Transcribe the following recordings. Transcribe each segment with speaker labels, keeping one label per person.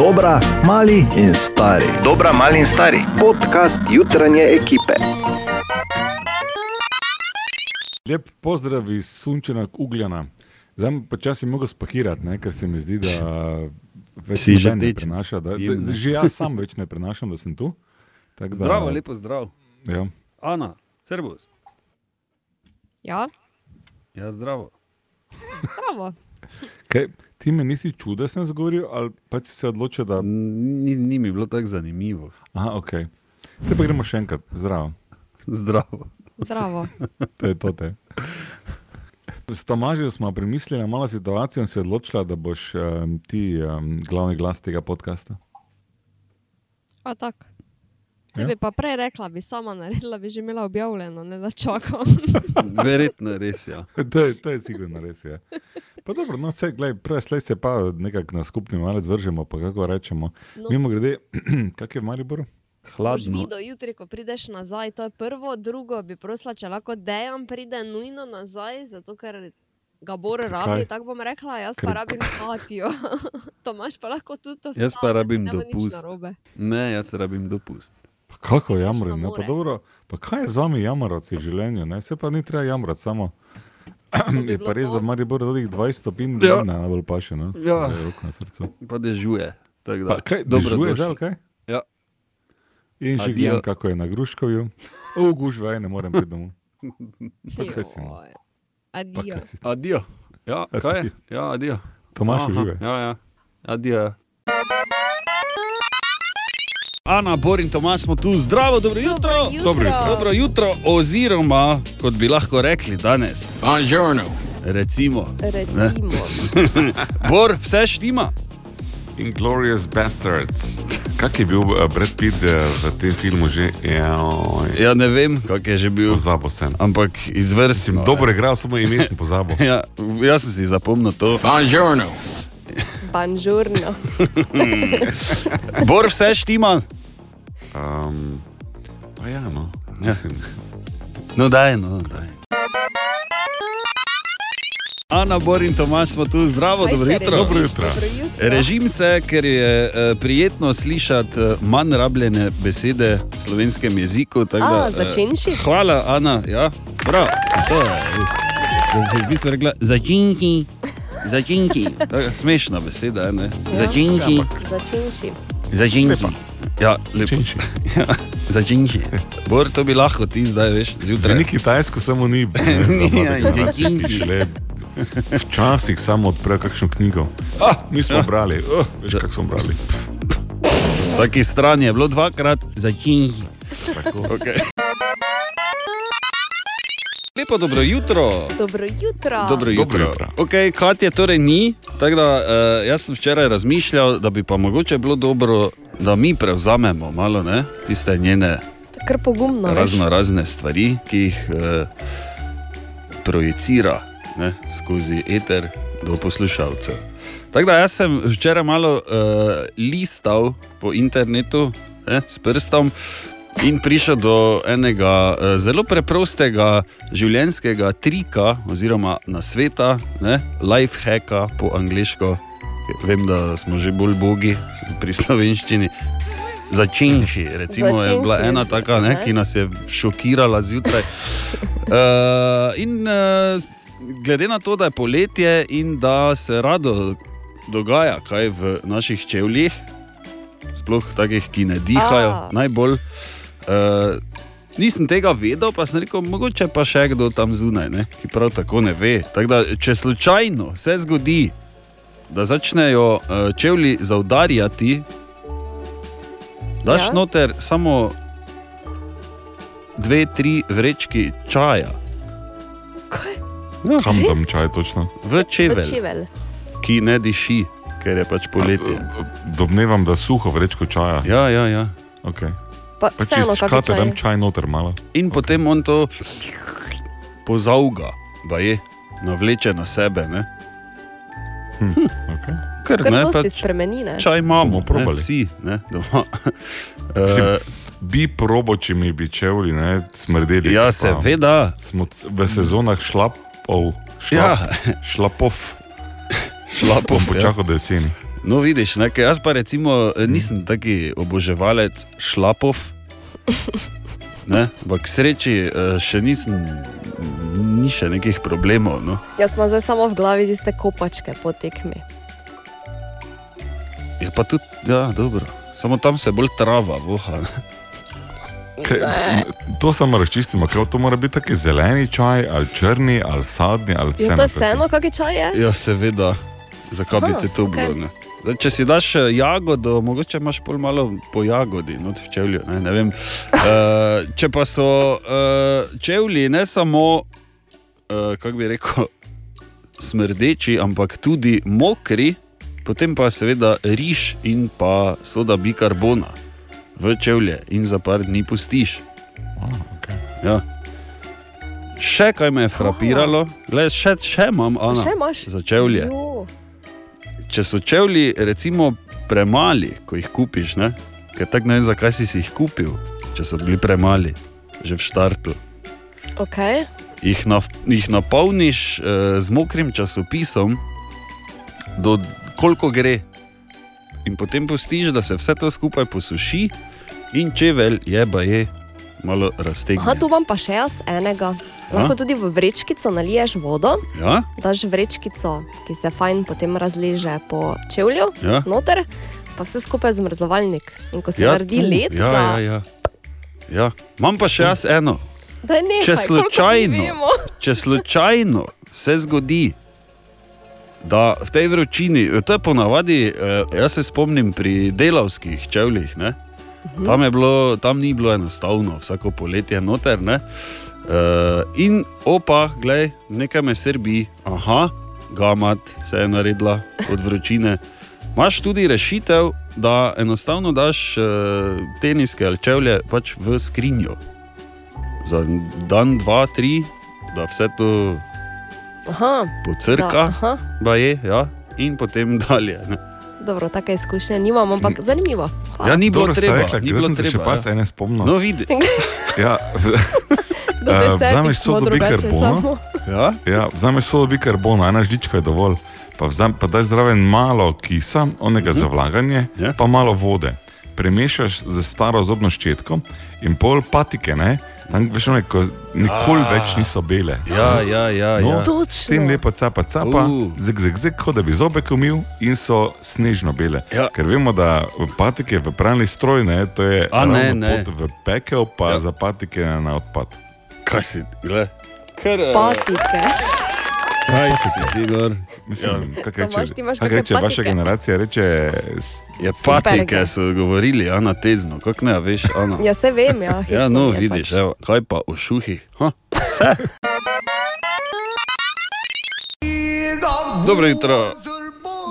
Speaker 1: Dobra, mali in stari.
Speaker 2: Dobra, mali in stari.
Speaker 1: Podcast jutranje ekipe.
Speaker 3: Lep pozdrav iz Sunčena Ugljana. Zdaj pa časi mogo spakirati, ne, ker se mi zdi, da več
Speaker 4: Si že
Speaker 3: ne
Speaker 4: tečen.
Speaker 3: prenaša. Da, da, že jaz sam več ne prenašam, da sem tu. Tak Da,
Speaker 4: Zdravo, lepo zdrav.
Speaker 3: Ja.
Speaker 4: Ana, servus.
Speaker 5: Ja,
Speaker 4: Ja, zdravo.
Speaker 5: bravo.
Speaker 3: Kaj, ti me nisi da sem zgovoril, ali pač si se odločil, da.
Speaker 4: Ni, ni mi bilo tako zanimivo.
Speaker 3: Aha, ok. Te pa gremo še enkrat, zdravo.
Speaker 4: Zdravo.
Speaker 5: Zdravo.
Speaker 3: To je to. Te. S Tomažem smo premislili na malo situacijo in se odločila, da boš um, ti um, glavni glas tega podcasta.
Speaker 5: A tako.
Speaker 3: Ja.
Speaker 5: Ja. bi pa prej rekla, bi sama naredila, bi že imela objavljeno, ne da čakam.
Speaker 4: Verjetno je res. Ja.
Speaker 3: to, je, to je sigurno res. Je. Pa dobro, no, vse, glej, prve slej se pa nekako na skupni malec vržemo, pa kako rečemo.
Speaker 5: No.
Speaker 3: Mimo grede, kak je v Mariboru?
Speaker 4: Hladno.
Speaker 5: videl jutri, ko prideš nazaj, to je prvo, drugo bi prosila, če lahko dejan pride nujno nazaj, zato ker ga bor rabi, tako bom rekla, jaz pa
Speaker 3: Ker-
Speaker 5: rabim Katijo. Tomaš pa lahko tudi to
Speaker 4: Jaz pa rabim dopust. Ne, jaz rabim dopust.
Speaker 3: Pa kako jamrajo, ne? Pa dobro, pa kaj je z vami jamrati v življenju, ne? Se pa ni treba jamrati, samo. Je pa res, da v Mariboru tudi 20 stopinj,
Speaker 4: Ja.
Speaker 3: ja. ne najbolj paše, no?
Speaker 4: Ja.
Speaker 3: Da je Roko na srcu.
Speaker 4: Pa dežuje.
Speaker 3: Pa
Speaker 4: Da,
Speaker 3: kaj,
Speaker 4: dobro
Speaker 3: dežuje ali kaj?
Speaker 4: Ja.
Speaker 3: In še gledam, kako je na Gruškovju. O, gužve, ne morem priti domov. Pa kaj si? no? Pa
Speaker 5: Adijo.
Speaker 4: Adijo. Ja, kaj je? Ja, adijo.
Speaker 3: Tomaš uživaj.
Speaker 4: Ja, ja. Adijo. Ana, Bor in Tomaš smo tu, zdravo, dobro jutro.
Speaker 5: jutro.
Speaker 4: Dobro jutro. Dobro jutro, oziroma, kot bi lahko rekli danes,
Speaker 2: Buongiorno.
Speaker 4: recimo,
Speaker 5: Recimo.
Speaker 4: Bor, vse štima.
Speaker 6: Inglorious Bastards. Kak je bil uh, Brad Pitt uh, v tem filmu že? Ja,
Speaker 4: Ja, ne vem, kak je že bil,
Speaker 6: pozabil sem.
Speaker 4: ampak izvrstno.
Speaker 6: Dobro je igral, samo ime sem pozabil.
Speaker 4: Ja, jaz sem si zapomnil to.
Speaker 2: Buongiorno.
Speaker 5: Banžurno.
Speaker 4: Bor, vse štima.
Speaker 6: Um, ja, no.
Speaker 4: Ja.
Speaker 6: Mislim,
Speaker 4: No, daj, no, daj. Ana, Bor in Tomaš smo tu, zdravo,
Speaker 5: Kaj
Speaker 4: dobro jutro.
Speaker 6: Dobro jutro.
Speaker 4: Režim se, ker je eh, prijetno slišati eh, manj rabljene besede v slovenskem jeziku.
Speaker 5: A,
Speaker 4: da, eh,
Speaker 5: začenši?
Speaker 4: Hvala, Ana. Ja, prav. To je, da si v bistvu rekla, začinki. Začinki. To je smešna beseda,
Speaker 5: Ja.
Speaker 4: ne? Začinki.
Speaker 5: Začenši.
Speaker 4: Začinki. Ja, lepo.
Speaker 3: Začinši.
Speaker 4: Ja, začinki. Bor, to bi lahko ti zdaj, veš, zjutraj.
Speaker 6: Zveni kitajsko, samo ni.
Speaker 4: Ni, ja,
Speaker 6: ne,
Speaker 4: začinki.
Speaker 6: piše le. Včasih samo odpre kakšno knjigo. Ah, mi smo
Speaker 4: Ja.
Speaker 6: brali, oh, veš, kako smo brali.
Speaker 4: Vsaki strani je bilo dvakrat začinki.
Speaker 6: Tako.
Speaker 4: Okay. Lepo dobro jutro.
Speaker 5: Dobro jutro.
Speaker 4: Dobro jutro.
Speaker 6: Dobro jutro.
Speaker 4: Okay, Katja torej ni, tako da uh, jaz sem včeraj razmišljal, da bi pa mogoče bilo dobro, da mi prevzamemo malo ne, tiste njene
Speaker 5: Kar pogumno. veš.
Speaker 4: razno razne stvari, ki jih uh, projicira ne, skozi eter do poslušalcev. Tako da jaz sem včeraj malo uh, listal po internetu ne, s prstom. In prišel do enega eh, zelo preprostega življenjskega trika, oziroma nasveta, ne, life hacka po angliško. Vem, da smo že bolj bogi pri slovenščini. Začenši, recimo, je bila
Speaker 5: Začenši,
Speaker 4: ena taka, ne. ki nas je šokirala zjutraj. Uh, in uh, glede na to, da je poletje in da se rado dogaja kaj v naših čevljih, sploh takih, ki ne dihajo,
Speaker 5: A.
Speaker 4: najbolj. Uh, nisem tega vedel, pa sem rekel, mogoče pa še kdo tam zunaj, ne, ki prav tako ne ve. Tako da, če slučajno se zgodi, da začnejo uh, čevlji zaudarjati, daš
Speaker 5: Ja.
Speaker 4: noter samo dve, tri vrečki čaja
Speaker 5: Kaj?
Speaker 4: Ja,
Speaker 6: Kam tam čaj točno?
Speaker 4: v čevelj,
Speaker 5: Čivel.
Speaker 4: ki ne diši, ker je pač poletje.
Speaker 6: A, Domnevam, da suho vrečko čaja.
Speaker 4: Ja, ja, ja.
Speaker 6: Okay.
Speaker 5: Pa,
Speaker 6: Pa če
Speaker 5: vseeno,
Speaker 6: si
Speaker 5: kaki
Speaker 6: škate,
Speaker 5: čaj?
Speaker 6: dam čaj noter malo.
Speaker 4: In okay. potem on to pozauga, baje, navleče na sebe. Ne?
Speaker 6: Okay.
Speaker 4: Ker
Speaker 5: Kar
Speaker 4: ne, pač
Speaker 5: spremeni, ne?
Speaker 4: čaj imamo,
Speaker 6: probali.
Speaker 4: ne, vsi, ne, doma.
Speaker 6: Mislim,
Speaker 4: Eh,
Speaker 6: Bi probo, če mi bi čevlji ne, smrdeli.
Speaker 4: ja, seveda.
Speaker 6: Smo v sezonah šlapov,
Speaker 4: Ja,
Speaker 6: šlap, šlapov.
Speaker 4: šlapov.
Speaker 6: Bom počakal do jeseni.
Speaker 4: No, vidiš, ne, ker jaz pa recimo eh, nisem taki oboževalec šlapov. Ne, ampak k sreči eh, še nisem, ni še nekih problemov. No.
Speaker 5: Jaz imam zdaj samo v glavi tiste kopačke po tekmi.
Speaker 4: Je pa tudi, ja, dobro. Samo tam se bolj trava, voha. ne.
Speaker 3: Kaj, to samo razčistimo, kaj to mora biti taki zeleni čaj, ali črni, ali sadni, ali
Speaker 5: Je
Speaker 3: vse.
Speaker 5: to vseeno, kakšen čaj je?
Speaker 4: Ja, seveda, zakaj bi te to
Speaker 5: okej.
Speaker 4: bilo? ne? Zdaj, če si daš eh, jagodo, mogoče imaš pol malo po jagodi, not v čevlju. Ne, ne vem. Uh, če pa so uh, čevlji ne samo, uh, kako bi rekel, smrdeči, ampak tudi mokri, potem pa seveda riž in pa soda bikarbona v čevlje in za par dni pustiš.
Speaker 3: Okay.
Speaker 4: Ja. Še kaj me je frapiralo, Glej, še, še imam, Ana,
Speaker 5: Še imaš?
Speaker 4: za čevlje.
Speaker 5: Jo.
Speaker 4: Če so čevlji recimo premali, ko jih kupiš, ne? ker tako ne vem, zakaj si, jih kupil, če so bili premali, že v štartu.
Speaker 5: Okay.
Speaker 4: Jih, naf, jih napolniš eh, z mokrim časopisom, do koliko gre. In potem pustiš, da se vse to skupaj posuši, in čevelj je pa je malo
Speaker 5: Aha,
Speaker 4: raztegnjen.
Speaker 5: tu vam pa še jaz enega. Lahko tudi v vrečkico naliješ vodo,
Speaker 4: Ja?
Speaker 5: daš vrečkico, ki se fajn potem razleže po čevlju,
Speaker 4: Ja.
Speaker 5: noter, pa vse skupaj zmrzovalnik. In ko se
Speaker 4: Ja,
Speaker 5: naredi led,
Speaker 4: ja, ja, ja. ja. Imam pa še jaz eno.
Speaker 5: Daj nehaj,
Speaker 4: Če slučajno, če slučajno se zgodi, da v tej vročini, to je ponavadi, eh, jaz se spomnim pri delavskih čevljih, ne? tam, je bilo, tam ni bilo enostavno, vsako poletje noter. Ne? Uh, in opa, gledaj, nekaj me srbi, aha, gamat se je naredila od vročine. Imáš tudi rešitev, da enostavno daš uh, teniske ali čevlje pač v skrinjo. Za dan, dva, tri, da vse to
Speaker 5: Aha,
Speaker 4: pocrka,
Speaker 5: da,
Speaker 4: je, ja, in potem dalje. Ne.
Speaker 5: Dobro, take izkušnje nimam, ampak zanimivo.
Speaker 4: Ja, ni bilo
Speaker 3: Dobro
Speaker 4: treba,
Speaker 3: rekli,
Speaker 4: ni bilo
Speaker 3: sem se še
Speaker 4: treba.
Speaker 3: pa
Speaker 4: ja.
Speaker 3: se ene spomnil.
Speaker 4: No, vidi.
Speaker 3: Ja,
Speaker 5: Desetih
Speaker 3: vzameš sodo
Speaker 5: samo.
Speaker 4: Ja?
Speaker 3: ja, vzameš solo bikarbona, ena žlička je dovolj. Pa, vzam, pa daj zraven malo kisa, onega za vlaganje,
Speaker 4: Ja.
Speaker 3: pa malo vode. Premešaš z staro zobno ščetko in pol patike, ne? Tam, veš, one, ko nikoli več niso bele.
Speaker 4: Ja, ja, ja.
Speaker 3: No,
Speaker 4: ja.
Speaker 3: s tem lepo capa, capa,
Speaker 4: Uh.
Speaker 3: zig, zig, zig, kot da bi zobe umil in so snežno bele.
Speaker 4: Ja.
Speaker 3: Ker vemo, da patike v pralni stroj, ne, to je
Speaker 4: A, ne, ne.
Speaker 3: pot v pekel, pa
Speaker 4: ja.
Speaker 3: za patike na odpad.
Speaker 4: Kaj si, gled? Ker, eh,
Speaker 5: Patike.
Speaker 4: kaj si ti, gor?
Speaker 3: Mislim, ja. kako reče,
Speaker 5: imaš
Speaker 3: kak reče vaša generacija, reče, s-
Speaker 4: Ja, patike so govorili, Ana tezno, kako ne, veš, Ana.
Speaker 5: Ja, se vem, ja.
Speaker 4: Ja, no,
Speaker 5: je
Speaker 4: vidiš,
Speaker 5: pač.
Speaker 4: evo, kaj pa o šuhih. Ha, vse. Dobro jutro.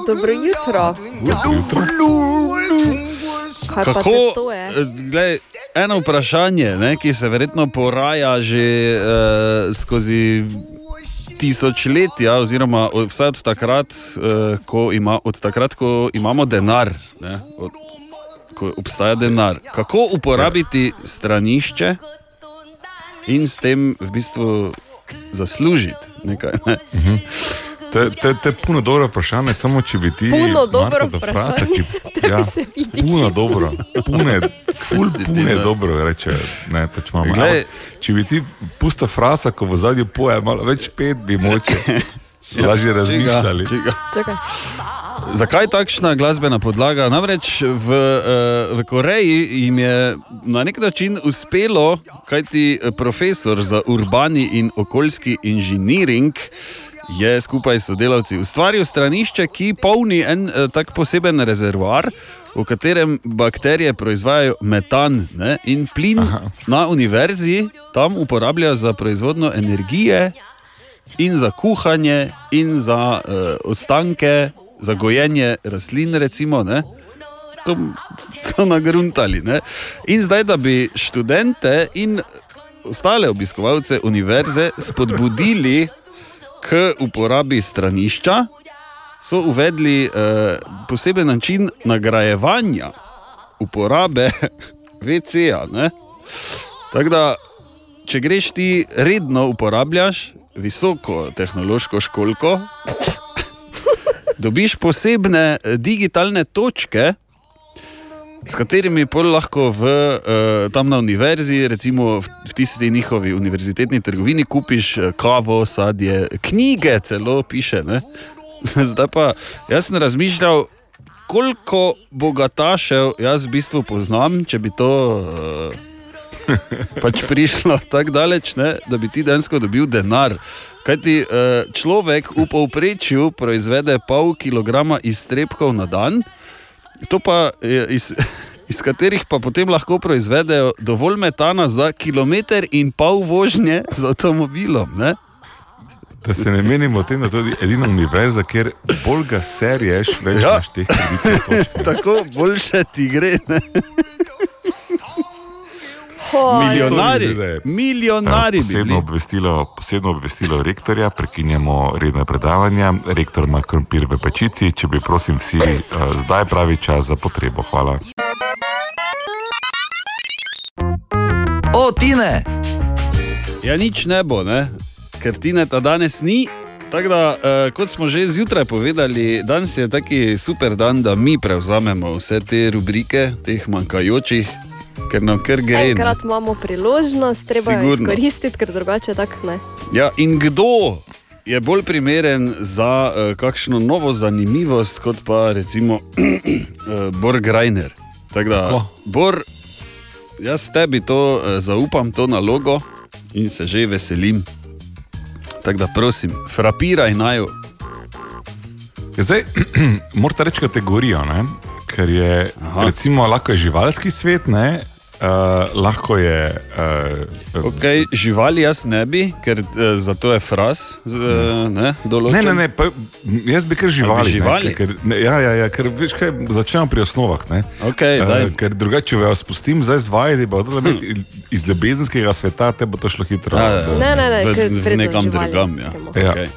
Speaker 5: Dobro jutro.
Speaker 3: jutro.
Speaker 5: Kaj
Speaker 4: Kako,
Speaker 5: te to je?
Speaker 4: eh, glej, eno vprašanje, ne, ki se verjetno poraja že uh, skozi tisočletja, oziroma vsaj od takrat, uh, ko, ima, od takrat, ko imamo denar, ne, od, ko obstaja denar. Kako uporabiti stranišče in s tem v bistvu zaslužiti nekaj? Ne?
Speaker 3: To je- to je puno dobro vprašanje, samo če bi ti.
Speaker 5: Puno dobro vprašanje.
Speaker 3: ki-
Speaker 5: Tebi
Speaker 3: ja,
Speaker 5: se vidi
Speaker 3: Puno dobro, pune, ful pune
Speaker 4: ne.
Speaker 3: dobro, reče. Ne, pač mama.
Speaker 4: Glej.
Speaker 3: Ampak Če bi ti pusta frasa, ko v zadnji poje, malo več pet bi moče. Lažje razmišljali.
Speaker 4: Čiga, čiga.
Speaker 5: Čakaj.
Speaker 4: Zakaj takšna glasbena podlaga? Namreč v, uh, v Koreji jim je na nek način uspelo, kajti eh, profesor za urbani in okoljski inženiring je skupaj s sodelavci ustvaril stranišče, ki polni en uh, tak poseben rezervoar. V katerem bakterije proizvajajo metan ne, in plin Aha. na univerzi, tam uporabljajo za proizvodnjo energije, in za kuhanje, in za uh, ostanke, za gojenje rastlin, recimo. Ne? To so nagruntali. Ne? In zdaj, da bi študente in ostale obiskovalce univerze spodbudili k uporabi stranišča, so uvedli uh, poseben način nagrajevanja uporabe VC-ja. Tako da, če greš ti redno uporabljaš visoko tehnološko školko, dobiš posebne eh, digitalne točke, s katerimi pol lahko v, uh, tam na univerzi, recimo v, v tisti njihovi univerzitetni trgovini, kupiš eh, kavo, sadje, knjige, celo piše. Ne? Zdaj pa jaz sem razmišljal, koliko bogatašev jaz v bistvu poznam, če bi to. Uh, Pač prišlo tako daleč, ne, da bi ti dejansko dobil denar. Kaj ti človek v povprečju proizvede pol kilograma iztrebkov na dan, to pa je iz, iz katerih pa potem lahko proizvedejo dovolj metana za kilometr in pol vožnje z avtomobilom. Ne?
Speaker 3: Da se ne menimo tem, da je to edina univerza, kjer bolj ga seriješ, več
Speaker 4: Ja.
Speaker 3: imaš teh kreditov.
Speaker 4: Tako boljše ti gre. Ne? Milijonari,
Speaker 3: to vidim, da je-
Speaker 4: milijonari bi
Speaker 3: Posebno obvestilo, posebno obvestilo rektorja, prekinjamo redna predavanja. Rektor ima krompir v pečici, če bi prosim vsi uh, zdaj pravi čas za potrebo. Hvala.
Speaker 1: O, Tine!
Speaker 4: Ja, nič ne bo, ne? ker Tineta danes ni. Tako da, eh, kot smo že zjutraj povedali, danes je taki super dan, da mi prevzamemo vse te rubrike, teh manjkajočih, ker nam kar gre. ne.
Speaker 5: Enkrat imamo priložnost, treba jo izkoristiti, ker drugače tako ne.
Speaker 4: Ja, in kdo je bolj primeren za uh, kakšno novo zanimivost, kot pa recimo uh, Bor Grajner. Tako da,
Speaker 7: Tako.
Speaker 4: Bor, jaz tebi to uh, zaupam, to nalogo in se že veselim. Tako da, prosim, frapiraj naj.
Speaker 3: Ja, Zdaj, morate reči kategorijo, ne? Ker je
Speaker 4: Aha.
Speaker 3: recimo, lahko je živalski svet, ne? Uh, lahko je. Uh,
Speaker 4: Okay, živali jaz ne bi, ker uh, zato je fras. Z, uh, ne,
Speaker 3: Ne,
Speaker 4: določen.
Speaker 3: ne, ne, pa, jaz bi kar živali.
Speaker 4: živali?
Speaker 3: Ne, ker, ne, ja, ja, ja, ker veš, kaj, začnemo pri osnovah. Ne,
Speaker 4: Okay, daj.
Speaker 3: uh, ker drugače, če vas spustim zdaj zvajati, bo to biti iz ljubezenskega sveta, te bo to šlo hitro.
Speaker 4: Ja, ja.
Speaker 3: do-
Speaker 5: Ne, ne, ne,
Speaker 4: v,
Speaker 5: ker
Speaker 4: v nekam
Speaker 5: živali
Speaker 4: drugam. Ja.
Speaker 3: Ja.
Speaker 4: Okay.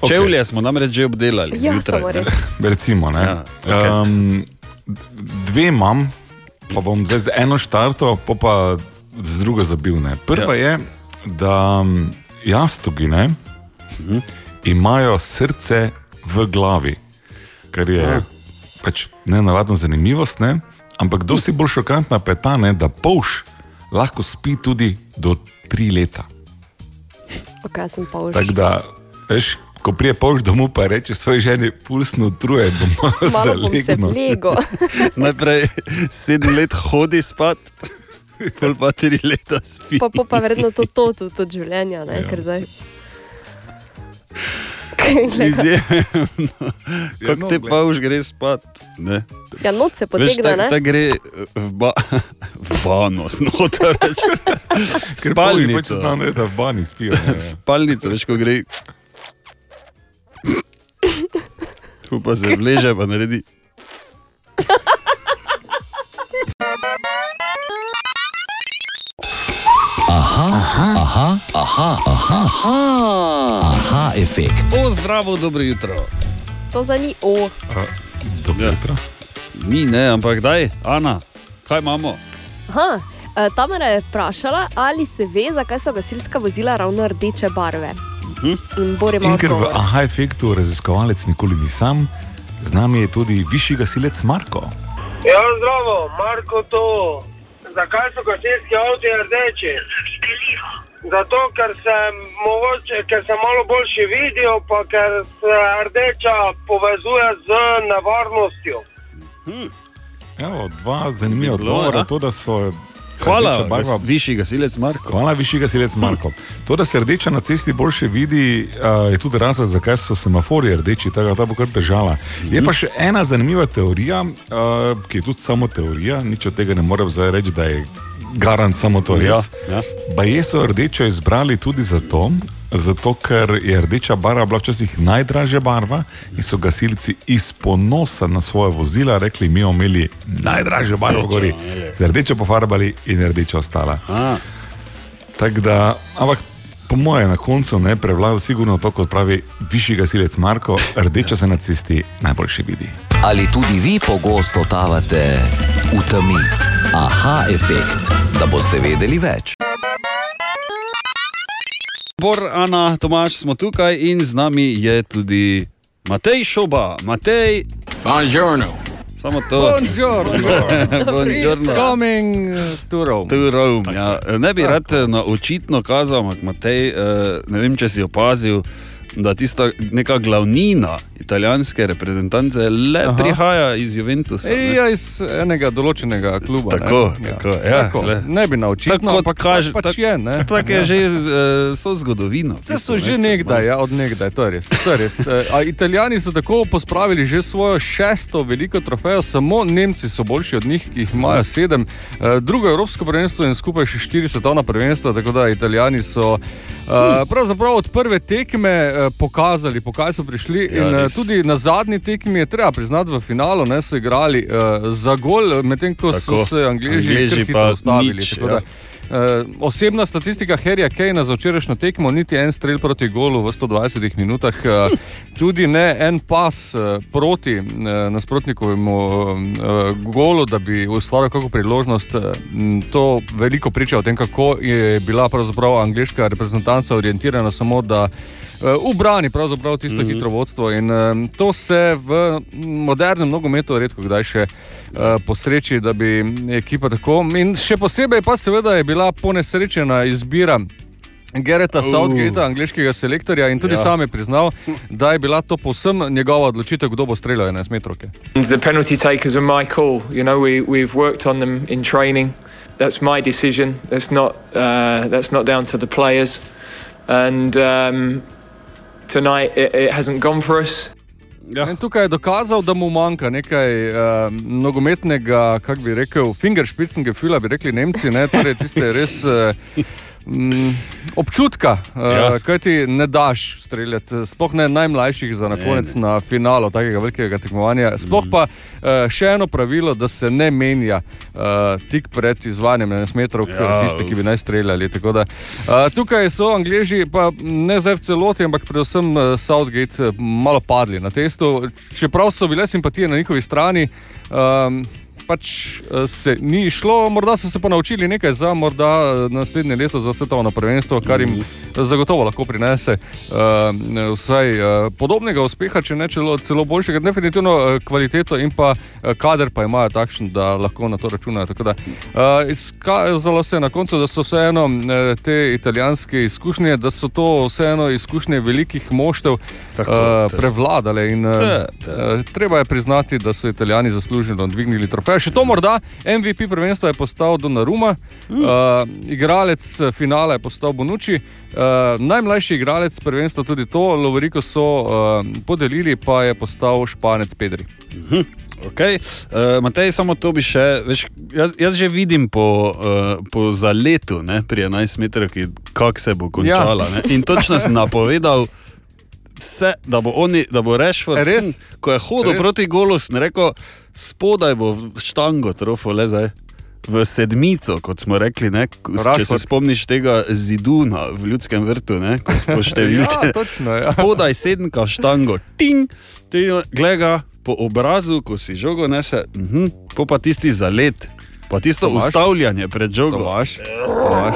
Speaker 3: Ok.
Speaker 4: Čevlje smo namreč že obdelali
Speaker 5: Ja,
Speaker 4: zjutraj. ne.
Speaker 3: Recimo, ne,
Speaker 4: Ja, okej.
Speaker 3: um, dve imam, pa bom zdaj z eno štarto, pa, pa z drugo zabil. Ne. Prva
Speaker 4: Ja.
Speaker 3: ja. je, da um, jastogi ne,
Speaker 4: Mhm.
Speaker 3: imajo srce v glavi, kar je
Speaker 4: Ah.
Speaker 3: pač ne navadna zanimivost, ne, ampak dosti bolj šokantna pa je ta, ne, da polš lahko spi tudi do tri leta. Tako da, veš, ko prije polž domov, pa reče svoji ženi, pulsno truje, bom malo
Speaker 5: Malo bom se
Speaker 3: zalegno.
Speaker 5: plego.
Speaker 4: Najprej sedem let hodi spat, pol pa tri leta spi.
Speaker 5: Pa, pa, pa verjetno to, to tudi od življenja, ne,
Speaker 3: Ja.
Speaker 5: ker zdaj.
Speaker 4: Izjemno. Kako
Speaker 3: no,
Speaker 4: te pa už gre spat? Ne.
Speaker 5: Ja, noč se
Speaker 4: Veš,
Speaker 5: potegne,
Speaker 4: ta,
Speaker 5: ne?
Speaker 4: ta gre v, ba, v bano, znotraj.
Speaker 3: Pač
Speaker 4: Spalnico.
Speaker 3: spijo. ne.
Speaker 4: Spalnica, veš, ko gre. Tu pa se vleže, pa naredi.
Speaker 1: Aha, aha, aha, aha, efekt.
Speaker 4: O, zdravo, dobro jutro.
Speaker 5: To za ni o.
Speaker 3: Dobro
Speaker 4: Ja.
Speaker 3: jutro.
Speaker 4: Mi ne, ampak daj, Ana, kaj imamo?
Speaker 5: Aha, eh, Tamara je vprašala, ali se ve, zakaj so gasilska vozila ravno rdeče barve.
Speaker 4: Mhm.
Speaker 5: In Bor ima
Speaker 3: In ker v aha efektu raziskovalec nikoli ni sam, z nami je tudi višji gasilec Marko.
Speaker 2: Ja, zdravo, Marko, to. Zakaj so gasilski avti rdeči? Zato, ker se, mogoče, ker se malo boljše vidijo, pa ker se rdeča povezuje z nevarnostjo.
Speaker 3: Evo, dva zanimiva odgovora,
Speaker 4: ja.
Speaker 3: to, da so
Speaker 4: Hvala,
Speaker 3: barva
Speaker 4: višji gasilec Marko.
Speaker 3: Hvala, višji gasilec Marko. To, da se rdeča na cesti boljše vidi, je tudi razlog, zakaj so semaforji rdeči, tako da ta bo kar držala. Je pa še ena zanimiva teorija, ki je tudi samo teorija, nič od tega ne morem zdaj reči, da je garant samo to res.
Speaker 4: Ja, ja.
Speaker 3: Baje so rdečo izbrali tudi zato, zato, ker je rdeča barva bila včasih najdražja barva in so gasilci iz ponosa na svoje vozila rekli: Mi bomo imeli najdražjo barvo, gori. Z rdečo pofarbali in rdeča ostala.
Speaker 4: A,
Speaker 3: Tak da, ampak po mojem, na koncu ne prevlada sigurno to, kot pravi višji gasilec Marko, rdeča se na cesti najboljše vidi.
Speaker 1: Ali tudi vi pogosto totavate v temi? Aha, efekt, da boste vedeli več.
Speaker 4: Bor, Ana, Tomaš smo tukaj in z nami je tudi Matej Šoba, Matej.
Speaker 8: Buongiorno.
Speaker 4: Samo to.
Speaker 9: Buongiorno.
Speaker 4: Buongiorno.
Speaker 9: coming to Rome.
Speaker 4: To Rome, ja. Ne bi rad eh, na očitno kazal, ampak Matej, eh, ne vem, če si opazil, da tista neka glavnina italijanske reprezentance le
Speaker 9: Aha.
Speaker 4: prihaja iz Juventusa. Ne.
Speaker 9: ja, iz enega določenega kluba.
Speaker 4: Tako,
Speaker 9: ne?
Speaker 4: tako, ja,
Speaker 9: tako.
Speaker 4: glej.
Speaker 9: Ne bi naučil,
Speaker 4: Tako
Speaker 9: ampak
Speaker 4: kaže-
Speaker 9: pač
Speaker 4: tak-
Speaker 9: je. ne.
Speaker 4: Tako je
Speaker 9: Ja.
Speaker 4: že uh, so zgodovino.
Speaker 9: Vse so že nekdaj, ja, od nekdaj, to je res. To je res. Eh, A Italijani so tako pospravili že svojo šesto veliko trofejo, samo Nemci so boljši od njih, ki jih imajo sedem, Eh, drugo evropsko prvenstvo in skupaj še štiri svetovna prvenstva, tako da Italijani so eh, pravzaprav od prve tekme eh, pokazali, pokaj so prišli.
Speaker 4: Ja,
Speaker 9: in eh,
Speaker 4: res.
Speaker 9: tudi na zadnji tekmi je treba priznati, v finalu ne, so igrali uh, za gol, medtem ko
Speaker 4: Tako.
Speaker 9: so se Angleži,
Speaker 4: Angleži pa
Speaker 9: ustavili.
Speaker 4: nič,
Speaker 9: tako
Speaker 4: ja.
Speaker 9: da, Uh, osebna statistika Harryja Kejna za včerajšnjo tekmo, niti en strel proti golu v 120 minutah, uh, tudi ne en pas uh, proti uh, nasprotnikovemu uh, golu, da bi ustvaril kakšno priložnost. Uh, to veliko priča o tem, kako je bila pravzaprav angliška reprezentanca orientirana samo da. Uh, Ubrani pravzaprav tisto mm -hmm. hitro vodstvo in um, to se v modernem nogometu redko kdaj še uh, posreči, da bi ekipa tako. In še posebej pa seveda je bila ponesrečena izbira. Gereta Southgate, angliškega selektorja, in tudi
Speaker 4: Ja.
Speaker 9: ja. sam je priznal, da je bila to povsem njegova odločitev, kdo bo streljal 11 metrovke.
Speaker 10: The penalty takers are my call. You know, we, we've worked on them in training. That's my decision. That's not, uh, that's not down to the players. And um, tonight it, it hasn't gone for us.
Speaker 4: Ja.
Speaker 9: In tukaj je dokazal, da mu manjka nekaj uh, nogometnega, kako bi rekel, fingerspitznega fila, bi rekli Nemci, ne, torej tiste res. Uh, Mm, občutka, uh,
Speaker 4: Ja.
Speaker 9: ja. kaj ti ne daš streljati, sploh ne najmlajših za na
Speaker 4: Ne,
Speaker 9: konec
Speaker 4: ne.
Speaker 9: na finalu takega velikega tekmovanja. Sploh
Speaker 4: Mhm.
Speaker 9: pa uh, še eno pravilo, da se ne menja uh, tik pred izvanjem 11 metrov,
Speaker 4: Ja,
Speaker 9: tiste, ki bi naj streljali. Tako Da, uh, tukaj so Angliji, pa ne zdaj v celoti, ampak predvsem uh, Southgate, uh, malo padli na testu. Čeprav so bile simpatije na njihovi strani. Um, Pač eh, se ni išlo, morda so se pa naučili nekaj za morda eh, naslednje leto za svetovno prvenstvo, kar jim zagotovo lahko prinese uh, vsaj uh, podobnega uspeha, če ne celo, celo boljšega, definitivno uh, kvaliteto in pa uh, kader pa imajo takšen, da lahko na to računajo. Tako da uh, izkazalo se je na koncu, da so vseeno uh, te italijanske izkušnje, da so to vseeno izkušnje velikih moštev
Speaker 4: Tako,
Speaker 9: uh, prevladale in uh,
Speaker 4: Te, te.
Speaker 9: uh, treba je priznati, da so italijani zasluženo dvignili trofej. Še to morda MVP prvenstva je postal Donnarumma, mm. uh, igralec eh, finala je postal Bonucci, uh, najmlajši igralec prvenstva tudi to, Lovriko so uh, podelili, pa je postal Španec Pedri.
Speaker 4: Okay. Uh, Matej, samo to bi še. Veš, jaz, jaz že vidim po, uh, po zaletu ne, pri 11 metrih, kako se bo končala. Ja. In točno sem napovedal. Vse, da bo, oni, da bo Rešford,
Speaker 9: Res?
Speaker 4: ko je hodil
Speaker 9: Res?
Speaker 4: proti golu, sem rekel, spodaj bo štango trofo, le zdaj. V sedmico, kot smo rekli, ne, če se spomniš tega ziduna v ljudskem vrtu, ne, ko smo številke.
Speaker 9: Ja, točno, ja.
Speaker 4: Spodaj sedemka štango, ting, ting gleda po obrazu, ko si žogo nese, uh -huh, po pa tisti zalet, pa tisto
Speaker 9: Tomaž?
Speaker 4: ustavljanje pred žogo.
Speaker 9: Tomaš, Tomaš.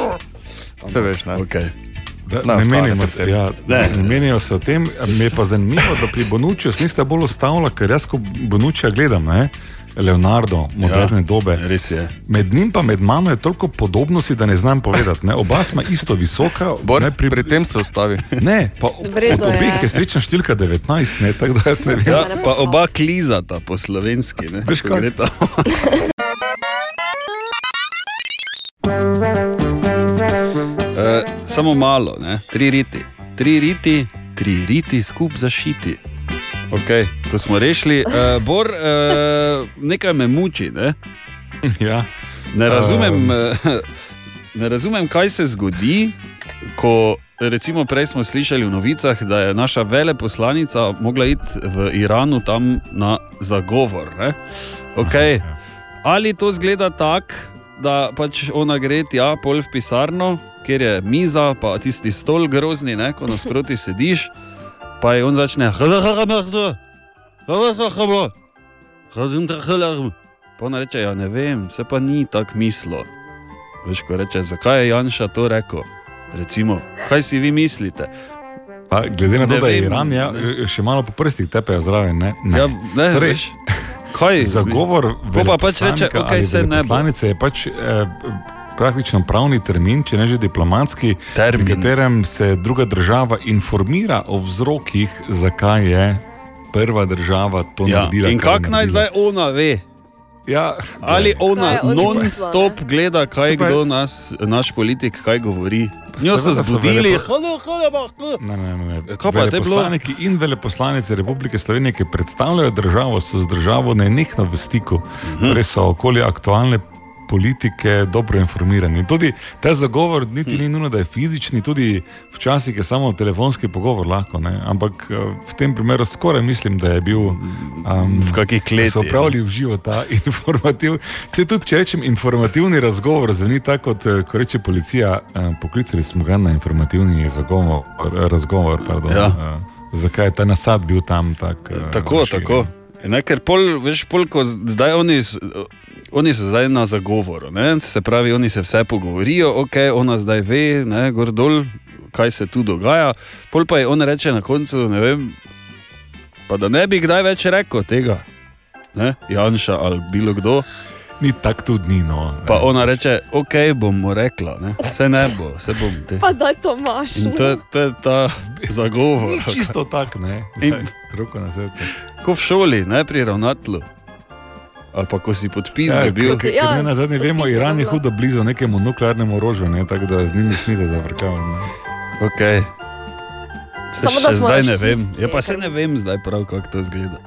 Speaker 9: Vse veš, ne?
Speaker 4: Okay.
Speaker 3: Da, ne, menimo se, ja,
Speaker 4: Ne.
Speaker 3: ne. menijo se o tem. Me je pa zanimivo, da pri Bonučiju niste bolj ustavili, ker jaz, ko Bonučija gledam, ne, Leonardo, moderne ja, dobe.
Speaker 4: Res je.
Speaker 3: Med njim pa med mano je toliko podobnosti, da ne znam povedati. Ne. Oba smo isto visoka.
Speaker 9: Bor,
Speaker 3: ne,
Speaker 9: pri... pri tem se ustavi.
Speaker 3: ne, pa
Speaker 5: V redu
Speaker 3: od obeh
Speaker 5: je.
Speaker 3: je srečna številka 19, ne, tako da jaz ne vem.
Speaker 4: Ja, pa oba klizata po slovenski. Ne,
Speaker 3: Veš kaj?
Speaker 4: Uh, samo malo, ne? tri riti, tri riti, tri riti skupaj zašiti. Okay, to smo rešili. Uh, Bor, uh, nekaj me muči. Ne?
Speaker 3: Ja.
Speaker 4: Ne razumem, uh, ne razumem, kaj se zgodi, ko recimo prej smo slišali v novicah, da je naša veleposlanica mogla iti v Iranu tam na zagovor. ne. Okay. Ali to zgleda tako, da pač ona gre tja pol v pisarno, kjer je miza, pa tisti stol grozni, ne, ko nasproti sediš, pa je on začne. Pa ona reče, ja ne vem, se pa ni tako mislilo. Veš, ko reče, zakaj je Janša to rekel? Recimo, kaj si vi mislite?
Speaker 3: Pa, glede na to,
Speaker 4: Ne
Speaker 3: da je
Speaker 4: vem,
Speaker 3: Iran, ja, še malo po prstih tepejo zraven. Ne, ne.
Speaker 4: Ja, ne,
Speaker 3: Torej,
Speaker 4: veš, kaj
Speaker 3: Zagovor
Speaker 4: Pol pa pač reče,
Speaker 3: ali
Speaker 4: saj ne bo.
Speaker 3: veleposlanice je pač eh, praktično pravni termin, če ne že diplomatski,
Speaker 4: Termin.
Speaker 3: v katerem se druga država informira o vzrokih, zakaj je prva država to
Speaker 4: Ja.
Speaker 3: naredila.
Speaker 4: In kako naj zdaj ona ve?
Speaker 3: Ja,
Speaker 4: Ali ona non-stop gleda, kaj
Speaker 3: pa-
Speaker 4: kdo nas, naš politik, kaj govori? Njo so zbudili,
Speaker 3: velepo-
Speaker 4: hodo, hodo, hodo.
Speaker 3: Ne, ne, ne.
Speaker 4: Kaj pa, te bilo?
Speaker 3: In veleposlanice Republike Slovenije, ki predstavljajo državo, so z državo nenehno v stiku,
Speaker 4: Mhm.
Speaker 3: torej so okoli aktualne politike dobro informirani. Tudi ta zagovor niti
Speaker 4: Mhm.
Speaker 3: ni nujno, da je fizični, tudi včasih je samo telefonski pogovor lahko, ne? ampak eh, v tem primeru skoraj mislim, da je bil um,
Speaker 4: V kakih
Speaker 3: da so upravili v živo ta informativ. Se tudi, če rečem, informativni razgovor, zveni tako, kot eh, ko reče policija, eh, poklicali smo ga na informativni zagovor, razgovor. Pardon,
Speaker 4: Ja.
Speaker 3: eh, zakaj je ta nasad bil tam tak,
Speaker 4: Tako,
Speaker 3: razširjen.
Speaker 4: tako. Ne, ker pol, veš, pol, ko zdaj oni, oni so zdaj na zagovoru, ne? se pravi, oni se vse pogovorijo, ok, ona zdaj ve, ne, gor dol, kaj se tu dogaja. Pol pa je on reče na koncu, ne vem, pa da ne bi kdaj več rekel tega. Ne? Janša ali bilo kdo,
Speaker 3: Ni tako tudi ni. No.
Speaker 4: pa ona reče, ok, bom mu rekla, ne? se ne bo, se bom te.
Speaker 5: Pa daj Tomaš.
Speaker 4: In to, to je ta zagovor.
Speaker 3: Ni čisto tako, ne.
Speaker 4: In-
Speaker 3: Zdaj, Roko na srce.
Speaker 4: Ko v šoli, ne pri ravnatlu. Ali pa ko si podpis
Speaker 3: Ja,
Speaker 4: dobil.
Speaker 3: ker- ker
Speaker 5: Ja,
Speaker 3: ne na zadnje vemo,
Speaker 5: je
Speaker 3: Iran je hudo blizu nekemu nuklearnemu orožju, ne, tako da z njim ni smisla zavrkavati.
Speaker 4: Okay. Se
Speaker 5: Samo da
Speaker 4: še zdaj ne vem. Ja, pa se ne vem zdaj prav, kako to izgleda.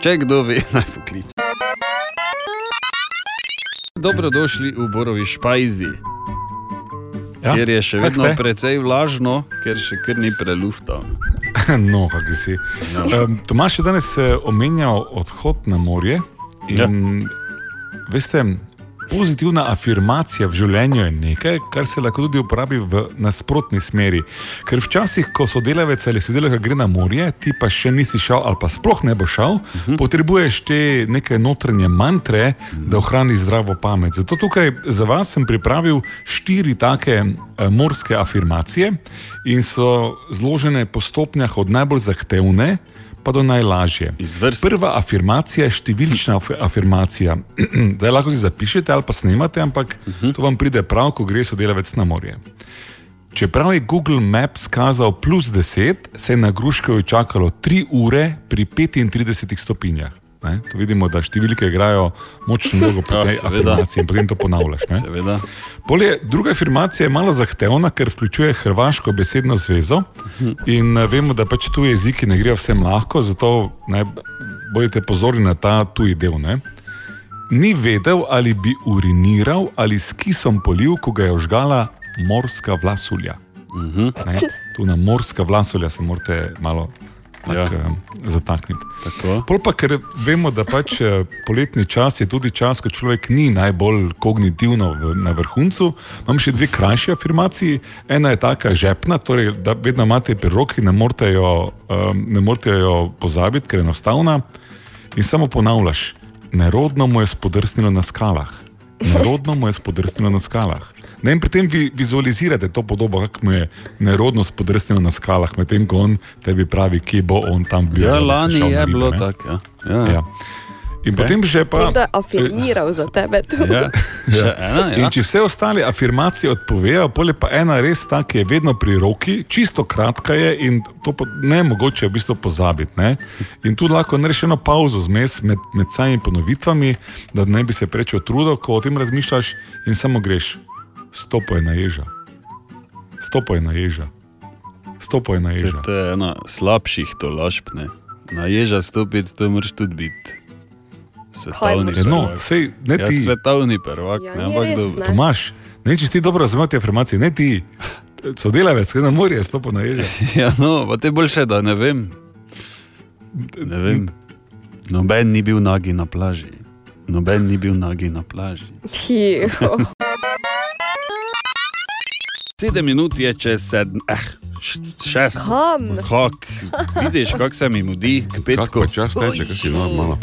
Speaker 4: Če kdo ve, naj pokliče. Dobrodošli v Borovi Špajzi, ja? kjer je še vedno precej vlažno, ker še kar ni prelufta.
Speaker 3: No, kako si.
Speaker 4: Ja.
Speaker 3: Um, Tomaš je danes eh, omenjal odhod na morje. In, ja. Veste, pozitivna afirmacija v življenju je nekaj, kar se lahko tudi uporabi v nasprotni smeri. Ker včasih, ko sodelavec ali sodelavka gre na morje, ti pa še nisi šel, ali pa sploh ne bo šel, uh -huh. potrebuješ te neke notranje mantre, uh -huh. da ohraniš zdravo pamet. Zato tukaj za vas sem pripravil štiri take eh, morske afirmacije in so zložene po stopnjah od najbolj zahtevne pa do najlažje.
Speaker 4: Izvrstno.
Speaker 3: Prva afirmacija je številčna af- afirmacija. Zdaj lahko si zapišete ali pa snemate, ampak uh -huh. to vam pride prav, ko gre sodelavec na morje. Čeprav je Google Maps kazal plus 10, se je na Gruškovju čakalo 3 ure pri 35 stopinjah. Ne? To vidimo, da številke igrajo močno vlogo pri
Speaker 4: Ja,
Speaker 3: tej
Speaker 4: seveda.
Speaker 3: afirmaciji in potem to ponavljaš. Polje, druga afirmacija je malo zahtevna, ker vključuje hrvaško besedno zvezo. In eh, vemo, da pač tuji jeziki ne grejo vsem lahko, zato ne, bodite pozorni na ta tuji del. Ne? Ni vedel, ali bi uriniral ali s kisom polil, ko ga je ožgala morska vlasulja. Ne? Tu na morska vlasulja se morate malo tak,
Speaker 4: Ja.
Speaker 3: ja. zatakniti.
Speaker 4: Tako.
Speaker 3: Pol pa, ker vemo, da pač eh, poletni čas je tudi čas, ko človek ni najbolj kognitivno v, na vrhuncu. Imam še dve krajše afirmacije. Ena je taka žepna, torej, da vedno imate pri roki, ne morete jo, um, ne morete jo pozabiti, ker je enostavna. In samo ponavljaš, nerodno mu je spodrsnilo na skalah. Nerodno mu je spodrsnilo na skalah. Ne, in pri tem vi vizualizirate to podobo, kako mu je nerodno spodrsnilo na skalah, medtem ko on tebi pravi, kje bo on tam bil.
Speaker 4: Ja,
Speaker 3: da
Speaker 4: lani je
Speaker 3: ribe,
Speaker 4: bilo tako. Ja. Ja.
Speaker 3: Ja. In okay. potem že pa.
Speaker 5: To je afirmiral za tebe. To.
Speaker 4: Ja. Še ena, ja.
Speaker 3: In če vse ostale afirmacije odpovejo, pol je pa ena res ta, ki je vedno pri roki, čisto kratka je in to ne mogoče v bistvu pozabiti. Ne? In tu lahko narediš eno pauzo zmes med, med samimi ponovitvami, da ne bi se preveč utrudil, ko o tem razmišljaš in samo greš. Stopaj na ježa. Stopaj na ježa. Stopaj na ježa.
Speaker 4: to je ena slabših tolažb. Ne. Na ježa stopiti, to moraš tudi biti. Svetovni
Speaker 5: moraš?
Speaker 3: No,
Speaker 4: prvak.
Speaker 3: sej, ne
Speaker 4: Ja,
Speaker 3: ti.
Speaker 4: svetovni prvak,
Speaker 5: Ja,
Speaker 4: ne, ampak dobro.
Speaker 5: ne.
Speaker 3: Tomaš, ne če ti dobro razumeš te afirmacije, ne ti. Sodelavec, ki je na morju, stopaj na ježa.
Speaker 4: Ja, no, pa te boljše, da ne vem. Ne vem. Noben ni bil nagi na plaži. Noben ni bil nagi na plaži. Sedem minut je čez sedem, eh, šest. Kak, vidiš, kako se mi mudi.
Speaker 3: Kako čas teče, kaj si normalno.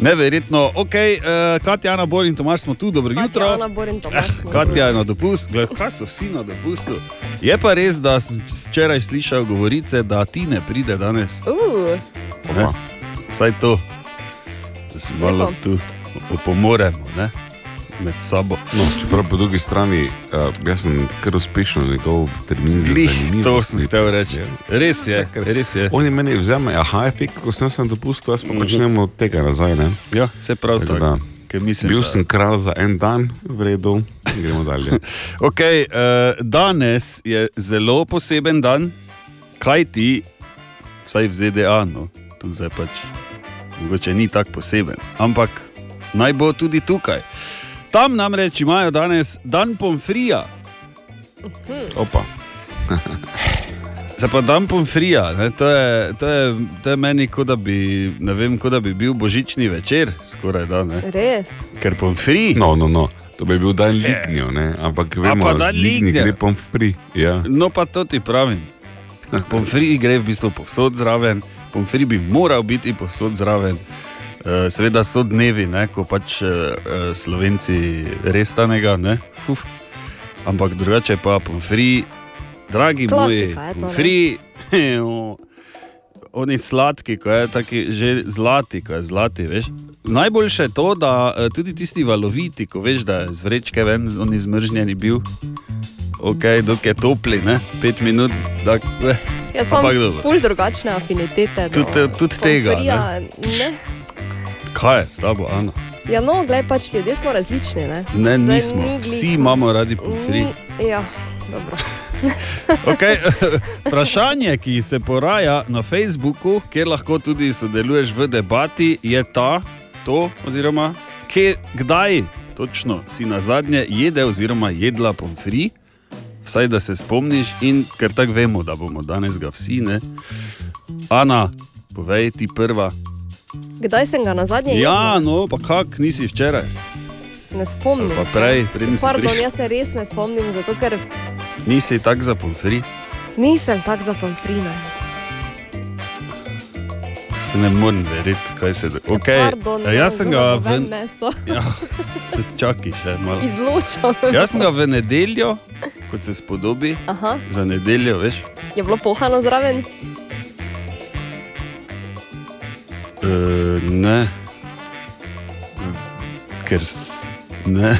Speaker 4: Neverjetno, ok, uh, Katjana Bor in Tomaš smo tu, dobro jutro.
Speaker 5: Tatjana Borin Tomaš. smo.
Speaker 4: Katja je na dopustu, gled, kaj so vsi na dopustu. Je pa res, da sem včeraj slišal govorice, da ti ne pride danes.
Speaker 5: Uh,
Speaker 4: Ne? Vsaj to, da si malo tu opomoremo ne? Med sabo.
Speaker 3: No, čeprav po drugi strani, uh, jaz sem kar uspešno njegov termin za
Speaker 4: Glih,
Speaker 3: zanimivost
Speaker 4: to sem hotel reči.
Speaker 3: Ja.
Speaker 4: Res je, res je.
Speaker 3: Oni meni vzamejo aha efekt, ko sem se dopustil, jaz pa počnem od tega nazaj. Ne?
Speaker 4: Ja, se prav
Speaker 3: Tako
Speaker 4: tako.
Speaker 3: da,
Speaker 4: Mislim,
Speaker 3: Bil
Speaker 4: da-
Speaker 3: sem kralj za en dan, v redu, gremo dalje.
Speaker 4: Okay, uh, danes je zelo poseben dan, kaj ti, vsaj v ZDA, no, tu zdaj pač, mogoče ni tako poseben, ampak naj bo tudi tukaj. Tam namreč imajo danes dan pomfrija.
Speaker 3: Opa.
Speaker 4: Se pa dan pomfrija, ne, to, je, to, je, to je meni, kot da, bi, ne vem, kot da bi bil božični večer, skoraj da. Ne.
Speaker 5: res.
Speaker 4: Ker pomfri.
Speaker 3: No, no, no. To bi bil dan lignjo, ne? ampak vemo, da
Speaker 4: lignja.
Speaker 3: gre pomfri. Ja.
Speaker 4: No, pa to ti pravim. Pomfri gre v bistvu povsod zraven, pomfri bi moral biti povsod zraven. Eh, Seveda so dnevi, ne, ko pač eh, eh, slovenci res tanega, ne, Fuf. ampak drugače pa pomfri, dragi moji,
Speaker 5: je ne.
Speaker 4: pomfri, oni sladki, ko je taki že zlati, ko je zlati, veš. Najboljše je to, da tudi tisti valoviti, ko veš, da je z vrečke ven, oni zmrznjeni bil. Ok, dok je topli, ne? pet minut, da eh,
Speaker 5: Jaz imam
Speaker 4: Ampak dobro.
Speaker 5: ful drugačne afinitete.
Speaker 4: Tudi- tudi tega,
Speaker 5: pomfrija, Ne?
Speaker 4: Kaj je s tabo, Ana?
Speaker 5: Ja, no, gled, pač ljudje smo različni. Ne,
Speaker 4: Ne,
Speaker 5: Zdaj
Speaker 4: nismo,
Speaker 5: ni
Speaker 4: vsi imamo radi pomfri.
Speaker 5: Ni- Ja, dobro.
Speaker 4: Okay. Vprašanje, ki se poraja na Facebooku, kjer lahko tudi sodeluješ v debati, je ta, to, oziroma kje, kdaj točno si na zadnje jedel oziroma jedla pomfri, vsaj da se spomniš, in ker tako vemo, da bomo danes ga vsi. Ne? Ana, povej ti prva.
Speaker 5: Kdaj sem ga na zadnje
Speaker 4: Ja, no, pa kak nisi včeraj,
Speaker 5: Ne spomnim.
Speaker 4: pa
Speaker 5: se.
Speaker 4: prej, preden si
Speaker 5: Pardon, jaz se res ne spomnim, zato ker
Speaker 4: Nisi tak za pomfri,
Speaker 5: nisem tak za pomfrina.
Speaker 4: se ne morem verjeti, kaj se dogaja. Okay.
Speaker 5: Pardon,
Speaker 4: jaz sem ga v,
Speaker 5: meso.
Speaker 4: ja, se čakaj še malo.
Speaker 5: Izločam.
Speaker 4: Jaz sem ga v nedeljo, kot se spodobi,
Speaker 5: Aha,
Speaker 4: za nedeljo, veš.
Speaker 5: je bilo pohano zraven.
Speaker 4: Uh, ne, ker ne,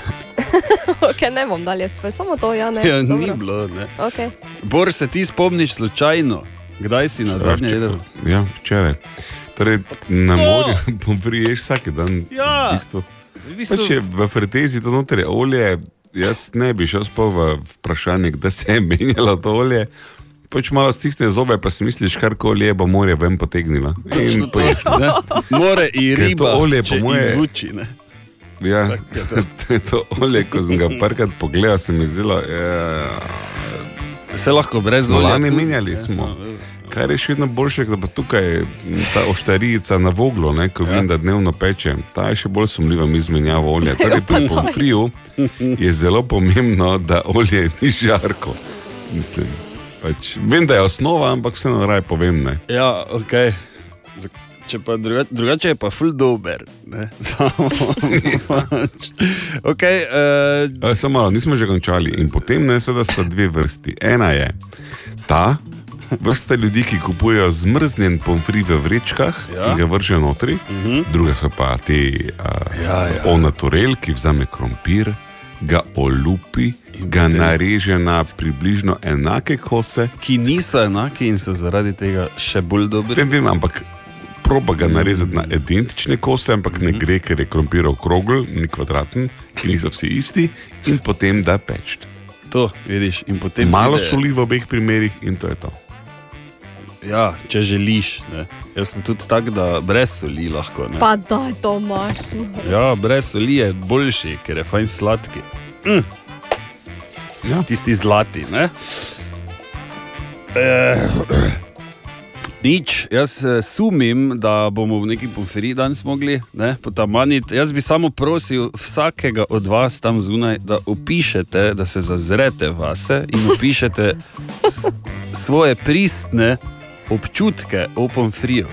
Speaker 5: okay, ne bom dalje spet, samo to, ja, ne.
Speaker 4: ja, ni
Speaker 5: dobro.
Speaker 4: bilo. Ne.
Speaker 5: Okay.
Speaker 4: Bor se ti spomniš slučajno, kdaj si na zadnje jedel?
Speaker 3: Ja, včeraj. Torej, na morju pomfriješ vsak dan.
Speaker 4: Ja.
Speaker 3: V bistvu.
Speaker 4: V bistvu,
Speaker 3: Pa če v fretezi to noter je olje, jaz ne bi šel spal v vprašanje, kdaj se je menjalo to olje. Pač malo stisne zobe, pa si misliš, kar koli je, bo morje ven potegnila. In poješ.
Speaker 4: more in riba,
Speaker 3: olje, po
Speaker 4: če
Speaker 3: moje-
Speaker 4: izvuči. Ne.
Speaker 3: Ja,
Speaker 4: je to.
Speaker 3: to je olje, ko sem ga parkrat pogledal, se mi zdelo, ja,
Speaker 4: Se lahko brez olja.
Speaker 3: lani menjali
Speaker 4: ne,
Speaker 3: smo.
Speaker 4: samo-
Speaker 3: Kar je še vedno boljše, da pa tukaj ta oštarica na voglu, ne, ko vem, da dnevno peče, ta je še bolj sumljiva izmenjava olja. Torej, pri pomfriju je zelo pomembno, da olje ni žarko. Mislim, pač, vem, da je osnova, ampak vseeno raje povem. Ne.
Speaker 4: Ja, ok. Če pa druga, drugače je pa ful dober. Samo pač. okay, uh,
Speaker 3: E, Samo malo, nismo že končali. In potem ne, seveda sta dve vrsti. Ena je ta. Vrsta ljudi, ki kupujejo zmrznjen pomfri v vrečkah
Speaker 4: Ja.
Speaker 3: in ga vržejo notri, uh
Speaker 4: Mhm.
Speaker 3: -huh. druge so pa te uh,
Speaker 4: Ja, ja.
Speaker 3: onaturel, ki vzame krompir, ga olupi, ga nareže na približno enake kose.
Speaker 4: ki niso enaki in so zaradi tega še bolj dobri.
Speaker 3: Vem, vem, ampak proba ga narezati na identične kose, ampak ne gre, ker je krompir okrogel, ni kvadraten, ki niso vsi isti, in potem da peč.
Speaker 4: To vidiš. Potem
Speaker 3: Malo
Speaker 4: pride-
Speaker 3: soli v obeh primerih in to je to.
Speaker 4: Ja, če želiš. Ne. Jaz sem tudi tak, da brez soli lahko. Ne.
Speaker 5: Pa daj, Tomaš.
Speaker 4: Ja, brez soli je boljši, ker je fajn sladki. Mm.
Speaker 3: Ja.
Speaker 4: Tisti zlati. Ne? Eh, Nič, jaz eh, sumim, da bomo v neki pomferi danes mogli ne, potamaniti. Jaz bi samo prosil vsakega od vas tam zunaj, da opišete, da se zazrete vase in opišete svoje pristne občutke o pomfriju.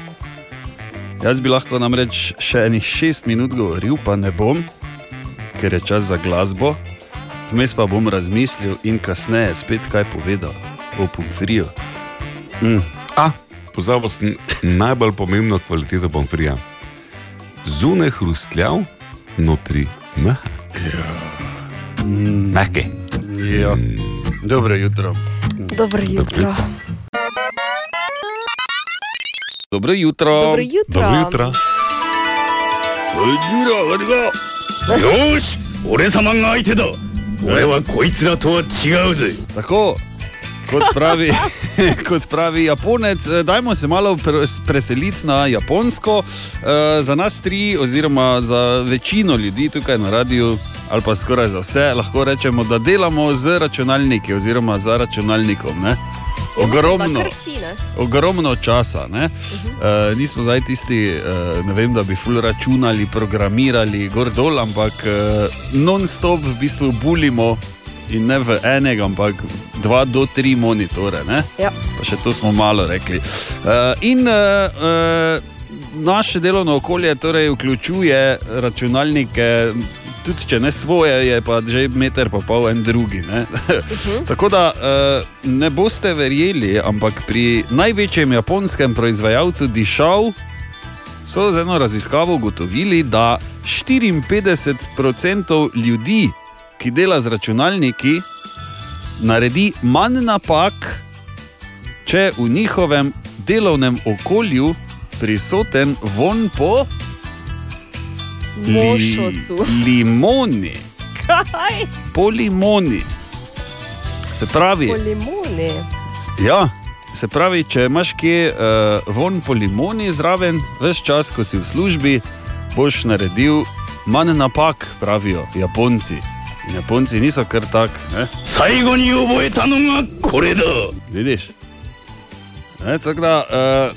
Speaker 4: Jaz bi lahko namreč še enih šest minut govoril, pa ne bom, ker je čas za glasbo. Vmes pa bom razmislil in kasneje spet kaj povedal o pomfriju. Mm.
Speaker 6: A, pozabil sem najbolj pomembno kvaliteto pomfrija. Zunaj hrustljav, notri mehak. Mehke.
Speaker 4: Ja. Dobro jutro.
Speaker 5: Dobro jutro.
Speaker 4: Dobro jutro.
Speaker 5: Dobro jutro.
Speaker 6: Dobro jutro.
Speaker 11: よし俺様が相手だ俺はこいつらとは違うぜ
Speaker 4: Tako, kot pravi, kot pravi Japonec, eh, dajmo se malo pre- preseliti na Japonsko. Eh, Za nas tri, oziroma za večino ljudi tukaj na radiju, ali pa skoraj za vse, lahko rečemo, da delamo z računalniki oziroma za računalnikom. Ne? Ogromno,
Speaker 5: ne?
Speaker 4: ogromno časa. Ne? Uh, nismo zdaj tisti, ne vem, da bi ful računali, programirali, gor dol, ampak uh, non-stop v bistvu bulimo in ne v enega, ampak dva do tri monitore.
Speaker 5: Ja.
Speaker 4: Pa še to smo malo rekli. Uh, in uh, uh, naše delovno okolje torej vključuje računalnike. Tudi če ne svoje, je pa že meter pa pol en drugi. ne. Tako da uh, ne boste verjeli, ampak pri največjem japonskem proizvajalcu dišav so z eno raziskavo ugotovili, da 54% ljudi, ki dela z računalniki, naredi manj napak, če v njihovem delovnem okolju prisoten von po
Speaker 5: Mošosu.
Speaker 4: limoni.
Speaker 5: Kaj?
Speaker 4: Po limoni. Se pravi,
Speaker 5: Po limoni.
Speaker 4: ja, se pravi, če imaš kje uh, von po limoni zraven, veš čas, ko si v službi, boš naredil manj napak, pravijo Japonci. In Japonci niso kar tak, ne?
Speaker 11: 最後に覚えたのがこれだ
Speaker 4: vidiš. Ne, tako da uh,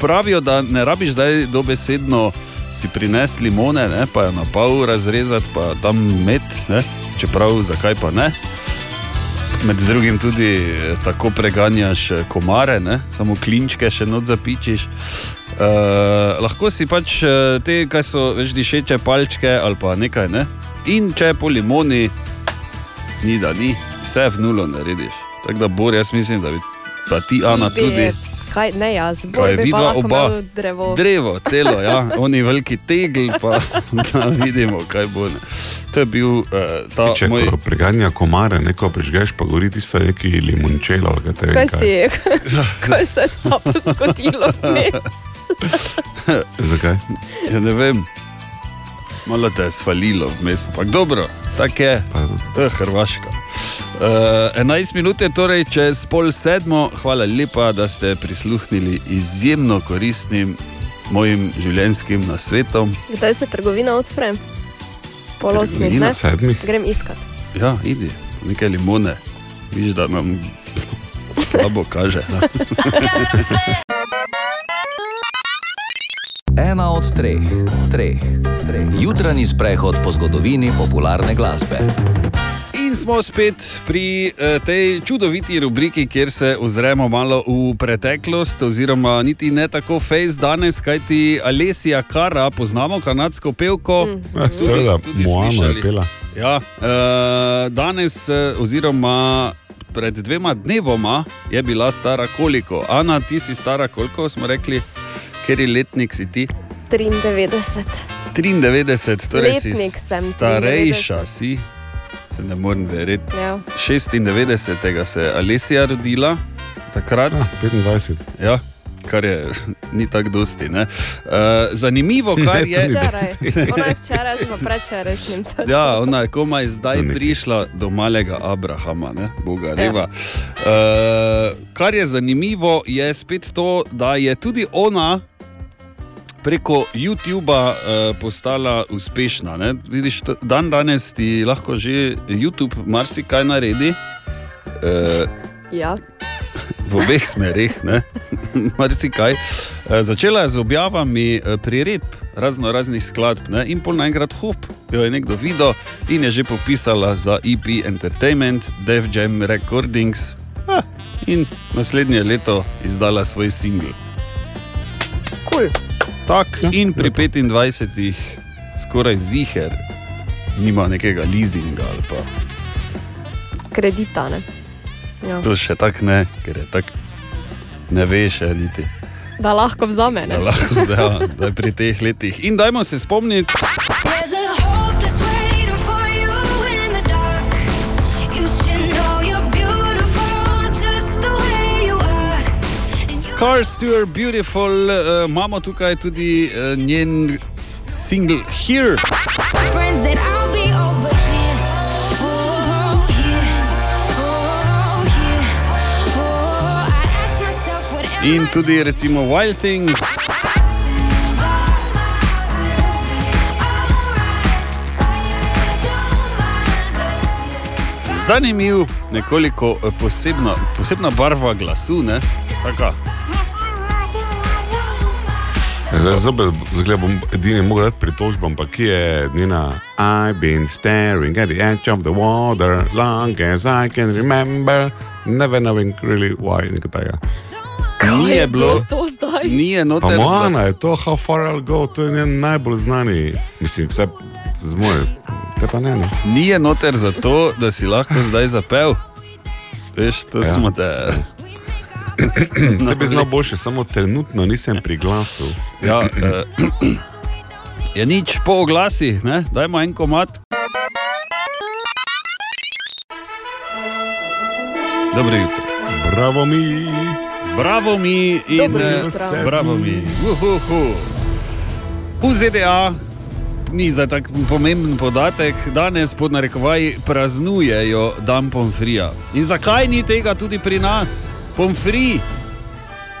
Speaker 4: pravijo, da ne rabiš zdaj dobesedno si prinesti limone, ne, pa jo na pol razrezati, pa tam med, ne, čeprav zakaj pa ne. Med drugim tudi eh, tako preganjaš eh, komare, ne? samo klinčke še not zapičiš. Uh, lahko si pač te, kaj so več dišeče palčke ali pa nekaj. Ne? In če po limoni, ni da ni, vse v nulo narediš. Tako da bor, jaz mislim, da bi pa ti, Ana, tudi.
Speaker 5: Kaj, ne jaz,
Speaker 4: Kaj,
Speaker 5: bolj bi pa
Speaker 4: vidva
Speaker 5: lahko
Speaker 4: oba?
Speaker 5: imel drevo.
Speaker 4: Drevo, celo, ja, oni veliki tegli, pa da vidimo, kaj bo. Ne. To je bil uh, ta
Speaker 6: Če
Speaker 4: moj.
Speaker 6: moj... preganja komare, neko prižgeš, pa gori tisto neki limončelo. ali kaj te vem
Speaker 5: Kaj si, kaj se je s tabo zgodilo?
Speaker 6: Zakaj?
Speaker 4: Ja, ne vem, malo te je svalilo vmes, ampak dobro, tako je, to je Hrvaška. Uh, 11 minut je torej čez pol sedmo, hvala lepa, da ste prisluhnili izjemno koristnim mojim življenjskim nasvetom.
Speaker 5: Kdaj se trgovina odpre? Pol osmih, ne?
Speaker 4: sedmih?
Speaker 5: Grem iskat.
Speaker 4: Ja, idi, nekaj limone, vidiš, da nam slabo kaže.
Speaker 1: Ena od treh, treh, treh. Jutranji sprehod po zgodovini popularne glasbe.
Speaker 4: In smo spet pri eh, tej čudoviti rubriki, kjer se ozremo malo v preteklost, oziroma niti ne tako fejs danes, kajti Alesija Kara, poznamo kanadsko pevko.
Speaker 6: Ja, seveda, Moana je pela.
Speaker 4: Ja, eh, danes, eh, oziroma pred dvema dnevoma, je bila stara koliko? Ana, ti si stara koliko, smo rekli, ker je letnik si ti?
Speaker 5: 93.
Speaker 4: 93, torej si
Speaker 5: Letnik sem,
Speaker 4: starejša, si, se ne morem verjeti.
Speaker 5: Ja.
Speaker 4: 96. se je Alesija rodila, takrat.
Speaker 6: Ah, 25.
Speaker 4: Ja, kar je ni tako dosti. ne. Uh, zanimivo, kar je.
Speaker 5: Včeraj. Ona je včeraj, smo prečerajšnjim.
Speaker 4: Ja, ona je komaj zdaj prišla do malega Abrahama, ne? Boga
Speaker 5: Ja.
Speaker 4: reva. Uh, kar je zanimivo, je spet to, da je tudi ona preko YouTuba uh, postala uspešna. Ne? Vidiš, dan danes ti lahko že YouTube marsikaj naredi. Uh,
Speaker 5: Ja.
Speaker 4: v obeh smerih. marsikaj. Eh, Začela je z objavami priredb razno raznih skladb ne? in pol naenkrat hop, jo je nekdo videl in je že popisala za EP Entertainment, Def Jam Recordings ah, in naslednje leto izdala svoj singel.
Speaker 5: Cool.
Speaker 4: Tak, in pri 25, skoraj ziger, nima nekega leasinga ali pa
Speaker 5: Kredita, ne. Ja.
Speaker 4: to še tako ne, ker je tako ne veš, še niti.
Speaker 5: Da lahko vzame.
Speaker 4: Da,
Speaker 5: Ne?
Speaker 4: lahko, da, da je pri teh letih. In dajmo se spomniti, Scars to Your Beautiful, uh, imamo tukaj tudi uh, njen single Here.
Speaker 12: friends that I'll be over here. Oh. Oh. Oh, I
Speaker 4: In tudi recimo Wild Things. Zanimiv, nekoliko eh, posebna, posebna barva glasu. Ne? Taka.
Speaker 3: Zdaj, zopet, zdaj bom edini mogel dati pritožbo, ampak kje je njena I've been staring at the edge of the water long as I can remember, never knowing really why. nekaj takega.
Speaker 4: Ni je bilo,
Speaker 5: To zdaj.
Speaker 4: ni je noter. za-
Speaker 3: Moana je to, how far I'll go, to je njen najbolj znani, mislim, vse z moje, te pa ne. ne.
Speaker 4: Ni je noter zato, da si lahko zdaj zapel. Veš, to. Ja. smo te.
Speaker 3: Vse bi znal boljše, samo trenutno nisem pri glasu.
Speaker 4: Ja, eh, je nič po oglasih, ne? dajmo en komat. Dobro jutro.
Speaker 3: Bravo mi.
Speaker 4: Bravo mi in
Speaker 5: Dobro
Speaker 4: eh,
Speaker 5: jutro.
Speaker 4: bravo mi. Uhuhu. V ZDA ni za tak pomemben podatek, danes pod narekovaji praznujejo dan pomfrija. In zakaj ni tega tudi pri nas? Pomfri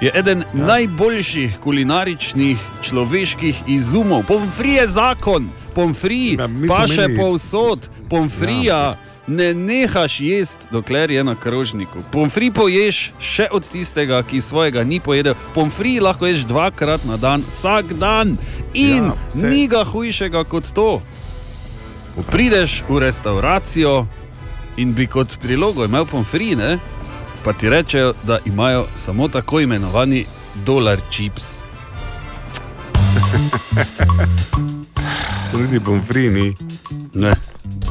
Speaker 4: je eden ja. najboljših kulinaričnih človeških izumov. Pomfri je zakon, pomfri
Speaker 3: Ja,
Speaker 4: pa še
Speaker 3: imeli-
Speaker 4: povsod, pomfrija. Ja. Ne nehaš jesti, dokler je na krožniku. Pomfri poješ še od tistega, ki svojega ni pojedel. Pomfri lahko ješ dvakrat na dan, vsak dan. In
Speaker 3: Ja, vse.
Speaker 4: ni ga hujšega kot to. Prideš v restauracijo in bi kot prilogo imel pomfri, ne? Pa ti rečejo, da imajo samo tako imenovani dolar chips.
Speaker 3: Tudi pomfrini.
Speaker 4: Ne,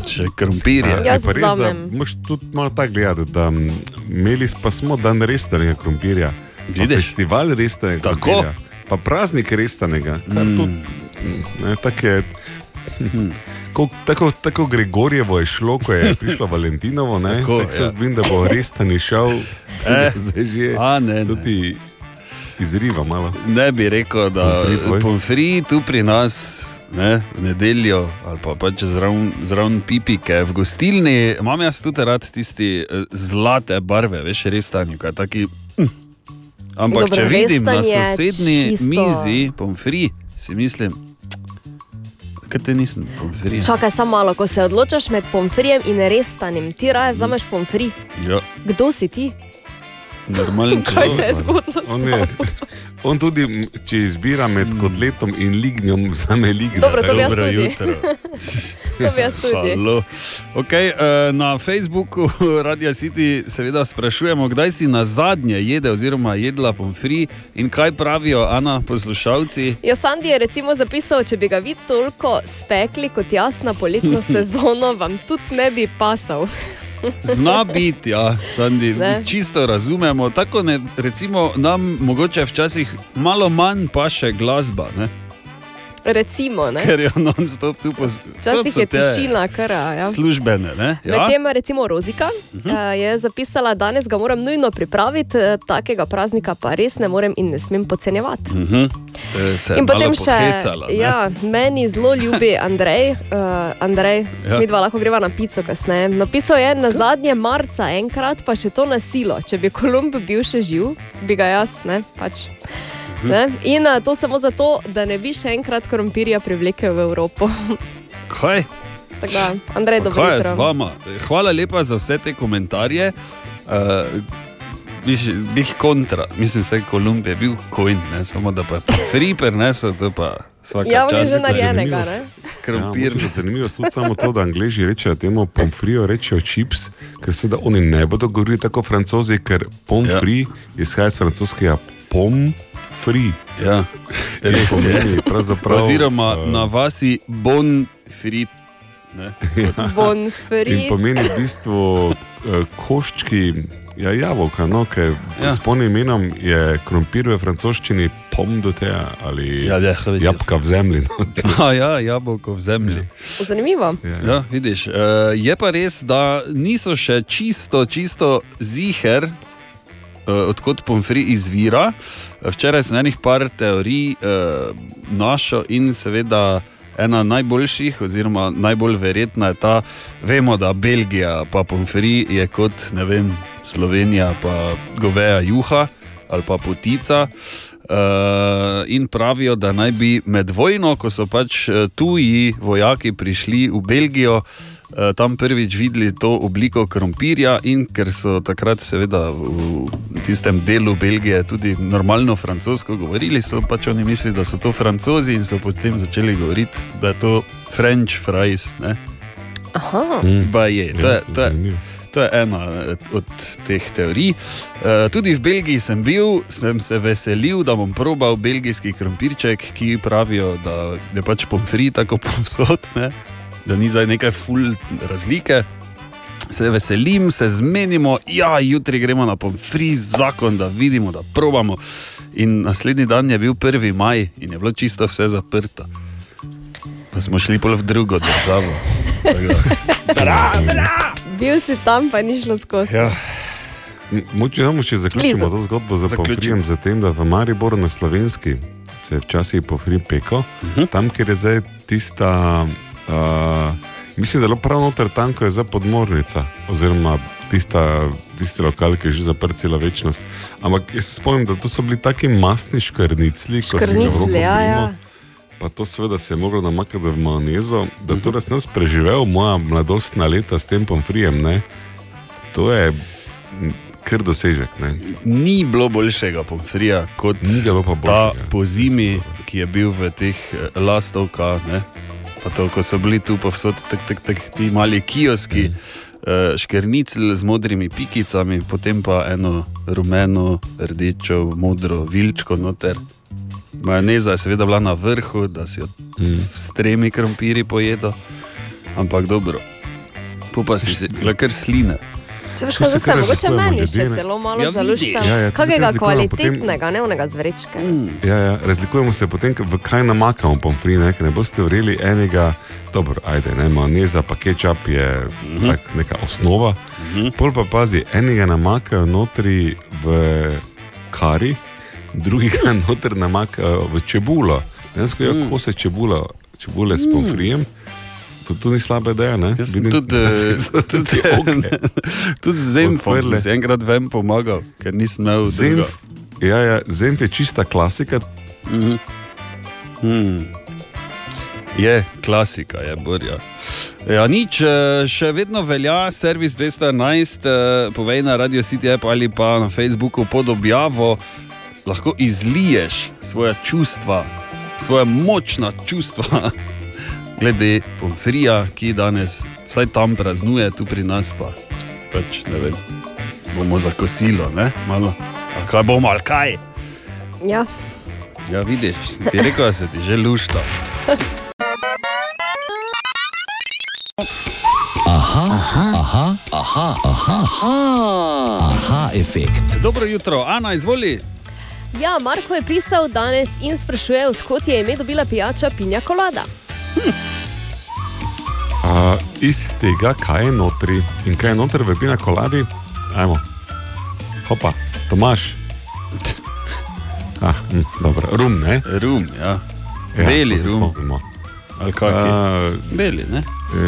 Speaker 4: še krompirje.
Speaker 5: Ja.
Speaker 3: Pa res, da moraš tudi malo tako gledati, da m, imeli pa smo dan restanega krompirja.
Speaker 4: Vidiš?
Speaker 3: Festival restanega
Speaker 4: Tako.
Speaker 3: krompirja. Pa praznik restanega.
Speaker 4: Mm.
Speaker 3: tudi, mm, ne, tako je. Ko, tako, tako Gregorjevo je šlo, ko je prišlo Valentinovo, ne?
Speaker 4: Tako,
Speaker 3: tako se
Speaker 4: ja.
Speaker 3: zbim, da bo restani šel,
Speaker 4: Eh,
Speaker 3: zdaj že
Speaker 4: A ne,
Speaker 3: tudi izriva malo.
Speaker 4: Ne bi rekel, da
Speaker 3: Pomfri
Speaker 4: pomfri tu pri nas. Ne, v nedeljo ali pa pač zraven, zraven pipike v gostilni, imam jaz tudi rad tisti eh, zlate barve, veš, res stanje, kaj taki. hm. Ampak
Speaker 5: Dobro,
Speaker 4: če vidim na sosednji
Speaker 5: čisto-
Speaker 4: mizi pomfri, si mislim, kaj te nisem pomfri.
Speaker 5: Čakaj samo malo, ko se odločaš med pomfrijem in restanim, ti raje vzameš pomfri.
Speaker 4: Ja,
Speaker 5: Kdo si ti?
Speaker 4: Normalen
Speaker 5: Kaj se je
Speaker 4: človek.
Speaker 5: zgodilo?
Speaker 3: On, je, on tudi, če izbira med kotletom in lignjom, vzame lignjo.
Speaker 5: Dobro, to bi jaz
Speaker 4: Dobro
Speaker 5: tudi.
Speaker 4: jutro.
Speaker 5: To bi jaz tudi.
Speaker 4: Halo. Okay, eh, na Facebooku Radia City seveda sprašujemo, kdaj si na zadnje jedel oziroma jedla pomfri in kaj pravijo Ana poslušalci.
Speaker 5: Ja, Sandy je recimo zapisal, če bi ga vi toliko spekli kot jaz na poletno sezono, vam tudi ne bi pasal.
Speaker 4: Zna biti, ja, Sandi,
Speaker 5: Ne.
Speaker 4: čisto razumemo. Tako ne, recimo, nam mogoče včasih malo manj paše glasba, ne?
Speaker 5: Recimo, ne?
Speaker 4: ker je non-stop tu
Speaker 5: Včasih je tišina, kar ja.
Speaker 4: Službene, ne? Ja?
Speaker 5: Medtem recimo Rozika uh -huh. je zapisala, danes ga moram nujno pripraviti, eh, takega praznika pa res ne morem in ne smem podcenjevati.
Speaker 4: Uh -huh. Se je
Speaker 5: In potem še,
Speaker 4: pohecala, ne?
Speaker 5: ja, meni zelo ljubi Andrej, uh, Andrej
Speaker 4: Ja.
Speaker 5: mi dva lahko greva na pico kasneje. Napisal je na zadnje marca enkrat, pa še to na silo. Če bi Kolumb bil še živ, bi ga jaz, ne, pač.
Speaker 4: Mhm.
Speaker 5: Ne? In uh, to samo zato, da ne bi še enkrat krompirja privlekel v Evropo.
Speaker 4: Kaj?
Speaker 5: Tako da, Andrej, dobro
Speaker 4: Kaj je z vama? Hvala lepa za vse te komentarje. Uh, viš, bih kontra, mislim, da je Kolumbija bil coin, ne samo da pa je free prenesel, to pa vsaka
Speaker 5: Ja, on je
Speaker 4: čast.
Speaker 5: že narejenega, ne?
Speaker 4: Krompir.
Speaker 3: Ja, zanimivo je tudi samo to, da angliži rečejo temu pomfrijo, rečejo chips, ker seveda oni ne bodo govorili tako francozi, ker pomfri ja. izhaja iz francoskega pomfri.
Speaker 4: Ja, res je. Oziroma
Speaker 3: eh,
Speaker 4: na vasi bon frit. Ne?
Speaker 5: Zvon
Speaker 3: In
Speaker 5: fri.
Speaker 3: pomeni v bistvu eh, koščki ja, jabolka, no, ker
Speaker 4: Ja.
Speaker 3: ja. s polnim imenom je krompir v francoščini pom do tega ali
Speaker 4: Ja, ja, ja.
Speaker 3: jabka v zemlji. No.
Speaker 4: A ja, jabolko v zemlji.
Speaker 5: Zanimivo.
Speaker 4: Ja, vidiš, uh, je pa res, da niso še čisto, čisto ziger, uh, odkot pomfri izvira. Včeraj sem enih par teorij uh, našel in seveda. Ena najboljših, oziroma najbolj verjetna je ta, vemo, da Belgija, pa pomfri je kot vem, Slovenija, pa goveja juha ali pa potica. Uh, in pravijo, da naj bi med vojno, ko so pač eh, tuji vojaki prišli v Belgijo, uh, tam prvič videli to obliko krompirja, in ker so takrat, seveda, v tistem delu Belgije tudi normalno francosko govorili, so pač oni mislili, da so to francozi in so potem začeli govoriti, da je to French fries. Ne?
Speaker 5: Aha.
Speaker 4: Pa je, to je, to je, to je ena eh, od teh teorij. Uh, tudi v Belgiji sem bil, sem se veselil, da bom probal belgijski krompirček, ki pravijo, da je pač pomfri tako povsod, ne? Da ni zdaj nekaj ful razlike. Se veselim, se zmenimo, ja, jutri gremo na pomfri zakon, da vidimo, da probamo. In naslednji dan je bil 1. maj in je bilo čisto vse zaprto. Pa smo šli pol v drugo državo. Tako da-
Speaker 5: Bil si tam, pa ni šlo skozi.
Speaker 4: Ja.
Speaker 3: Moče samo še zaključimo
Speaker 5: Blizu.
Speaker 3: to zgodbo za pomfrijem, z tem, da v Mariboru na slovenski se je včasih pomfri peko, uh
Speaker 4: Mhm.
Speaker 3: -huh. tam, kjer je zdaj tista, uh, mislim, da je bilo prav noter tam, ko je zdaj podmornica, oziroma tista, tisti lokal, ki je že zaprt cela večnost. Ampak jaz se spomnim, da to so bili taki masni škrnicli, ko si jih v
Speaker 5: Škrnicli, ja, ja.
Speaker 3: Pa to seveda se je moglo namakati v majonezo, da torej sem jaz preživel moja mladostna leta s tem pomfrijem. Ne? To je kar dosežek. Ne?
Speaker 4: Ni bilo boljšega pomfrija kot
Speaker 3: Ni ga bilo pa
Speaker 4: ta
Speaker 3: boljšega.
Speaker 4: po zimi, ki je bil v teh eh, lastovkah. Pa to, ko so bili tu povsod tak, tak, tak, ti mali kioski, mm. škrnicl z modrimi pikicami, potem pa eno rumeno, rdečo, modro vilčko noter. Majoneza je seveda bila na vrhu, da si jo mm. s tremi krompiri pojedo, ampak dobro. Po pa si le kar sline.
Speaker 5: Se veš, kaj
Speaker 3: se
Speaker 5: zdaj
Speaker 3: kar
Speaker 5: mogoče meni
Speaker 3: ljudje,
Speaker 5: še
Speaker 3: ne?
Speaker 5: celo malo
Speaker 4: Ja,
Speaker 5: ja,
Speaker 4: vidiš.
Speaker 5: zalušta.
Speaker 3: Ja, ja,
Speaker 5: Kakega
Speaker 3: razlikujemo, potem-
Speaker 5: kvalitetnega, ne onega z vrečke.
Speaker 3: Ja, ja, razlikujemo se potem, v kaj namakamo pomfri, ne, ker ne boste verjeli enega, dobro, ajde, ne, majoneza, pa kečap je -huh. tak, neka osnova. Uh -huh. Pol pa pazi, enega namakajo notri v kari, drugega noter namakajo v čebulo. Dejansko je, ko se čebula, čebule s pomfrijem. To, to ni slaba ideja, Vidim,
Speaker 4: tudi, eh, tudi,
Speaker 3: te okne
Speaker 4: tudi Zemfom sem si enkrat vem pomagal, ker nisem imel drugega.
Speaker 3: ja, ja, Zenf je čista klasika,
Speaker 4: Hmm. Je, klasika je borja. Ja, nič, eh, še vedno velja servis 211, eh, povej na Radio City app ali pa na Facebooku pod objavo, lahko izliješ svoje čustva, svoje močna čustva glede pomfrija, ki danes vsaj tam praznuje, tu pri nas pa pač ne vem, bomo za kosilo, ne, malo. A kaj bomo, ali kaj?
Speaker 5: Ja.
Speaker 4: Ja, vidiš, sem ti rekel, da se ti že lušta.
Speaker 1: Aha, aha, aha, aha, aha, aha, aha efekt.
Speaker 4: Dobro jutro, Ana, izvoli.
Speaker 5: ja, Marko je pisal danes in sprašuje, odkot je ime dobila pijača Pinja Kolada.
Speaker 3: A, iz tega, kaj je notri in kaj je notri v pina koladi, ajmo. Hopa, Tomaš. Ah, hm, dobro, rum, ne?
Speaker 4: Rum, ja.
Speaker 3: Ja,
Speaker 4: Beli rum.
Speaker 3: spomnimo.
Speaker 4: Ali kaki?
Speaker 3: A,
Speaker 4: Beli, ne?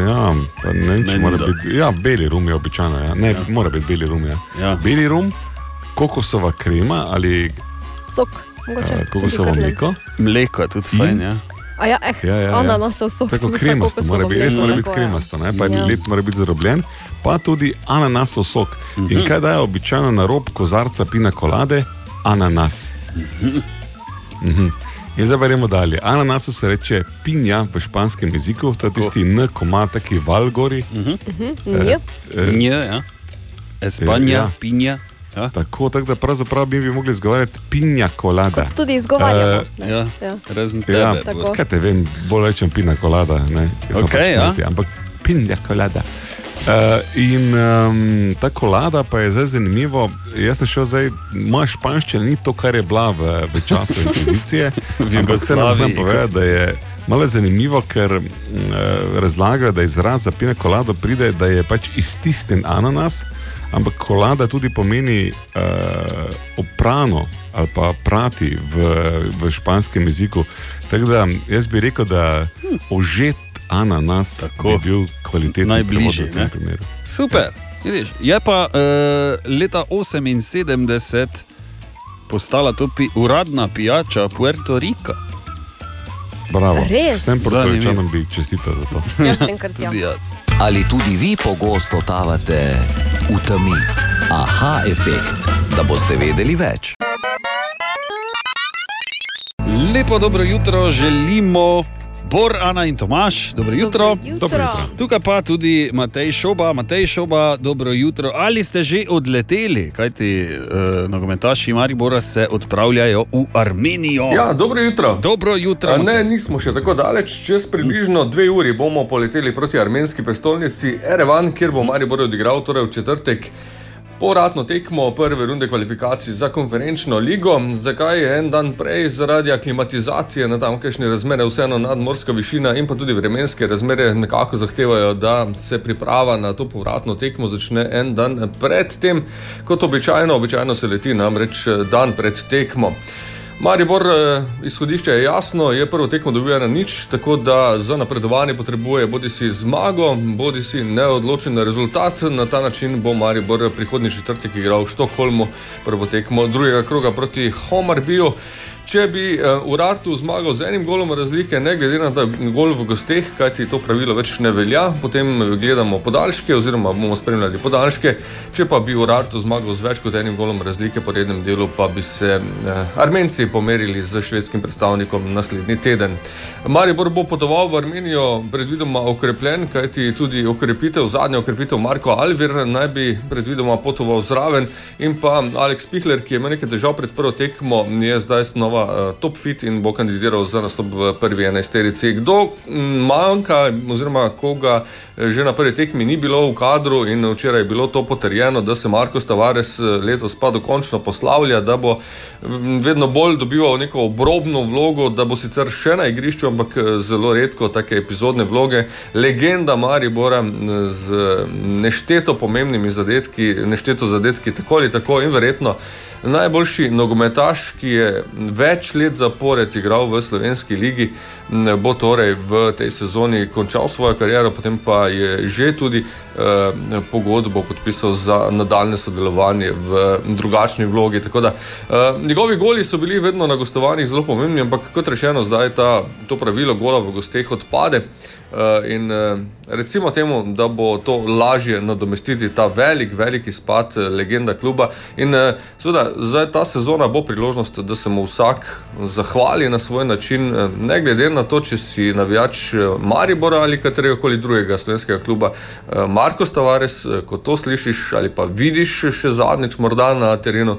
Speaker 3: Ja, pa ne vem, če mora biti. Ja, beli rum je običajno. Ja. Ne, ja. mora biti beli rum. Ja.
Speaker 4: Ja.
Speaker 3: Beli rum, kokosova krema ali
Speaker 5: Sok, mogoče.
Speaker 3: uh, kokosova mleko.
Speaker 4: Mleko je tudi fajn, ja.
Speaker 5: A ja, eh,
Speaker 3: Ja, ja, ja.
Speaker 5: ananasov sok.
Speaker 3: Tako
Speaker 5: sem mislila,
Speaker 3: kremasto,
Speaker 5: koliko
Speaker 3: mora biti, res mora biti
Speaker 5: tako, ja.
Speaker 3: kremasto, ne? pa je
Speaker 5: Ja.
Speaker 3: led mora biti zarobljen, pa tudi ananasov sok. In
Speaker 4: Mhm.
Speaker 3: kaj daje običajno na rob kozarca pina kolade? Ananas. Mhm. In zdaj verjemo dalje. Ananasu se reče pinja v španskem jeziku, to je tisti N, koma, taki valgori.
Speaker 5: Mhm,
Speaker 3: Eh, eh,
Speaker 4: Nje, ja. Espanja,
Speaker 3: ja.
Speaker 4: pinja. Ja.
Speaker 3: Tako, tako da pravzaprav mi bi mogli izgovarjati pinja kolada.
Speaker 5: Kot tudi izgovarjamo.
Speaker 3: Eh,
Speaker 5: ne?
Speaker 4: Ja.
Speaker 5: Ja.
Speaker 4: Razen tebe.
Speaker 3: Ja, kaj te vem, bolj rečem pina kolada. Ne, sem
Speaker 4: Okej, ja.
Speaker 3: kmetje, Ampak pina kolada. Uh, in um, ta kolada pa je zdaj zanimivo. Jaz sem šel zdaj, moja španščina ni to, kar je bila v, v času inkvizicije.
Speaker 4: V
Speaker 3: ampak se nam znam povedati, da je malo zanimivo, ker uh, razlagajo, da izraz za pina kolado pride, da je pač iztisnjen ananas, ampak kolada tudi pomeni uh, oprano ali pa prati v, v španskem jeziku. Tako da jaz bi rekel, da ožet ananas
Speaker 4: Tako.
Speaker 3: bi bil kvaliteten
Speaker 4: Najbližji,
Speaker 3: v tem primeru.
Speaker 4: Super. Vidiš, je pa uh, leta 78 postala to pi, uradna pijača Puerto Rika.
Speaker 3: Bravo.
Speaker 5: Res?
Speaker 3: Vsem portoričanom bi čestital za to.
Speaker 5: Jaz sem kar.
Speaker 4: Tudi jaz.
Speaker 1: Ali tudi vi pogosto totavate v temi? Aha, efekt, da boste vedeli več.
Speaker 4: Lepo dobro jutro želimo. Bor, Ana in Tomaš, dobro jutro.
Speaker 5: Dobro jutro.
Speaker 3: Dobro jutro.
Speaker 4: Tukaj pa tudi Matej Šoba, Matej Šoba, dobro jutro. Ali ste že odleteli, kajti uh, nogometaši Maribora se odpravljajo v Armenijo?
Speaker 9: Ja, dobro jutro.
Speaker 4: Dobro jutro.
Speaker 9: A Ne, nismo še tako daleč. Čez približno dve uri bomo poleteli proti armenski prestolnici Erevan, kjer bo Maribor odigral torej v četrtek. Povratno tekmo prve runde kvalifikacij za konferenčno ligo. Zakaj je en dan prej? Zaradi aklimatizacije na tamkajšnje razmere, vseeno nadmorska višina in pa tudi vremenske razmere nekako zahtevajo, da se priprava na to povratno tekmo začne en dan pred tem, kot običajno. Običajno se leti namreč dan pred tekmo. Maribor, eh, izhodišče je jasno, je prvo tekmo dobil na nič, tako da za napredovanje potrebuje bodi si zmago, bodi si neodločen rezultat. Na ta način bo Maribor prihodnji četrtek igral v Štokholmu, prvo tekmo drugega kroga proti Homarbiju. Če bi uh, Urartu zmagal z enim golom razlike, ne glede na ta gol v gosteh, kajti to pravilo več ne velja, potem gledamo podaljške, oziroma bomo spremljali podaljške. Če pa bi Urartu zmagal z več kot enim golom razlike po rednem delu, pa bi se uh, Armenci pomerili z švedskim predstavnikom naslednji teden. Maribor bo potoval v Armenijo predvidoma okrepljen, kajti tudi okrepitev, zadnja okrepitev Marko Alvir naj bi predvidoma potoval zraven in pa Aleks Pihler, ki je imel nekaj težav pred prvo tekmo, je zdaj znova uh, top fit in bo kandidiral za nastop v prvi enajsterici. Kdo manjka, oziroma koga eh, že na prvi tekmi ni bilo v kadru in včeraj je bilo to potrjeno, da se Marko Tavares eh, letos pa dokončno poslavlja, da bo vedno bolj dobival neko obrobno vlogo, da bo sicer še na igrišču, ampak eh, zelo redko take epizodne vloge. Legenda Maribora z nešteto pomembnimi zadetki, nešteto zadetki tako ali tako in verjetno najboljši nogometaš, ki je več let zapored igral v slovenski ligi, bo torej v tej sezoni končal svojo kariero, potem pa je že tudi eh, pogodbo podpisal za nadaljne sodelovanje v drugačni vlogi. Tako da eh, njegovi goli so bili vedno na gostovanjih zelo pomembni, ampak kot rečeno, zdaj ta, to pravilo gola v gosteh odpade. Eh, in eh, recimo temu, da bo to lažje nadomestiti ta velik, velik izpad eh, legenda kluba. In eh, seveda, zdaj ta sezona bo priložnost, da se mu vsak zahvali na svoj način, eh, ne glede na to, če si navijač Maribora ali katerega koli drugega slovenskega kluba. Marko Stavares, ko to slišiš ali pa vidiš še zadnjič morda na terenu,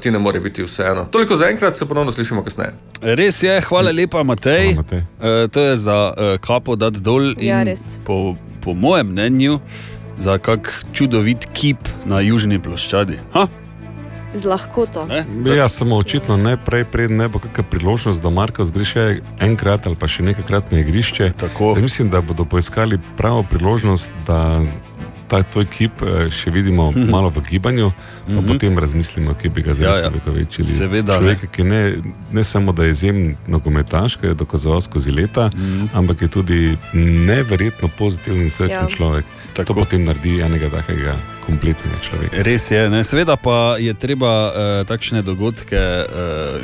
Speaker 9: ti ne more biti vseeno. Toliko za enkrat, se ponovno slišimo kasneje.
Speaker 4: Res je, hvala lepa, Matej.
Speaker 3: Hvala, Matej.
Speaker 4: Uh, to je za uh, kapo dati dol. in
Speaker 5: Ja, res.
Speaker 4: Po, po mojem mnenju, za kak čudovit kip na južni ploščadi. Ha?
Speaker 5: Z lahkoto.
Speaker 4: Ne?
Speaker 3: Ja, samo očitno ne prej, preden ne bo kakšna priložnost, da Marko zgre še enkrat ali pa še nekajkrat na igrišče.
Speaker 4: Tako.
Speaker 3: Jaz mislim, da bodo poiskali pravo priložnost, da ta tvoj kip eh, še vidimo malo v gibanju, pa
Speaker 4: Mhm.
Speaker 3: potem razmislimo, kje bi ga zdaj
Speaker 4: ja.
Speaker 3: ja, večili.
Speaker 4: Seveda, ne.
Speaker 3: Človeka, ki ne, ne samo da je izjemen nogometaš, ki je dokazoval skozi leta,
Speaker 4: Mhm.
Speaker 3: ampak je tudi neverjetno pozitiven in srečen
Speaker 5: Ja.
Speaker 3: človek.
Speaker 4: Tako.
Speaker 3: To potem naredi enega takega kompletnega človeka.
Speaker 4: Res je, ne? seveda pa je treba uh, takšne dogodke uh,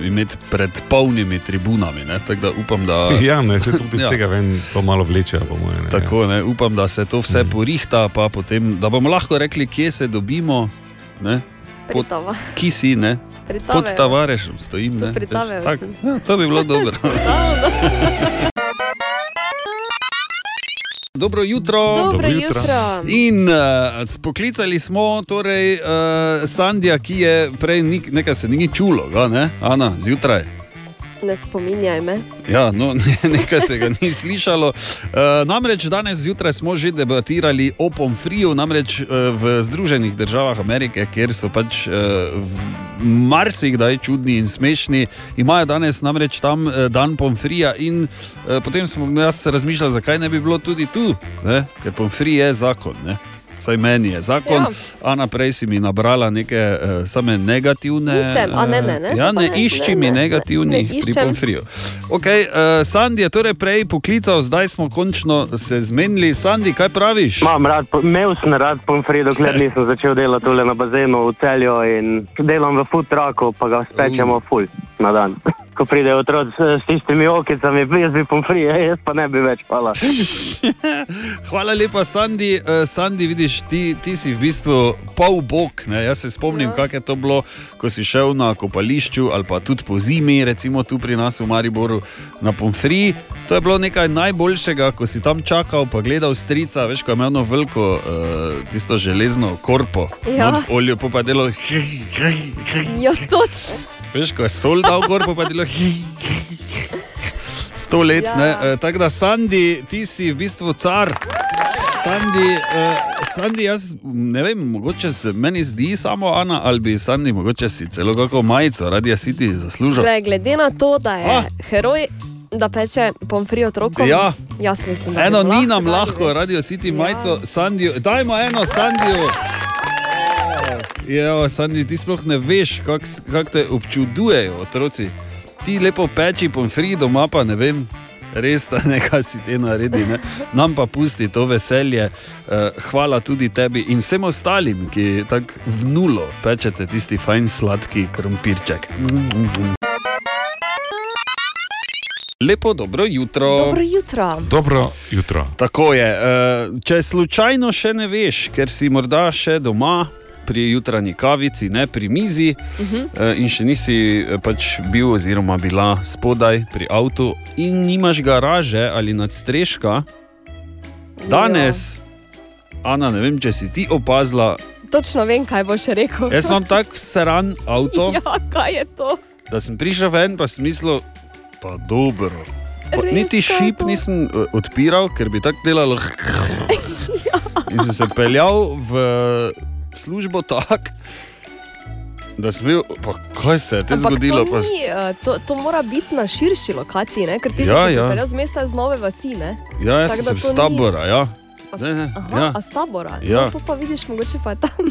Speaker 4: imeti pred polnimi tribunami. ne, Tako da upam, da.
Speaker 3: Ja, ne, se tudi iz
Speaker 4: Ja.
Speaker 3: tega ven to malo vleče, po mojem. ne.
Speaker 4: Tako, ne, upam, da se to vse porihta, pa potem, da bomo lahko rekli, kje se dobimo, ne, pod, ki si, ne,
Speaker 5: Pri
Speaker 4: pod
Speaker 5: Taveju.
Speaker 4: tavarešem stojim.
Speaker 5: Tu
Speaker 4: Ne,
Speaker 5: pri
Speaker 4: veš,
Speaker 5: Taveju
Speaker 4: tak, ja, to bi bilo dobro. Dobro jutro.
Speaker 5: Dobro Dobro jutro. jutro.
Speaker 4: In uh, spoklicali smo torej uh, Sandija, ki je prej nik, nekaj se ni čulo, ga, ne? Ana, zjutraj.
Speaker 5: Ne spominjaj me.
Speaker 4: Ja, no, ne, nekaj se ga ni slišalo. Uh, namreč danes zjutraj smo že debatirali o pomfriju, namreč uh, v Združenih državah Amerike, kjer so pač uh, marsikdaj čudni in smešni, imajo danes namreč tam uh, dan pomfrija in uh, potem smo jaz razmišljali, zakaj ne bi bilo tudi tu, ne? ker pomfrij je zakon. Ne? Vsaj meni je zakon. Ja. Ana, prej si mi nabrala neke uh, same negativne.
Speaker 5: Nisem, a ne, ne, ne,
Speaker 4: eh, Ja, ne,
Speaker 5: ne,
Speaker 4: išči
Speaker 5: ne,
Speaker 4: mi
Speaker 5: ne, ne,
Speaker 4: negativnih
Speaker 5: ne
Speaker 4: pri
Speaker 5: iščem.
Speaker 4: pomfriju. Okay, uh, Sandi je torej prej poklical, zdaj smo končno se zmenili. Sandi, kaj praviš?
Speaker 13: Imam rad, imel sem rad pomfri, dokler nisem začel delati tole na bazenu v celju in delam v food trucku, pa ga spečemo ful na dan. Ko pridejo otroci s, tistimi okicami, jaz bi pomfri, jaz pa ne bi več, hvala.
Speaker 4: Hvala lepa, Sandi. Uh, Sandi, vidiš, ti, ti si v bistvu pol bog. Ne? Jaz se spomnim, ja. kako je to bilo, ko si šel na kopališču ali pa tudi po zimi, recimo tu pri nas v Mariboru na Pomfri. To je bilo nekaj najboljšega, ko si tam čakal, pa gledal strica, veš, ko je imel veliko, uh, tisto železno korpo,
Speaker 5: Ja.
Speaker 4: v olju, pa pa je delo.
Speaker 5: Ja, točno.
Speaker 4: Veš, ko je sol dal gor, pa je delo. Sto let,
Speaker 5: Ja.
Speaker 4: ja. E, tako da, Sandi, ti si v bistvu car. Sandi, uh, Sandi, jaz ne vem, mogoče se meni zdi samo Ana, ali bi Sandi mogoče si celo kako majico, radi si ti zaslužil.
Speaker 5: Glej, glede na to, da je
Speaker 4: A.
Speaker 5: heroj, da peče pomfri otrokom,
Speaker 4: Ja.
Speaker 5: jaz mislim, da
Speaker 4: Eno ni nam lahko, radio City majico, Sandiju, dajmo eno Sandiju. Ja, Sandi, ti sploh ne veš, kako kak te občudujejo otroci. Ti lepo peči pomfri doma, pa ne vem. Res, da nekaj si te naredi, ne? nam pa pusti to veselje. Eh, Hvala tudi tebi in vsem ostalim, ki tako v nulo pečete tisti fajn sladki krompirček. Lepo, dobro jutro.
Speaker 5: Dobro jutro.
Speaker 3: Dobro jutro.
Speaker 4: Tako je. eh, Če slučajno še ne veš, ker si morda še doma pri jutranji kavici, ne pri mizi, uh
Speaker 5: Mhm.
Speaker 4: -huh. in še nisi eh, pač bil, oziroma bila spodaj pri avtu, in nimaš garaže ali nadstreška, danes, Ana, ne vem, če si ti opazila,
Speaker 5: Točno vem, kaj boš rekel.
Speaker 4: jaz imam tak sran avto,
Speaker 5: Ja, kaj je to?
Speaker 4: da sem prišel ven, pa sem mislil, pa dobro. Pa,
Speaker 5: Res
Speaker 4: niti šip nisem eh, odpiral, ker bi tako delalo. In sem se peljal v službo tako, da sem bil, pa kaj se je te
Speaker 5: Ampak
Speaker 4: zgodilo.
Speaker 5: To, ni, eh, to, to mora biti na širši lokaciji, ne? ker ti
Speaker 4: Ja,
Speaker 5: si
Speaker 4: ja.
Speaker 5: pripeljal z mesta z nove vasi. Ne?
Speaker 4: ja, jaz
Speaker 5: Tako da
Speaker 4: sem
Speaker 5: to
Speaker 4: z
Speaker 5: ni-
Speaker 4: tabora, ja.
Speaker 5: A
Speaker 4: Ne, ne,
Speaker 5: Aha,
Speaker 4: ja.
Speaker 5: a s tabora.
Speaker 4: Ja.
Speaker 5: No, to pa vidiš, mogoče pa je tam.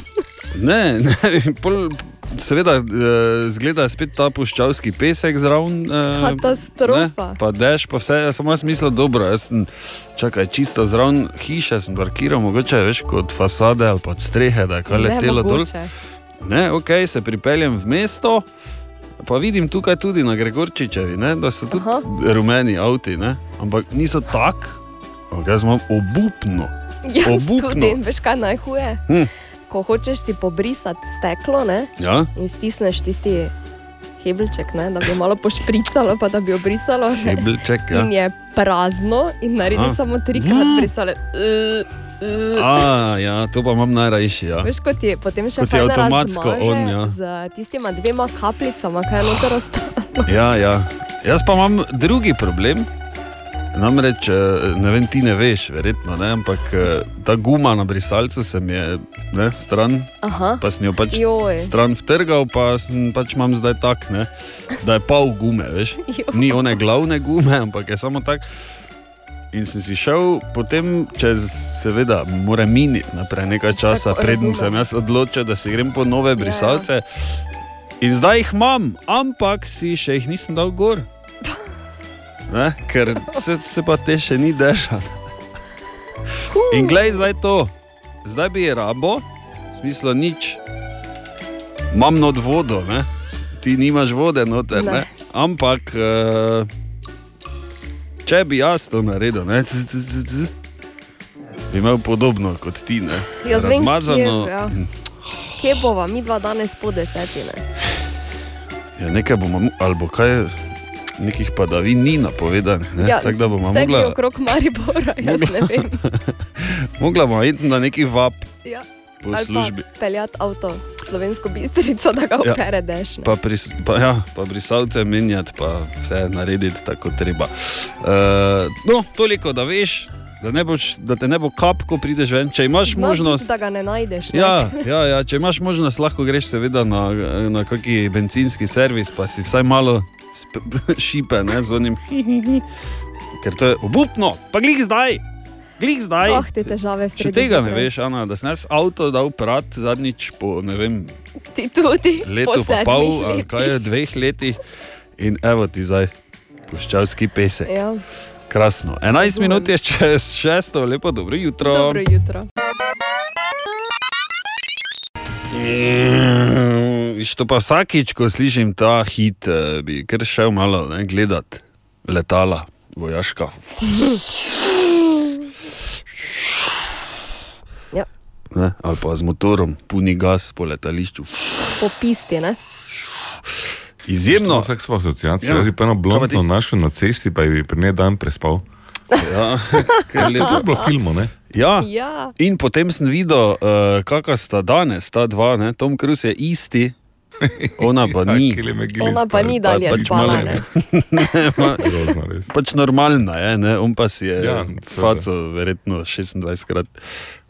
Speaker 4: Ne, ne, pol, seveda, eh, zgleda spet ta puščavski pesek zraven. eh,
Speaker 5: Katastrofa.
Speaker 4: ne, Pa dež, pa vse, sem jaz mislil, dobro, jaz sem, čakaj, čisto zraven hiše sem parkiral, mogoče veš, kot fasade ali pa strehe, da je kaj letelo dol. Ne, ok, se pripeljem v mesto. Pa vidim tukaj tudi na Gregorčičevi, ne, da so tudi
Speaker 5: Aha.
Speaker 4: Rumeni avti, ne, ampak niso tako, jaz imam obupno.
Speaker 5: Jaz
Speaker 4: obupno.
Speaker 5: tudi, veš kaj najhuje?
Speaker 4: Hm.
Speaker 5: Ko hočeš si pobrisati steklo ne?
Speaker 4: Ja?
Speaker 5: in stisneš tisti hebelček, ne? da bi malo pošpricalo, pa da bi obrisalo. ne.
Speaker 4: Hebelček, ja.
Speaker 5: In je prazno in naredi
Speaker 4: Aha.
Speaker 5: samo trikrat brisale. Uh, uh.
Speaker 4: A, ja, to pa imam najrajši. Ja.
Speaker 5: Veš, kot je potem še
Speaker 4: Kot je avtomatsko on, ja.
Speaker 5: Z tistima dvema kapljicama, kaj je noter ostalo.
Speaker 4: Ja, ja. Jaz pa imam drugi problem. Namreč, eh, ne vem, ti ne veš, verjetno, ne, ampak eh, ta guma na brisalcu se mi je ne, stran,
Speaker 5: Aha.
Speaker 4: pa sem jo pač
Speaker 5: Joj.
Speaker 4: stran vtrgal, pa sem pač imam zdaj tak, ne, da je pol gume, veš.
Speaker 5: Joj.
Speaker 4: Ni one glavne gume, ampak je samo tak. In sem si šel potem čez, seveda, mora miniti naprej nekaj časa,
Speaker 5: razumem.
Speaker 4: sem jaz odločil, da si grem po nove brisalce. In zdaj jih imam, ampak si še jih nisem dal gor. Ne? Ker se, se pa te še ni držal. In glej zdaj to, zdaj bi je rabo, smislu nič. Imam not vodo, ne? ti nimaš vode, noter, ne. Ampak uh, če bi jaz to naredil, ne, bi imel podobno kot ti, ne.
Speaker 5: Jaz vem,
Speaker 4: razmazano.
Speaker 5: Kje, ja. kje bova, mi dva danes po desetine.
Speaker 4: Ja, nekaj bomo, ali bo kaj, nekih padavin ni napovedanih. Ne?
Speaker 5: Ja,
Speaker 4: Tako da bomo
Speaker 5: gre
Speaker 4: mogla,
Speaker 5: okrog Maribora, jaz ne vem.
Speaker 4: mogla bomo iti na neki vap
Speaker 5: Ja.
Speaker 4: po
Speaker 5: Ali
Speaker 4: službi.
Speaker 5: Peljati avto slovensko bistrico, da ga
Speaker 4: Ja.
Speaker 5: opere dež. ne.
Speaker 4: Pa, pris, pa, ja, pa brisavce menjati, pa vse narediti tako treba. Uh, no, toliko, da veš, da, ne boš, da te ne bo kap, ko prideš ven. Če imaš
Speaker 5: Zna
Speaker 4: možnost,
Speaker 5: biti, da ga ne najdeš. ne.
Speaker 4: Ja, ja, ja, če imaš možnost, lahko greš seveda na, na kakšen bencinski servis, pa si vsaj malo šipe ne, z onim. Ker to je obupno, pa glih zdaj, glih zdaj.
Speaker 5: Oh, te težave sredi.
Speaker 4: tega ne veš, Ana, da si nas avto dal prat zadnjič po ne vem,
Speaker 5: Ti tudi.
Speaker 4: letu
Speaker 5: po
Speaker 4: pa pol, ali kaj je, dveh letih in evo ti zdaj, puščavski pesek.
Speaker 5: Ja.
Speaker 4: Krasno. 11 minut je čez šesto, lepo dobro jutro.
Speaker 5: Dobro jutro.
Speaker 4: Mm, Viš, to pa vsakič, ko slišim ta hit, eh, bi kar šel malo ne, gledat letala, vojaška.
Speaker 5: Ja.
Speaker 4: Ne, ali pa z motorom, puni gas po letališču.
Speaker 5: Po pisti, ne?
Speaker 4: Izjemno.
Speaker 3: Vsak svojo asociacijo.
Speaker 4: Ja.
Speaker 3: Jaz bi pa eno
Speaker 4: pa
Speaker 3: blondno našel na cesti, pa bi pri njej dan prespal.
Speaker 4: Ja, ker
Speaker 3: To je bilo v filmu, ne?
Speaker 4: Ja.
Speaker 5: Ja.
Speaker 4: In potem sem videl, uh, kakšna sta danes, ta dva, ne? Tom Cruise je isti, ona pa ni.
Speaker 5: Ona pa ni dalje
Speaker 4: pač
Speaker 5: spala. ne.
Speaker 4: Ne, pač normalna je, ne? on pa si je
Speaker 3: Ja,
Speaker 4: ja, faco verjetno 26 krat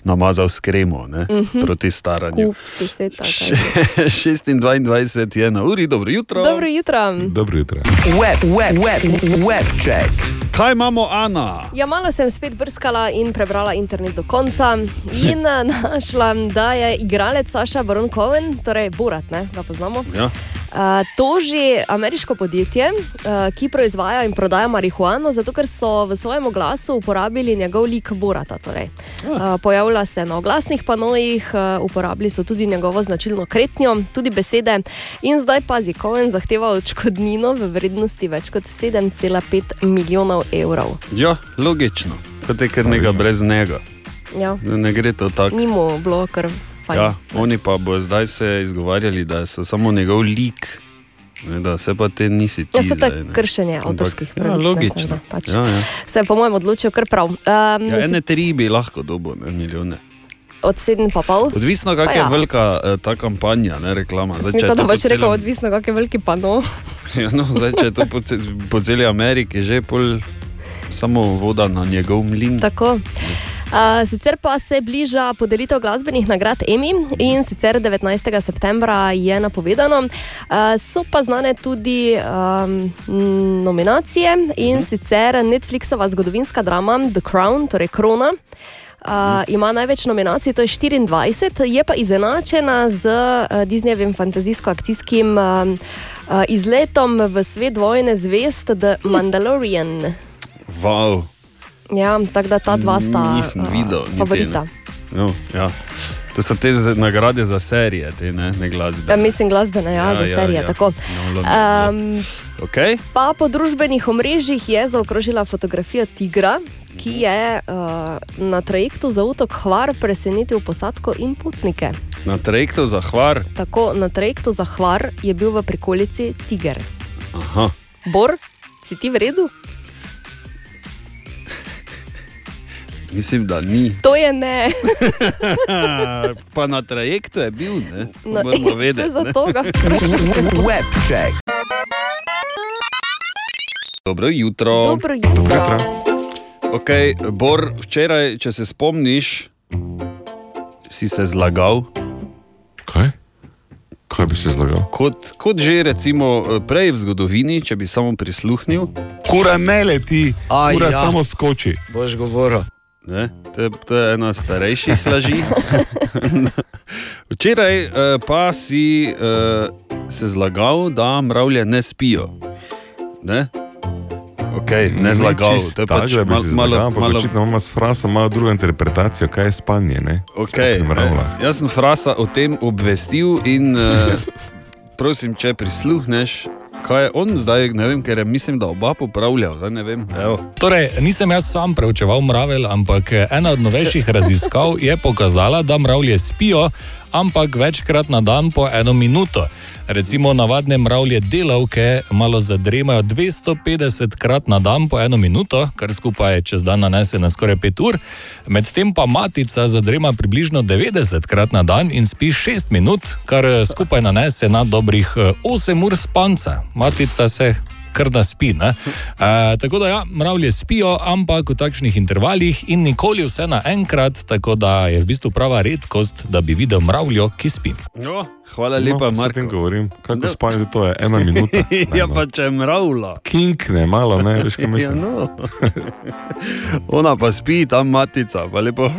Speaker 4: namazal s kremo ne?
Speaker 5: Mhm.
Speaker 4: proti staranju.
Speaker 5: Kup piseta. kaj.
Speaker 4: 26 je na uri, dobro jutro.
Speaker 5: Dobro jutro.
Speaker 3: Dobro jutro.
Speaker 1: Web, web, web, web check.
Speaker 4: Kaj imamo, Ana?
Speaker 5: Ja, malo sem spet brskala in prebrala internet do konca in eh, našla, da je igralec Saša Baron Cohen, torej Borat, ne, ga poznamo.
Speaker 4: Ja.
Speaker 5: Uh, toži ameriško podjetje, uh, ki proizvaja in prodaja marihuano, zato ker so v svojem oglasu uporabili njegov lik Borata. Torej. Uh, pojavlja se na oglasnih panojih, uh, uporabili so tudi njegovo značilno kretnjo, tudi besede. In zdaj pazi, Cohen zahteva odškodnino v vrednosti več kot 7,5 milijonov evrov.
Speaker 4: ja, logično, kot je kar nekaj brez njega.
Speaker 5: Ja.
Speaker 4: Ne gre to tako.
Speaker 5: Ni mu bilo kar fajn.
Speaker 4: Ja, oni pa bo zdaj se izgovarjali, da so samo njegov lik, ne, da se pa te nisi ti.
Speaker 5: Ja, se to
Speaker 4: ne.
Speaker 5: kršenje
Speaker 4: Ampak,
Speaker 5: avtorskih
Speaker 4: ja,
Speaker 5: pravic. ne,
Speaker 4: logično.
Speaker 5: da Pač
Speaker 4: Ja, ja.
Speaker 5: Se je po mojem odločil kar prav. Um,
Speaker 4: Ja, ene tri bi lahko dobil, ne milijone.
Speaker 5: Od sedem pa pol.
Speaker 4: Odvisno, kakšna
Speaker 5: ja.
Speaker 4: je velika eh, ta kampanja, ne reklama. Zdaj,
Speaker 5: Mislim, da
Speaker 4: to
Speaker 5: boš
Speaker 4: po
Speaker 5: rekel,
Speaker 4: celem-
Speaker 5: odvisno, kak je veliki pano.
Speaker 4: Ja, no, zdaj, če je to po, ce- po celi Ameriki, že pol samo voda na njegov mlin.
Speaker 5: Tako. Uh, sicer pa se bliža podelitev glasbenih nagrad Emmy in sicer 19. septembra je napovedano. Uh, so pa znane tudi um, nominacije in sicer Netflixova zgodovinska drama The Crown, torej Krona. Uh, ima največ nominacij, to je 24, je pa izenačena z uh, Disneyjevim fantazijsko-akcijskim um, uh, izletom v svet vojne zvest The Mandalorian.
Speaker 4: Wow,
Speaker 5: Ja, tako da ta dva sta
Speaker 4: nisem
Speaker 5: uh,
Speaker 4: videl. niti,
Speaker 5: favorita.
Speaker 4: No, ja. To so te nagrade za serije, te ne, ne glasbe.
Speaker 5: Ja, mislim, glasbene, ja,
Speaker 4: Ja,
Speaker 5: za
Speaker 4: ja,
Speaker 5: serije.
Speaker 4: ja.
Speaker 5: tako.
Speaker 4: No, no,
Speaker 5: Um,
Speaker 4: Okay.
Speaker 5: pa po družbenih omrežjih je zaokrožila fotografijo tigra, ki je uh, na trajektu za otok Hvar presenetil posadko in potnike.
Speaker 4: Na trajektu za hvar.
Speaker 5: Tako na trajektu za Hvar je bil v prikolici tiger.
Speaker 4: Aha.
Speaker 5: Bor, si ti v redu?
Speaker 4: Mislim, da ni.
Speaker 5: To je ne.
Speaker 4: pa na trajektu je bil, ne? To
Speaker 5: No,
Speaker 4: moramo
Speaker 5: se
Speaker 4: vedeti. ne.
Speaker 5: zato ga sprašujem.
Speaker 1: Web check.
Speaker 4: Dobro jutro.
Speaker 5: Dobro jutro.
Speaker 4: Okay, Bor, včeraj, če se spomniš, si se zlagal.
Speaker 3: Kaj? Kaj bi se zlagal?
Speaker 4: Kot, kot že recimo prej v zgodovini, če bi samo prisluhnil.
Speaker 3: Kura ne leti,
Speaker 4: A,
Speaker 3: kura
Speaker 4: ja.
Speaker 3: samo skoči.
Speaker 4: Boš govoril. Ne, to, je, to je ena starejših laži. Včeraj eh, pa si eh, se zlagal, da mravlje ne spijo. Ne? Okay, ne zlagal, to je
Speaker 3: tako,
Speaker 4: pač
Speaker 3: bi
Speaker 4: mal- malo-
Speaker 3: zlagal, ampak
Speaker 4: malo-
Speaker 3: Očitno imamo s frasom malo drugo interpretacijo, kaj je spanje. Ne?
Speaker 4: Okay,
Speaker 3: Mravlja.
Speaker 4: jaz sem Frasa o tem obvestil in uh, prosim, če prisluhneš, kaj je on zdaj, ne vem, ker je, mislim, da oba popravlja.
Speaker 14: Torej, nisem jaz sam preučeval mravelj, ampak eh, ena od novejših raziskav je pokazala, da mravlje spijo, ampak večkrat na dan po eno minuto. Recimo, navadne mravlje delavke malo zadremajo 250 krat na dan po eno minuto, kar skupaj čez dan nanese na skoraj 5 ur, medtem pa matica zadrema približno 90 krat na dan in spi 6 minut, kar eh, skupaj nanese na dobrih eh, 8 ur spanca. Matica se kar da spi. E, tako da, ja, mravlje spijo, ampak v takšnih intervalih in nikoli vse naenkrat, tako da je v bistvu prava redkost, da bi videl mravljo, ki spi.
Speaker 4: No, hvala lepa,
Speaker 3: no,
Speaker 4: Marko.
Speaker 3: tem govorim, kako no. spanje, to je ena minuta.
Speaker 4: ja, pa če je mravlja.
Speaker 3: Kinkne malo, ne veš, kaj
Speaker 4: Ja,
Speaker 3: mislim.
Speaker 4: no. Ona pa spi, tam matica, pa lepo.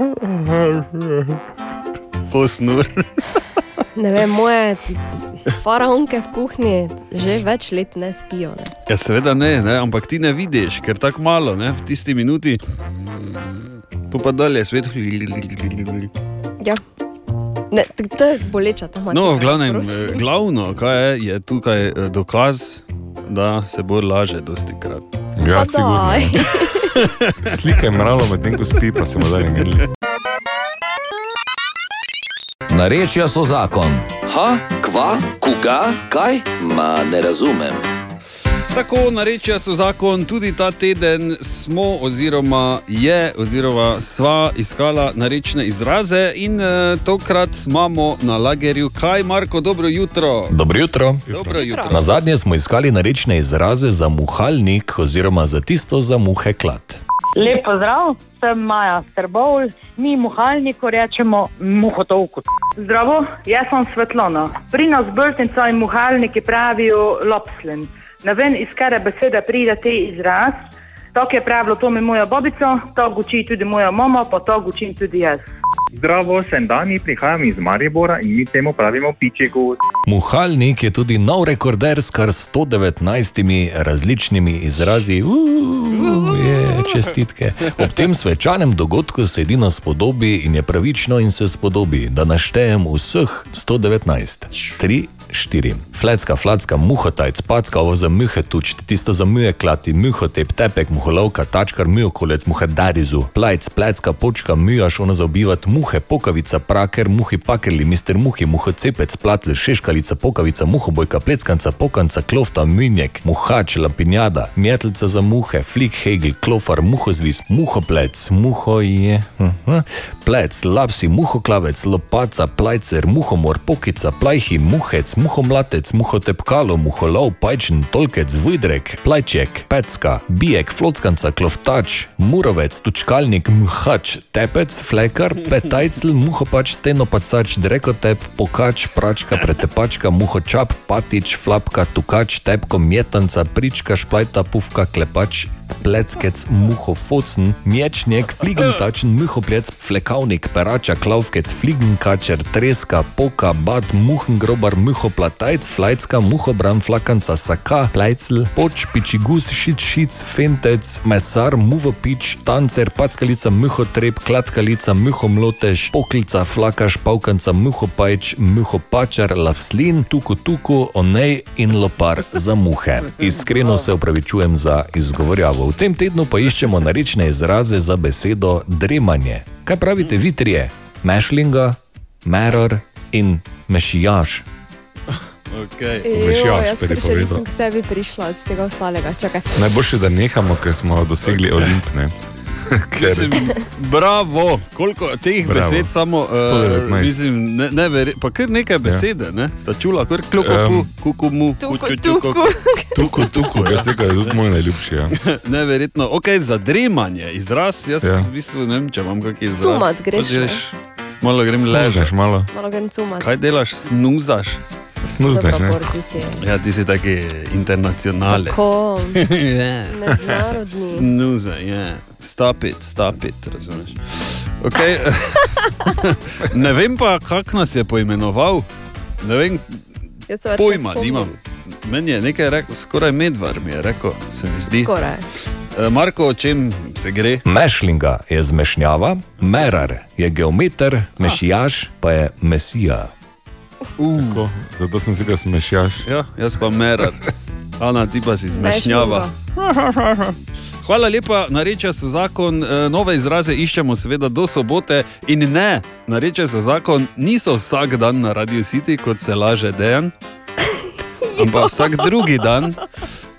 Speaker 4: Posnur.
Speaker 5: Ne vem, moje faraonke v kuhinji že več let ne spijo. Ne.
Speaker 4: Ja, seveda ne, ne, ampak ti ne vidiš, ker tako malo, ne, v tisti minuti. Pa pa dalje svet.
Speaker 5: Ja. Ne, t- to je boleča ta matica.
Speaker 4: No, v glavnem,
Speaker 5: prosim.
Speaker 4: eh, glavno, kaj je, je tukaj eh, dokaz, da se bo laže dosti krat.
Speaker 3: Ja,
Speaker 5: daj.
Speaker 3: Slike mravljo, medtem ko spi, pa se bomo dalje imeli.
Speaker 1: Narečja so zakon. Ha, kva, koga, kaj? Ma ne razumem.
Speaker 4: Tako narečja so zakon, tudi ta teden smo, oziroma je, oziroma sva iskala narečne izraze in uh, tokrat imamo na lagerju kaj, Marko, dobro jutro.
Speaker 14: Dobro jutro.
Speaker 4: Dobro jutro.
Speaker 14: Na zadnje smo iskali narečne izraze za muhalnik, oziroma za tisto za muhe klad.
Speaker 15: Lep pozdrav, sem Maja Strbovl, mi muhalniku rečemo muhotovku. Zdravo, jaz sem Svetlana. Pri nas brtnica in muhalniki pravijo lopslen. Ne vem, iz kere besede pride te izraz. Tako je pravilo to mi moja babica, to uči tudi moja mama, pa to učim tudi jaz.
Speaker 16: Zdravo, sem Dani, prihajam iz Maribora in mi temu pravimo piče gost.
Speaker 14: Muhalnik je tudi nov rekorder s kar 119 različnimi izrazi. Uuu, je, čestitke. Ob tem svečanem dogodku se edino spodobi in je pravično in se spodobi, da naštejem vseh 119. 3, 4. Flecka, flacka, muhotajc, packa, ovo za muhe tuč, tisto za muhe klati, muhotep, tepek, muholovka, tačkar, muhokolec, muhedarizu, plajc, plecka, počka, mujaš, ono za ubivat muhe, pokavica, praker, muhi pakerli, mister muhi, muhocepec, platle, šeškalica, pokavica, muhobojka, pleckanca, pokanca, klofta, minjek, muhač, lampinjada, mjetlca za muhe, flik, hegel, klofar, muhozvis, muhoplec, muho je, uh plec, lapsi, muhoklavec, lopaca, plajcer, muhomor, pokica, plajhi, muhec, muhomlatec, muhotepkalo, muholov, pajčen, tolkec, vidrek, plajček, pecka, bijek, flockanca, kloftač, murovec, tučkalnik, mhač, tepec, flekar, petajcl, muhopač, stenopacač, drekotep, pokač, pračka, pretepačka, muhočap, patič, flapka, tukač, tepko, mjetanca, prička, šplajta, pufka, klepač, pleckec, muhofocen, mječnik, fligentačen, muhoplec, flekavnik, perača, klavkec, fligenkačer, treska, poka, bat, muhen grobar, muhoplatajc, flajcka, muhobran, flakanca, saka, plajcl, poč, pičigus, šit, šic, fentec, mesar, muvopič, tancer, packalica, muhotreb, klatkalica, muhomlotež, poklica, flakaš, pavkanca, muhopajč, muhopačar, lavslin, tuku tuku, onej in lopar za muhe. Iskreno se upravičujem za izgovorjavo. V tem tednu pa iščemo narečne izraze za besedo dremanje. Kaj pravite vi trije? Mešlinga, meror in mešijaš.
Speaker 4: Okay.
Speaker 5: Jo, jaz pa še nisem k sebi prišla od vsega ostalega. Čakaj.
Speaker 3: Najboljše, da nehamo, ker smo dosegli olimpne. Ker,
Speaker 4: Mislim, bravo, koliko teh
Speaker 3: Bravo.
Speaker 4: besed samo, uh,
Speaker 3: 119.
Speaker 4: mislim, ne, ne veri, pa kar nekaj besede, ne? sta čula, kar klokopu,
Speaker 3: Em,
Speaker 4: kukumu, kučučuku.
Speaker 3: tuku, tuku, jaz rekel, da je tudi moj najljubši. Ja.
Speaker 4: Neverjetno, ok, zadremanje, izraz, jaz
Speaker 3: Ja.
Speaker 4: ja. v bistvu ne vem, če imam kakšen izraz.
Speaker 5: Cumat greš,
Speaker 4: želiš, malo grem ležati.
Speaker 3: malo.
Speaker 5: Malo grem cumat.
Speaker 4: Kaj delaš, snuzaš?
Speaker 5: Dobro,
Speaker 3: ne?
Speaker 4: Ja, ti si taki internacionalec.
Speaker 5: Tako.
Speaker 4: Ja.
Speaker 5: Mednarodni.
Speaker 4: Snuza, ja. Stop it, stop it, razumeš. Okay. ne vem pa, kak nas je poimenoval. Ne vem, pojma nimam. Meni je nekaj rekel, skoraj medvar mi je rekel, se mi zdi.
Speaker 5: Skoraj.
Speaker 4: E, Marko, o čem se gre?
Speaker 14: Mešlinga je zmešnjava, merar je geometer, mešijaš pa je mesija.
Speaker 3: Tako, zato sem si ga smešjaš.
Speaker 4: Ja, jaz pa merar. Ana, ti pa si zmešnjava. Hvala lepa, narečja so zakon, e, nove izraze iščemo seveda do sobote in ne, narečja so zakon, niso vsak dan na Radio City, kot se laže dejan, ampak vsak drugi dan.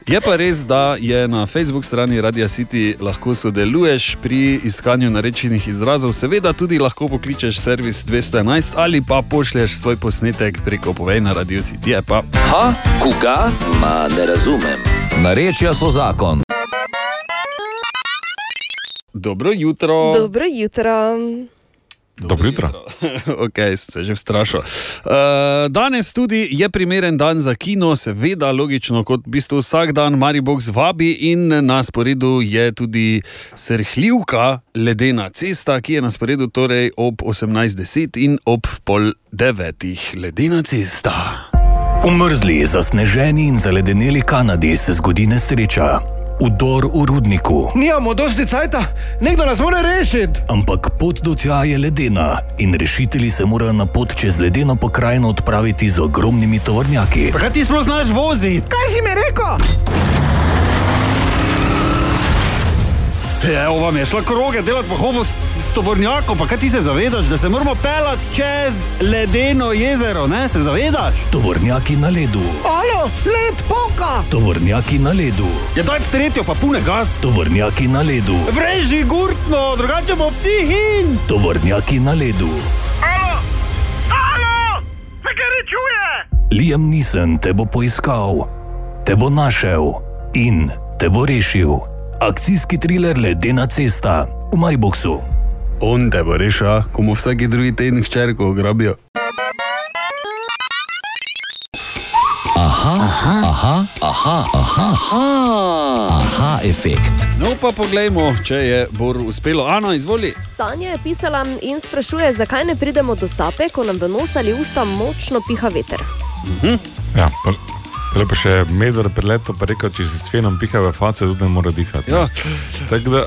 Speaker 4: Je pa res, da je na Facebook strani Radio City lahko sodeluješ pri iskanju narečenih izrazov, seveda tudi lahko pokličeš servis 211 ali pa pošlješ svoj posnetek preko povej na Radio City. Je pa.
Speaker 1: Ha, koga? Ma ne razumem. Narečja so zakon.
Speaker 4: Dobro jutro.
Speaker 5: Dobro jutro.
Speaker 3: Dobro jutro.
Speaker 4: ok, se že vstrašil. Uh, danes tudi je primeren dan za kino, seveda, logično, kot v bistvu vsak dan Maribox vabi in na sporedu je tudi srhljivka ledena cesta, ki je na sporedu torej ob 18.10 in ob pol devetih. Ledena cesta.
Speaker 14: V mrzli, zasneženi in zaledeneli Kanadi se zgodi nesreča. Udor v rudniku.
Speaker 17: Nimamo dosti cajta, nekdo nas mora rešiti.
Speaker 14: Ampak pot do tja je ledena in rešitelji se morajo na pot čez ledeno pokrajino odpraviti z ogromnimi tovornjaki.
Speaker 17: Pa kaj ti sploh znaš voziti? Kaj si mi rekel? Evo vam je šla kroge delati po hovu s, s tovornjakom, pa kaj ti se zavedaš, da se moramo pelati čez ledeno jezero, ne? Se zavedaš?
Speaker 14: Tovornjaki na ledu.
Speaker 17: Alo, led poka!
Speaker 14: Tovornjaki na ledu.
Speaker 17: Ja, daj v tretjo, pa pune gas.
Speaker 14: Tovornjaki na ledu.
Speaker 17: Vreži gurtno, drugače bo vsi hin!
Speaker 14: Tovornjaki na ledu.
Speaker 17: Alo! Alo! Se kaj rečuje?
Speaker 14: Liam Nissen te bo poiskal, te bo našel in te bo rešil. Akcijski thriller Ledena cesta v Mariboku.
Speaker 4: On te bo rešil, ko mu vsaki drugi teden hčerko ugrabijo.
Speaker 1: Aha, aha, aha, aha, aha, aha, aha efekt.
Speaker 4: No, pa poglejmo, če je Bor uspelo. Ana, izvoli.
Speaker 5: Sanja je pisala in sprašuje, zakaj ne pridemo do sape, ko nam v nos ali usta močno piha veter.
Speaker 3: Ja, prej pa še medved preleto, pa rekel, če si s fenom piha v face, tudi ne more dihati.
Speaker 4: Ja.
Speaker 3: Tako da.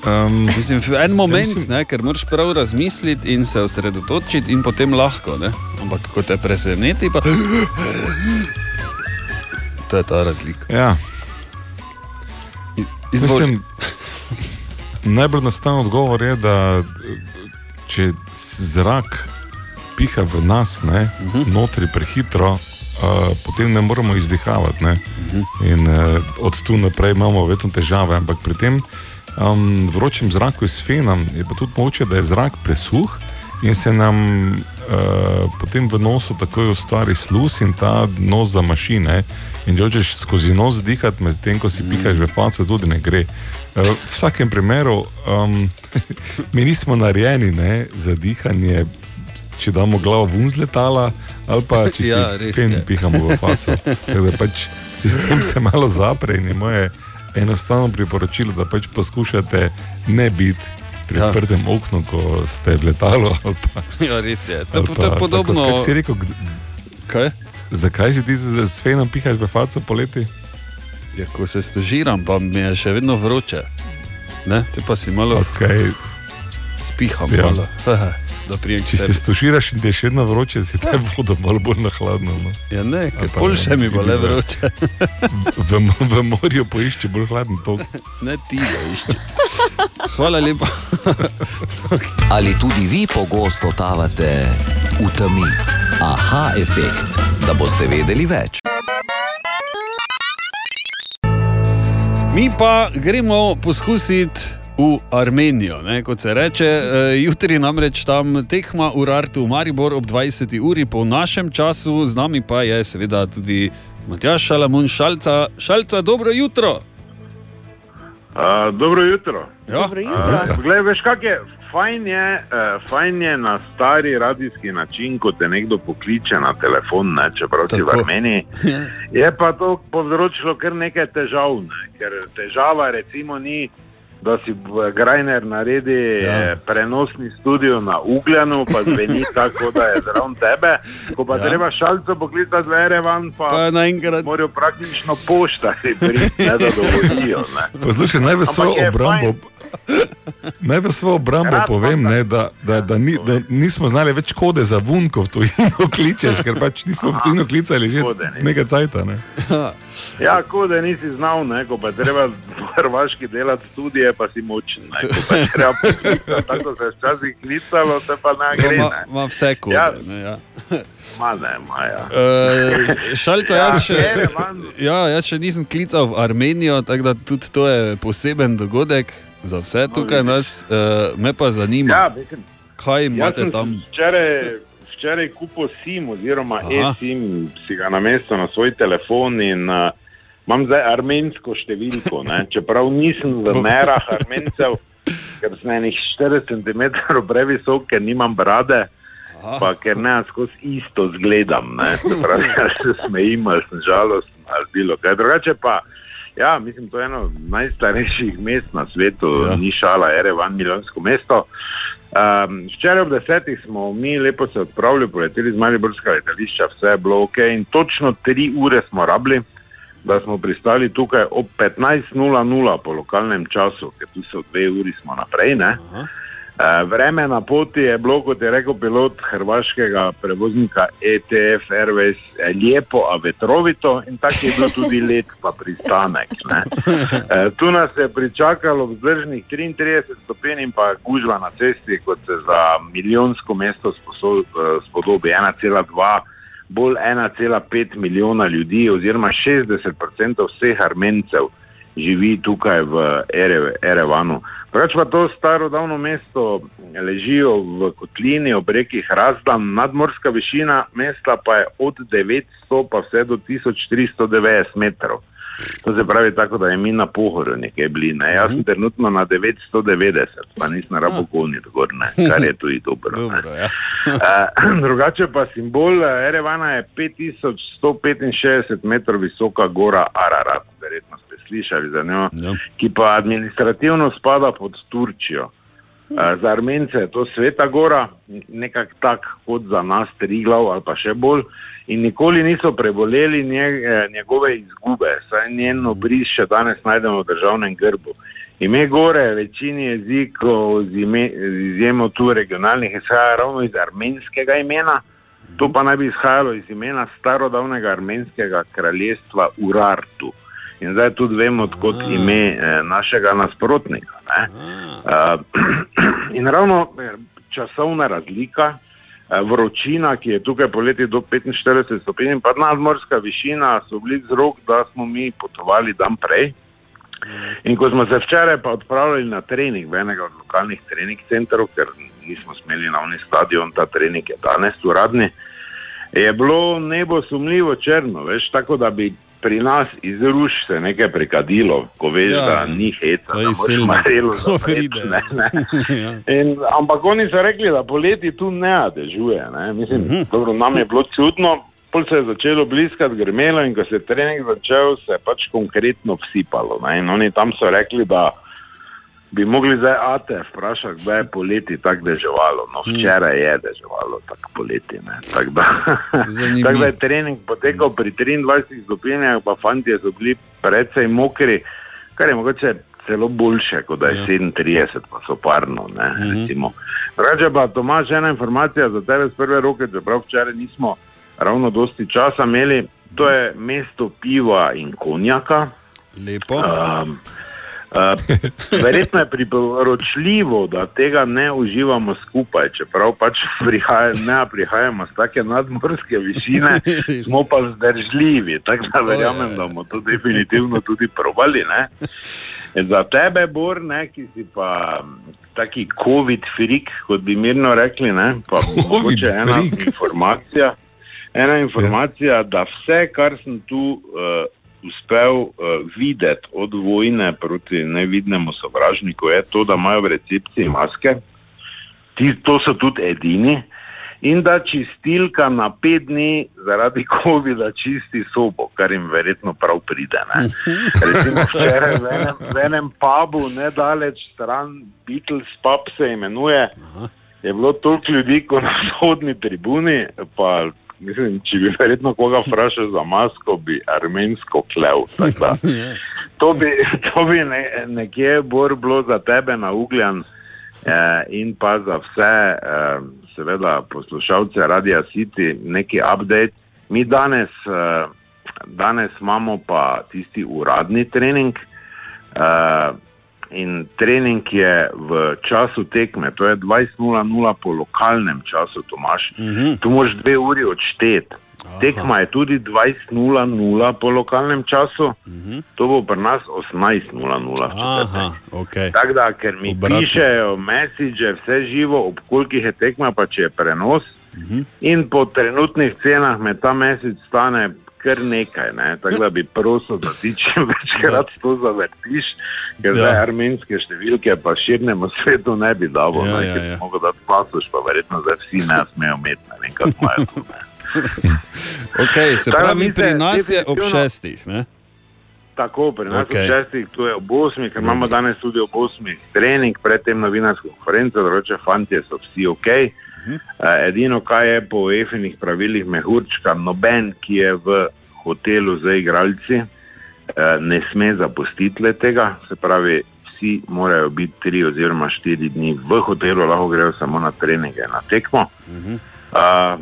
Speaker 3: Um,
Speaker 4: Mislim, en moment, ne, ker moraš prav razmisliti in se osredotočiti, in potem lahko. Ne? Ampak ko te preseneti, pa. To je ta razlika.
Speaker 3: Ja.
Speaker 4: Izvoli.
Speaker 3: Mislim, najbolj enostaven odgovor je, da če zrak piha v nas, ne, uh
Speaker 4: Mhm.
Speaker 3: -huh. notri prehitro, uh, potem ne moremo izdihavati. Ne. In uh, od tu naprej imamo vedno težave. Ampak pri tem um, vročem zraku s fenom je pa tudi mogoče, da je zrak presuh in se nam uh, potem v nosu takoj ustvari sluz in ta nos za mašine. In če hočeš skozi nos dihati, medtem ko si pihaš v face, tudi ne gre. Uh, v vsakem primeru, um, mi nismo narejeni ne, za dihanje, če damo glavo ven z letala, ali pa če si
Speaker 4: Ja, res
Speaker 3: fen
Speaker 4: je.
Speaker 3: pihamo v face. Tako da pač sistem se malo zapre in je moje enostavno priporočilo, da pač poskušate ne biti pri
Speaker 4: Ja.
Speaker 3: odprtem oknu, ko ste v letalu. Pa,
Speaker 4: Ja, res je. To,
Speaker 3: ali
Speaker 4: to je
Speaker 3: pa
Speaker 4: podobno.
Speaker 3: Tako, si rekel,
Speaker 4: Kaj?
Speaker 3: zakaj si ti z, z fenom pihaš v face poleti?
Speaker 4: Ja, ko se stožiram, pa mi je še vedno vroče. Ne? Te pa si malo
Speaker 3: okay.
Speaker 4: spiham.
Speaker 3: Ja.
Speaker 4: Malo. Da prijem
Speaker 3: Če se stožiraš in ti je še vedno vroče, si daj vodo malo bolj na hladno. No.
Speaker 4: Ja, ne, ker
Speaker 3: Ali pa
Speaker 4: pol
Speaker 3: ne,
Speaker 4: še mi bo le
Speaker 3: v-
Speaker 4: vroče.
Speaker 3: V, mo- v morju poišči bolj hladen tok.
Speaker 4: Ne ti ga išči. Hvala lepa.
Speaker 1: Ali tudi vi pogosto totavate v temi? Aha efekt, da boste vedeli več.
Speaker 4: Mi pa gremo poskusiti v Armenijo, ne, kot se reče. E, jutri namreč tam tekma Urartu Maribor ob 20. uri po našem času, z nami pa je seveda tudi Matjaš Šalamun Šalca. Šalca, dobro jutro.
Speaker 18: Uh, dobro jutro.
Speaker 4: Ja. Dobro
Speaker 5: jutro.
Speaker 18: Glej, veš, kak je? Fajn je, uh, fajn je na stari radijski način, ko te nekdo pokliče na telefon, ne, čeprav si v. Armeniji. Je pa to povzročilo kar nekaj težav, ne, ker težava recimo ni da si Grajner naredi ja. prenosni studio na Ugljanu, pa zveni tako, da je zraven tebe. Ko pa
Speaker 4: Ja.
Speaker 18: treba šalco poklicati v Erevan, pa,
Speaker 4: Pa naenkrat...
Speaker 18: morajo praktično poštari priti, ne da dovolijo.
Speaker 3: Poslušaj, naj v svojo obrambo. Naj v svojo obrambo
Speaker 18: Rad
Speaker 3: povem, ne, da, da, da, ni, da nismo znali več kode za vunko v tujino kličeš, ker pač nismo v tujino klicali že
Speaker 18: Kode ne.
Speaker 3: nekaj cajta. Ne.
Speaker 18: Ja, ko da nisi znal, ne, ko pa treba v Hrvaški delati študije, pa si močen. Ne, pa treba tako se je včasih klicalo, te pa ne gre.
Speaker 4: Ma,
Speaker 18: Ne.
Speaker 4: ma vse kode.
Speaker 18: Ja.
Speaker 4: Ne, ja.
Speaker 18: Ma ne, ma ja.
Speaker 4: Uh, šalto,
Speaker 18: Ja,
Speaker 4: jaz, še,
Speaker 18: Jerevan.
Speaker 4: ja, jaz še nisem klical v Armenijo, tako da tudi to je poseben dogodek za vse tukaj nas. Uh, me pa zanima,
Speaker 18: Ja, mislim,
Speaker 4: kaj imate tam.
Speaker 18: Včeraj, včeraj kupil SIM, oziroma
Speaker 4: Aha.
Speaker 18: e-SIM, si ga namestil na svoj telefon in uh, imam zdaj armensko številko. Ne? Čeprav nisem v merah armencev, ker sem enih 40 cm previsok, ker nimam brade. Pa ker ne skozi isto zgledam, ne, se pravi, se smejim, ali sem žalosten, ali bilo kaj. Drugače pa, ja, mislim, to je eno najstarejših mest na svetu, ja. ni šala, Erevan, milijonsko mesto. Um, včeraj ob desetih smo mi lepo se odpravili, poleteli z Mariborskega letališča, vse je bilo ok in točno tri ure smo rabili, da smo pristali tukaj ob 15.00 po lokalnem času, ker tu so dve uri smo naprej. Ne? Uh, vreme na poti je bilo, kot je rekel pilot hrvaškega prevoznika ETF Airways, eh, lepo, a vetrovito in tako je bil tudi let pa pristanek. ne. Eh, Tu nas je pričakalo vzdržnih 33 stopinj in pa gužva na cesti, kot se za milijonsko mesto eh, spodobi 1,2, bolj 1,5 milijona ljudi, oziroma 60% vseh armencev živi tukaj v Ere, Erevanu. Drugač pa to staro davno mesto ležijo v kotlini ob reki Hrazdan, nadmorska višina mesta pa je od 900 pa vse do 1390 metrov. To se pravi tako, da je mi na pohorju nekaj bili. Ne? Jaz sem trenutno na 990, pa nisem rabo konit gor, ne? kar je tudi dobro.
Speaker 4: Dobro, ja.
Speaker 18: Eh, Drugače pa simbol eh, Erevana je 5165 metrov visoka gora Ararat, verjetno slišali za njo,
Speaker 4: Ja.
Speaker 18: ki pa administrativno spada pod Turčijo. Eh, Za Armence je to sveta gora, nekako tak kot za nas Triglav ali pa še bolj. In nikoli niso preboleli nje, eh, njegove izgube, saj njen obris še danes najdemo v državnem grbu. Ime gore, večini jezikov, z, ime, z izjemo tu regionalnih, izhaja ravno iz armenskega imena. To pa naj bi izhajalo iz imena starodavnega armenskega kraljestva Urartu. In zdaj tudi vemo, odkot ime eh, našega nasprotnika. Ne? Uh, in ravno eh, časovna razlika, eh, vročina, ki je tukaj poleti do 45 stopinj, in pa nadmorska višina so bili vzrok, da smo mi potovali dan prej. In ko smo se včeraj pa odpravili na trening v enega od lokalnih trening centrov, ker nismo smeli na oni stadion, ta trening je danes uradni, je bilo nebo sumljivo črno, veš, tako da bi pri nas iz ruš se nekaj prikadilo, ko veš,
Speaker 4: Ja.
Speaker 18: da ni heca, da
Speaker 4: je
Speaker 18: moraš
Speaker 4: silno,
Speaker 18: marelo
Speaker 4: ko pride.
Speaker 18: ne, ne.
Speaker 4: ja.
Speaker 18: In, ampak oni so rekli, da poleti tu ne dežuje. Ne? Mislim,
Speaker 4: Mhm.
Speaker 18: dobro, nam je bilo čudno, pol se je začelo bliskati grmelo in ko se je trening začel, se je pač konkretno vsipalo. Ne? In oni tam so rekli, da bi mogli zdaj ate vprašati, kdaj je poleti tako deževalo. No,
Speaker 4: Mhm.
Speaker 18: včeraj je deževalo tako poleti. Tako da, tako da je trening potekal pri 23 stopinjah, pa fanti so bili precej mokri, kar je mogoče celo boljše, kot da je
Speaker 4: Ja.
Speaker 18: 37, pa so parno. Ne,
Speaker 4: Mhm.
Speaker 18: Drugače pa Tomaž, ena informacija za tebe z prve roke, čeprav včeraj nismo ravno dosti časa imeli, to je mesto piva in konjaka.
Speaker 4: Lepo.
Speaker 18: Um, Uh, verjetno je priporočljivo, da tega ne uživamo skupaj, čeprav pač prihaja, ne prihajamo z take nadmorske višine, smo pa vzdržljivi. Tako da verjamem, da bomo to definitivno tudi probali. Ne? Za tebe, Bor, ne, ki si pa mm, taki COVID-frik, kot bi mirno rekli, ne, pa mogoče ena informacija. Ena informacija, da vse, kar sem tu uh, uspel uh, videti od vojne proti nevidnemu sovražniku, je to, da imajo v recepciji maske. Ti, to so tudi edini. In da čistilka na pet dni zaradi COVID-a čisti sobo, kar jim verjetno prav pride. Ne? Recimo včeraj v enem, v enem pubu, nedaleč stran, Beatles pub se imenuje, je bilo toliko ljudi kot na vzhodni tribuni, pa mislim, če bi verjetno koga vprašal za masko, bi armensko klev. da. To bi, to bi ne, nekje bolj bilo za tebe na ugljan eh, in pa za vse, eh, seveda, poslušalce Radia City, neki update. Mi danes, eh, danes imamo pa tisti uradni trening. Eh, in trening je v času tekme, to je 20.00 po lokalnem času, Tomaš. Mm -hmm. Tu moraš dve uri odšteti. Tekma je tudi 20.00 po lokalnem času, mm -hmm. to bo pri nas 18.00.
Speaker 4: Aha, okay.
Speaker 18: Tako da, ker mi
Speaker 4: Obratno.
Speaker 18: pišejo message, vse živo, ob kolikih je tekma, pa če je prenos.
Speaker 4: Mm -hmm.
Speaker 18: In po trenutnih cenah me ta mesec stane kar nekaj. Ne? Tako da bi prosil, da ti čim večkrat to zavrtiš, ker
Speaker 4: Ja.
Speaker 18: zdaj armenske številke pa širnemu svetu ne bi dalo.
Speaker 4: Ja,
Speaker 18: ne?
Speaker 4: ja,
Speaker 18: Ker
Speaker 4: ja.
Speaker 18: bi mogel dati pasoš, pa verjetno zdaj vsi ne smejo imeti, ne vem, kako imajo. to.
Speaker 4: Okay, se
Speaker 18: Tako da
Speaker 4: pravi, pri nas je ob šestih. Ne?
Speaker 18: Tako, pri nas okay. šestih, tu je ob osmih, ker imamo danes tudi ob osmih trening, predtem novinarsko konferenco, drugače fantje so vsi ok. Uh, edino, kaj je po EFInih pravilih mehurčka, noben, ki je v hotelu z igralci, uh, ne sme zapustiti le tega, se pravi, vsi morajo biti tri oziroma štiri dni v hotelu, lahko grejo samo na treninge, na tekmo. Uh,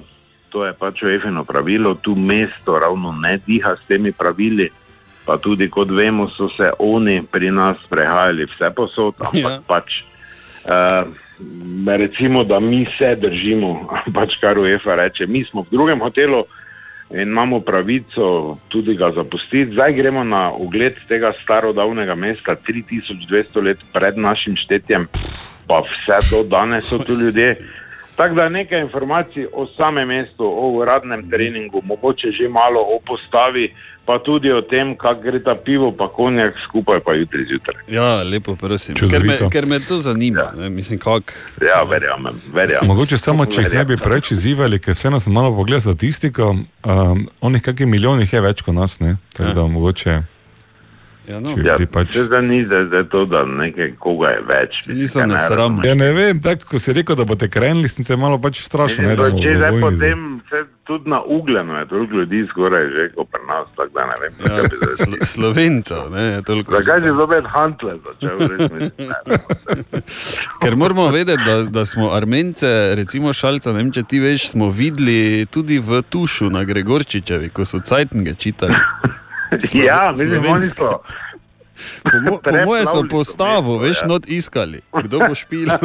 Speaker 18: to je pač EFIno pravilo, tu mesto ravno ne diha s temi pravili. Pa tudi, kot vemo, so se oni pri nas prehajali vse posod, ampak
Speaker 4: ja.
Speaker 18: pač. Uh, recimo, da mi se držimo, pač kar UEFA reče. Mi smo v drugem hotelu in imamo pravico tudi ga zapustiti. Zdaj gremo na ogled tega starodavnega mesta, 3200 let pred našim štetjem, pa vse do danes so tu ljudje. Tako da nekaj informacij o samem mestu, o uradnem treningu, mogoče že malo o postavi, pa tudi o tem, kako gre ta pivo, pa konjak skupaj, pa jutri zjutraj.
Speaker 4: Ja, lepo, prosim. Ker me, ker me to zanima. Ja. Mislim, kak...
Speaker 18: Ja, verjamem, verjamem.
Speaker 3: Mogoče samo, če jih ne bi preveč izzivali, ker vseeno sem malo pogledal statistiko, um, onih kakih milijonih je več kot nas, ne? Tako da mogoče.
Speaker 4: Ja, no.
Speaker 18: Ja,
Speaker 3: pač...
Speaker 18: zdaj ni zdaj, zdaj to, da nekaj koga je več.
Speaker 4: niso
Speaker 18: Ja, ne
Speaker 4: nesramni.
Speaker 3: Ja, ne vem, tako ko si rekel, da boste krenili, sem se malo pač strašil. Ne, da
Speaker 18: Mislim,
Speaker 3: bomo
Speaker 18: Če zdaj potem se tudi na ugljenu je toliko ljudi skoraj že kot pri nas, tako da ne vem.
Speaker 4: Ja, Slo Slovencev, ne, toliko.
Speaker 18: Zakaj si zopet Huntle začel? ne.
Speaker 4: Ker moramo vedeti, da, da smo Armence, recimo Šalca, ne vem, če ti veš, smo videli tudi v Tušu na Gregorčičevi, ko so Cajtnge čitali.
Speaker 18: Ja, mislim, oni so.
Speaker 4: Po, mo, po moje so postavo, veš,
Speaker 18: ja.
Speaker 4: not iskali, kdo bo špil.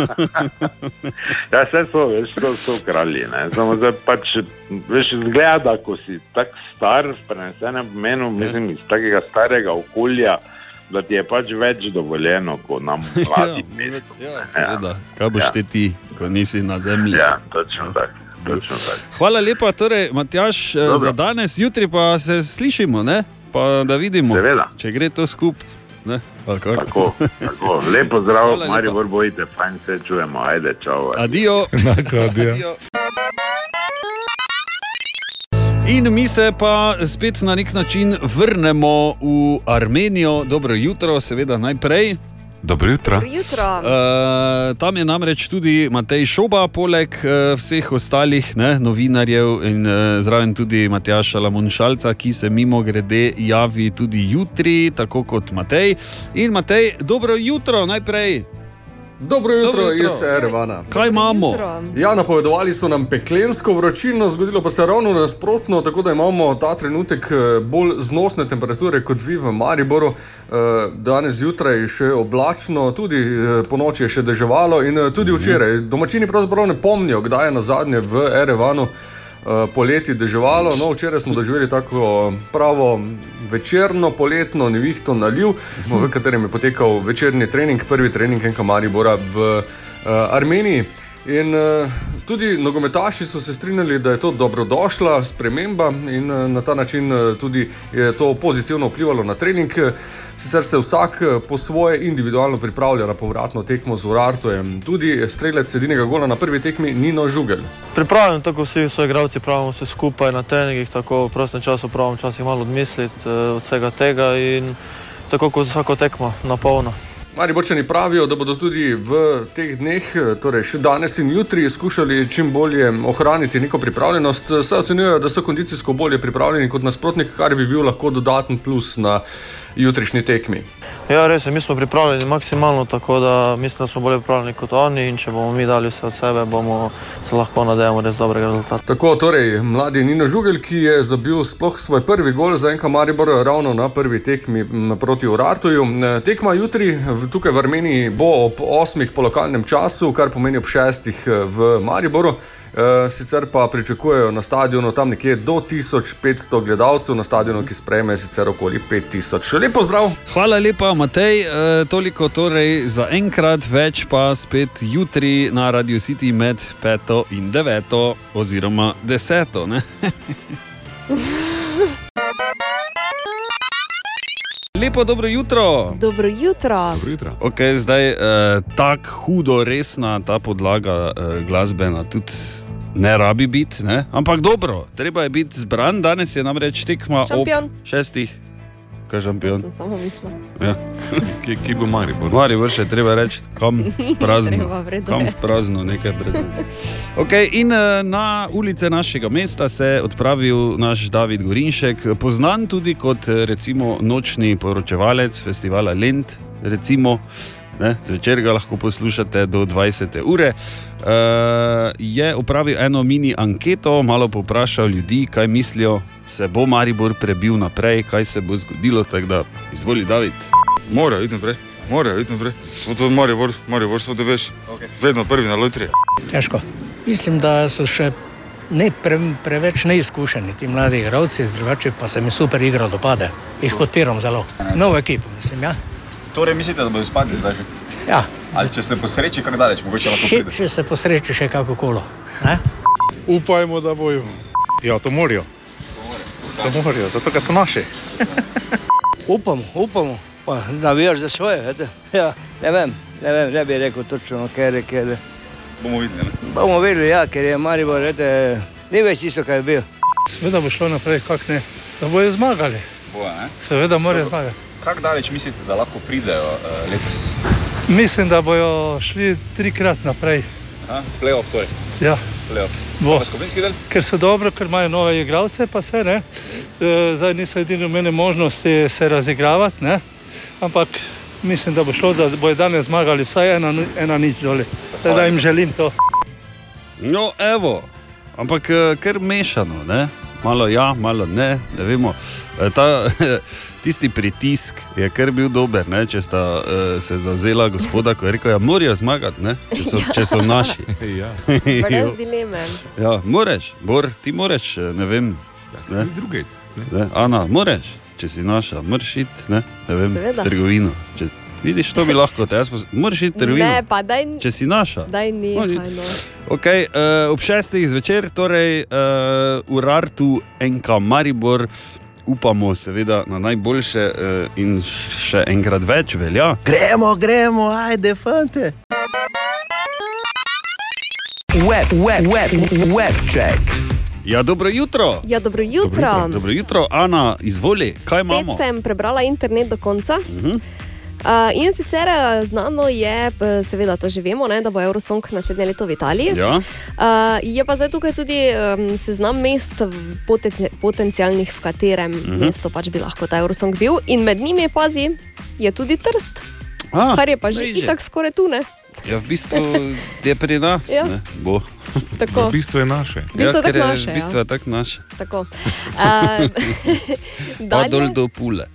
Speaker 18: Ja, vse so, veš, to so kralji. Ne. Samo zdaj pač, veš, zgleda, ko si tako star, v prenesenem pomenu, mislim, iz takega starega okolja, da ti je pač več dovoljeno, kot nam mladi mestu.
Speaker 4: Ja, seveda, kaj boš
Speaker 18: Ja.
Speaker 4: te ti, ko nisi na zemlji.
Speaker 18: Ja, točno tako. Točno tako.
Speaker 4: Hvala lepa, torej, Matjaš, eh,
Speaker 18: Dobro.
Speaker 4: za danes, jutri pa se slišimo, ne? Pa da vidimo,
Speaker 18: Seveda.
Speaker 4: če gre to skupaj. ne, ali kako.
Speaker 18: Tako, tako. Lepo zdrav. Maribor, bojite, fajn se čujemo, ajde, čau.
Speaker 4: Adijo.
Speaker 3: Enako, adijo.
Speaker 4: Adijo. In mi se pa spet na nek način vrnemo v Armenijo. Dobro jutro, seveda najprej.
Speaker 3: Dobro jutro.
Speaker 5: Dobro jutro.
Speaker 4: Uh, tam je namreč tudi Matej Šoba, poleg uh, vseh ostalih ne, novinarjev in uh, zraven tudi Matjaša Lamonšalca, ki se mimo grede javi tudi jutri, tako kot Matej. In Matej, dobro jutro najprej.
Speaker 9: Dobro jutro,
Speaker 4: Dobro jutro.
Speaker 9: iz Erevana.
Speaker 4: Kaj imamo?
Speaker 9: Ja, napovedovali so nam peklensko vročino, zgodilo pa se ravno nasprotno, tako da imamo ta trenutek eh, bolj znosne temperature kot vi v Mariboru. Eh, Danes zjutraj je še oblačno, tudi eh, po noči je še deževalo in eh, tudi včeraj. Domačini pravzaprav ne pomnijo, kdaj je na zadnje v Erevanu eh, poleti deževalo. No, včeraj smo doživeli tako pravo večerno, poletno, nevihto naliv, v katerem je potekal večerni trening, prvi trening Enka Maribora v uh, Armeniji. In uh, tudi nogometaši so se strinjali, da je to dobrodošla sprememba in uh, na ta način uh, tudi je to pozitivno vplivalo na trening. Sicer se vsak uh, po svoje individualno pripravlja na povratno tekmo z Urartojem. Tudi strelec edinega gola na prvi tekmi Nino Žugel.
Speaker 19: Pripravljen, tako vsi so igralci, pravimo vse skupaj na treningih, tako v prostem času pravimo včasih malo odmisliti eh, od vsega tega in tako kot vsako tekmo, na polno.
Speaker 9: Mariborčani pravijo, da bodo tudi v teh dneh, torej še danes in jutri, skušali čim bolje ohraniti neko pripravljenost. Saj ocenjujejo, da so kondicijsko bolje pripravljeni kot nasprotnik, kar bi bil lahko dodaten plus na jutrišnji tekmi.
Speaker 19: Ja, res je, mi smo pripravljeni maksimalno, tako da mislim, da smo bolje pripravljeni kot oni in če bomo mi dali vse od sebe, bomo se lahko nadejamo res dobrega rezultata.
Speaker 9: Tako, torej, mladi Nino Žugel, ki je zabil sploh svoj prvi gol za NK Maribor ravno na prvi tekmi proti Urartuju. E, Tekma jutri tukaj v Armeniji bo ob 8. po lokalnem času, kar pomeni ob 6. v Mariboru. E, Sicer pa pričakujejo na stadionu tam nekje do 1500 gledalcev, na stadionu, ki sprejme sicer okoli 5000. Lep pozdrav!
Speaker 4: Hvala lepa, Matej. E, toliko torej za enkrat, več pa spet jutri na Radio City med 5 in 9, oziroma 10. ne? Lepo dobro jutro.
Speaker 5: Dobro jutro.
Speaker 3: jutro.
Speaker 4: Okay, zdaj eh, tako hudo, resna ta podlaga eh, glasbena tudi ne rabi biti, ne? ampak dobro, treba je biti zbran. Danes je namreč tekma
Speaker 5: Šampion.
Speaker 4: ob šestih, kaj šampion.
Speaker 5: Sem samo mislila.
Speaker 4: Ja.
Speaker 3: Ki, ki bo Maribor?
Speaker 4: Maribor še treba reči, kam prazno. Kam
Speaker 5: je.
Speaker 4: v prazno, nekaj brez. Okay, in eh, na ulice našega mesta se je odpravil naš David Gorinšek, poznan tudi kot eh, recimo nočni poročevalec festivala Lent. Recimo, ne, zvečer ga lahko poslušate do 20. ure. Uh, je upravil eno mini anketo, malo povprašal ljudi, kaj mislijo, se bo Maribor prebil naprej, kaj se bo zgodilo. Tako da, izvoli, David.
Speaker 20: Morajo iti naprej, morajo iti naprej. Smo to Maribor, Maribor smo da veš. Okay. Vedno prvi na lotri.
Speaker 21: Težko. Mislim, da so še ne pre, preveč neizkušeni ti mladi igralci, drugače pa se mi super igra dopade. Jih podpiram zelo. Novo ekipo, mislim, ja.
Speaker 22: Torej, mislite, da bodo spadli zdaj? že?
Speaker 21: ja.
Speaker 22: Ali če se posreči, kako daleč, mogoče lahko
Speaker 21: Še,
Speaker 22: pride?
Speaker 21: še se posreči še kako kolo. Ne?
Speaker 23: Upajmo, da bojo. Ja, to morajo. To morajo, zato ker so naši.
Speaker 24: Upamo, upamo. Pa navijaš za svoje, veste. Ja, ne vem, ne vem, ne bi rekel točno, ker, ker
Speaker 22: Bomo videli. Ne?
Speaker 24: bomo videli, ja, ker je Maribor, veste, ni več isto, kaj je bil.
Speaker 23: Seveda bo šlo naprej, kak ne. Da bojo zmagali.
Speaker 22: Boja?
Speaker 23: Seveda morajo zmagati.
Speaker 22: Kako daleč mislite, da lahko pridejo uh, letos?
Speaker 23: Mislim, da bojo šli trikrat naprej.
Speaker 22: Aha, Playoff to je.
Speaker 23: Ja.
Speaker 22: Playoff. Skupinski del?
Speaker 23: Ker so dobro, ker imajo nove igralce, pa se ne. E, zdaj niso edini imeli možnosti se razigravati, ne. Ampak mislim, da bo šlo, da bojo danes zmagali vsaj ena, ena nič doli. Tako Da jim želim to.
Speaker 4: No, evo, ampak eh, kar mešano, ne? malo ja, malo ne, ne vemo. Eh, Ta, tisti pritisk je kar bil dober, ne? če sta uh, se zauzela gospoda, ko je rekel, da ja, morajo zmagati, ne? če, so, če so naši.
Speaker 3: ja.
Speaker 5: Brez dileme.
Speaker 4: ja, moreš, Bor, ti moreš, eh, ne vem. Ne?
Speaker 3: Drugi.
Speaker 4: Ne? Ana, moreš, če si naša, moraš iti ne? Ne vem,
Speaker 5: Seveda.
Speaker 4: v trgovino. Če, vidiš, to bi lahko te jaz pos... Moraš iti v trgovino.
Speaker 5: Ne, pa daj,
Speaker 4: Če si naša.
Speaker 5: daj nehaj. No.
Speaker 4: Okay, uh, ob šestih zvečer, torej uh, v Rartu, NK Maribor, upamo seveda na najboljše uh, in še enkrat več velja.
Speaker 24: Gremo, gremo, ajde, fante.
Speaker 1: Web, web, web, web check.
Speaker 4: Ja, dobro jutro.
Speaker 5: Ja, dobro jutro.
Speaker 4: Dobro jutro, Ana, izvoli, kaj imamo?
Speaker 5: Spet sem prebrala internet do konca.
Speaker 4: Mhm.
Speaker 5: Uh, in sicer eh, znano je, p- seveda to že vemo, ne, da bo Eurosong naslednje leto v Italiji.
Speaker 4: Ja.
Speaker 5: Uh, je pa zdaj tukaj tudi um, seznam mest poten potencialnih, v katerem uh
Speaker 4: Mhm.
Speaker 5: -huh. mestu pač bi lahko ta Eurosong bil. In med njimi, pazi, je tudi Trst,
Speaker 4: A,
Speaker 5: kar je pa že
Speaker 4: že.
Speaker 5: itak skoraj tu. Ne?
Speaker 4: Ja, v bistvu je pri nas.
Speaker 5: Ja.
Speaker 4: ne, Bo.
Speaker 5: Tako.
Speaker 3: V bistvu je naše.
Speaker 5: V bistvu je
Speaker 4: ker
Speaker 5: tako naše,
Speaker 4: V bistvu
Speaker 5: ja.
Speaker 4: je tako naše.
Speaker 5: Tako. Uh,
Speaker 4: Pa dol do pule.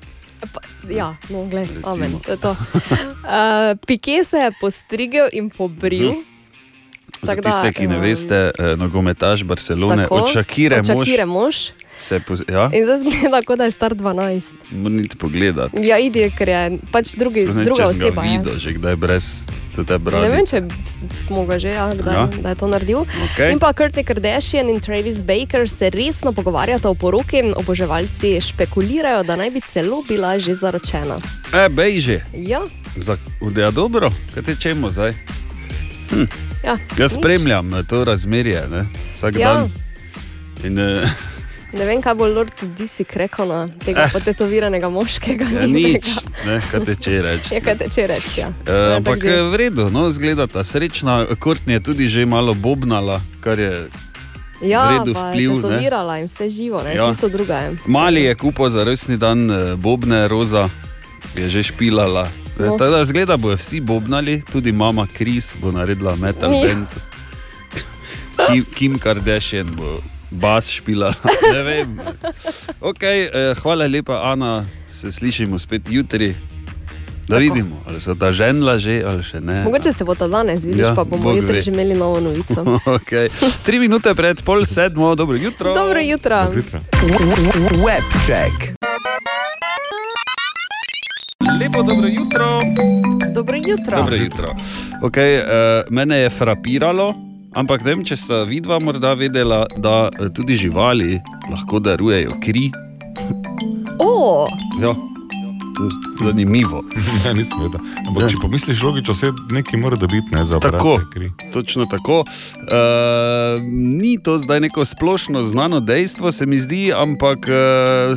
Speaker 5: Ja, no, gled, amen, to je to. Uh, Pike se je postrigel in pobril.
Speaker 4: Hm. Za tiste, ki ne
Speaker 5: em,
Speaker 4: veste, eh, nogometaš Barcelone,
Speaker 5: Tako,
Speaker 4: od Šakire
Speaker 5: od Shakire mož.
Speaker 4: Se poz... ja,
Speaker 5: In zdaj zgleda, kot da je star 12.
Speaker 4: moram niti pogledati.
Speaker 5: Ja, idi, ker je pač drugi,
Speaker 4: Sploh ne,
Speaker 5: druga
Speaker 4: če
Speaker 5: oseba. je.
Speaker 4: videl, že kdaj brez to te
Speaker 5: Ne vem, če smo ga že, ja, kdaj,
Speaker 4: Ja.
Speaker 5: ja. da je to naredil.
Speaker 4: Okej.
Speaker 5: In pa Kourtney Kardashian in Travis Baker se resno pogovarjata o poroki. Oboževalci špekulirajo, da naj bi celo bila že zaročena.
Speaker 4: E, bej že.
Speaker 5: Ja,
Speaker 4: Za, ja, dobro, kaj tečemo zdaj? Hm.
Speaker 5: ja.
Speaker 4: Jaz
Speaker 5: nič.
Speaker 4: spremljam na to razmerje, ne? vsak
Speaker 5: Ja.
Speaker 4: dan. In, eh,
Speaker 5: Ne vem, kaj bo Lord Disik rekel na tega
Speaker 4: Eh.
Speaker 5: potetoviranega moškega.
Speaker 4: ja, nič, ne, kaj teče reči.
Speaker 5: Je kaj teče reči. Ja.
Speaker 4: Uh,
Speaker 5: Ne,
Speaker 4: ampak
Speaker 5: tako gre.
Speaker 4: eh, v redu, no, zgledata srečna. Kortni je tudi že malo bobnala, kar je
Speaker 5: ja,
Speaker 4: v redu
Speaker 5: je
Speaker 4: vpliv.
Speaker 5: Tetovirala in vse živo, ne?
Speaker 4: Ja.
Speaker 5: čisto druga je.
Speaker 4: Mali je kupil za rojstni dan eh, bobne, roza je že špilala.
Speaker 5: No.
Speaker 4: Tako da zgleda, bojo vsi bobnali, tudi mama Kris bo naredila metal
Speaker 5: Ja.
Speaker 4: band. Kim, Kim Kardashian bo bas špila. Ne vem. Okay, eh, hvala lepa, Ana, se slišimo spet jutri. Da vidimo, ali so ta ženla že ali še ne.
Speaker 5: Mogoče se bo to danes, vidiš,
Speaker 4: Ja,
Speaker 5: pa bomo
Speaker 4: Bog
Speaker 5: jutri
Speaker 4: ve.
Speaker 5: že imeli novo novico.
Speaker 4: okay. Tri minute pred pol sedmo, dobro jutro.
Speaker 5: Dobro jutro.
Speaker 1: Webcheck.
Speaker 4: Lepo dobro jutro.
Speaker 5: Dobro jutro.
Speaker 4: Dobro jutro. Okay, uh, mene je frapiralo, ampak ne vem, če sta vidva morda vedela, da tudi živali lahko darujejo kri.
Speaker 5: O,
Speaker 4: Ja. Zanimivo.
Speaker 3: Ja, nisem vedel. Ampak če pomisliš logično, vse nekaj mora dobiti ne, za
Speaker 4: Tako,
Speaker 3: operacijo kri.
Speaker 4: točno tako. Uh, ni to zdaj neko splošno znano dejstvo, se mi zdi, ampak uh,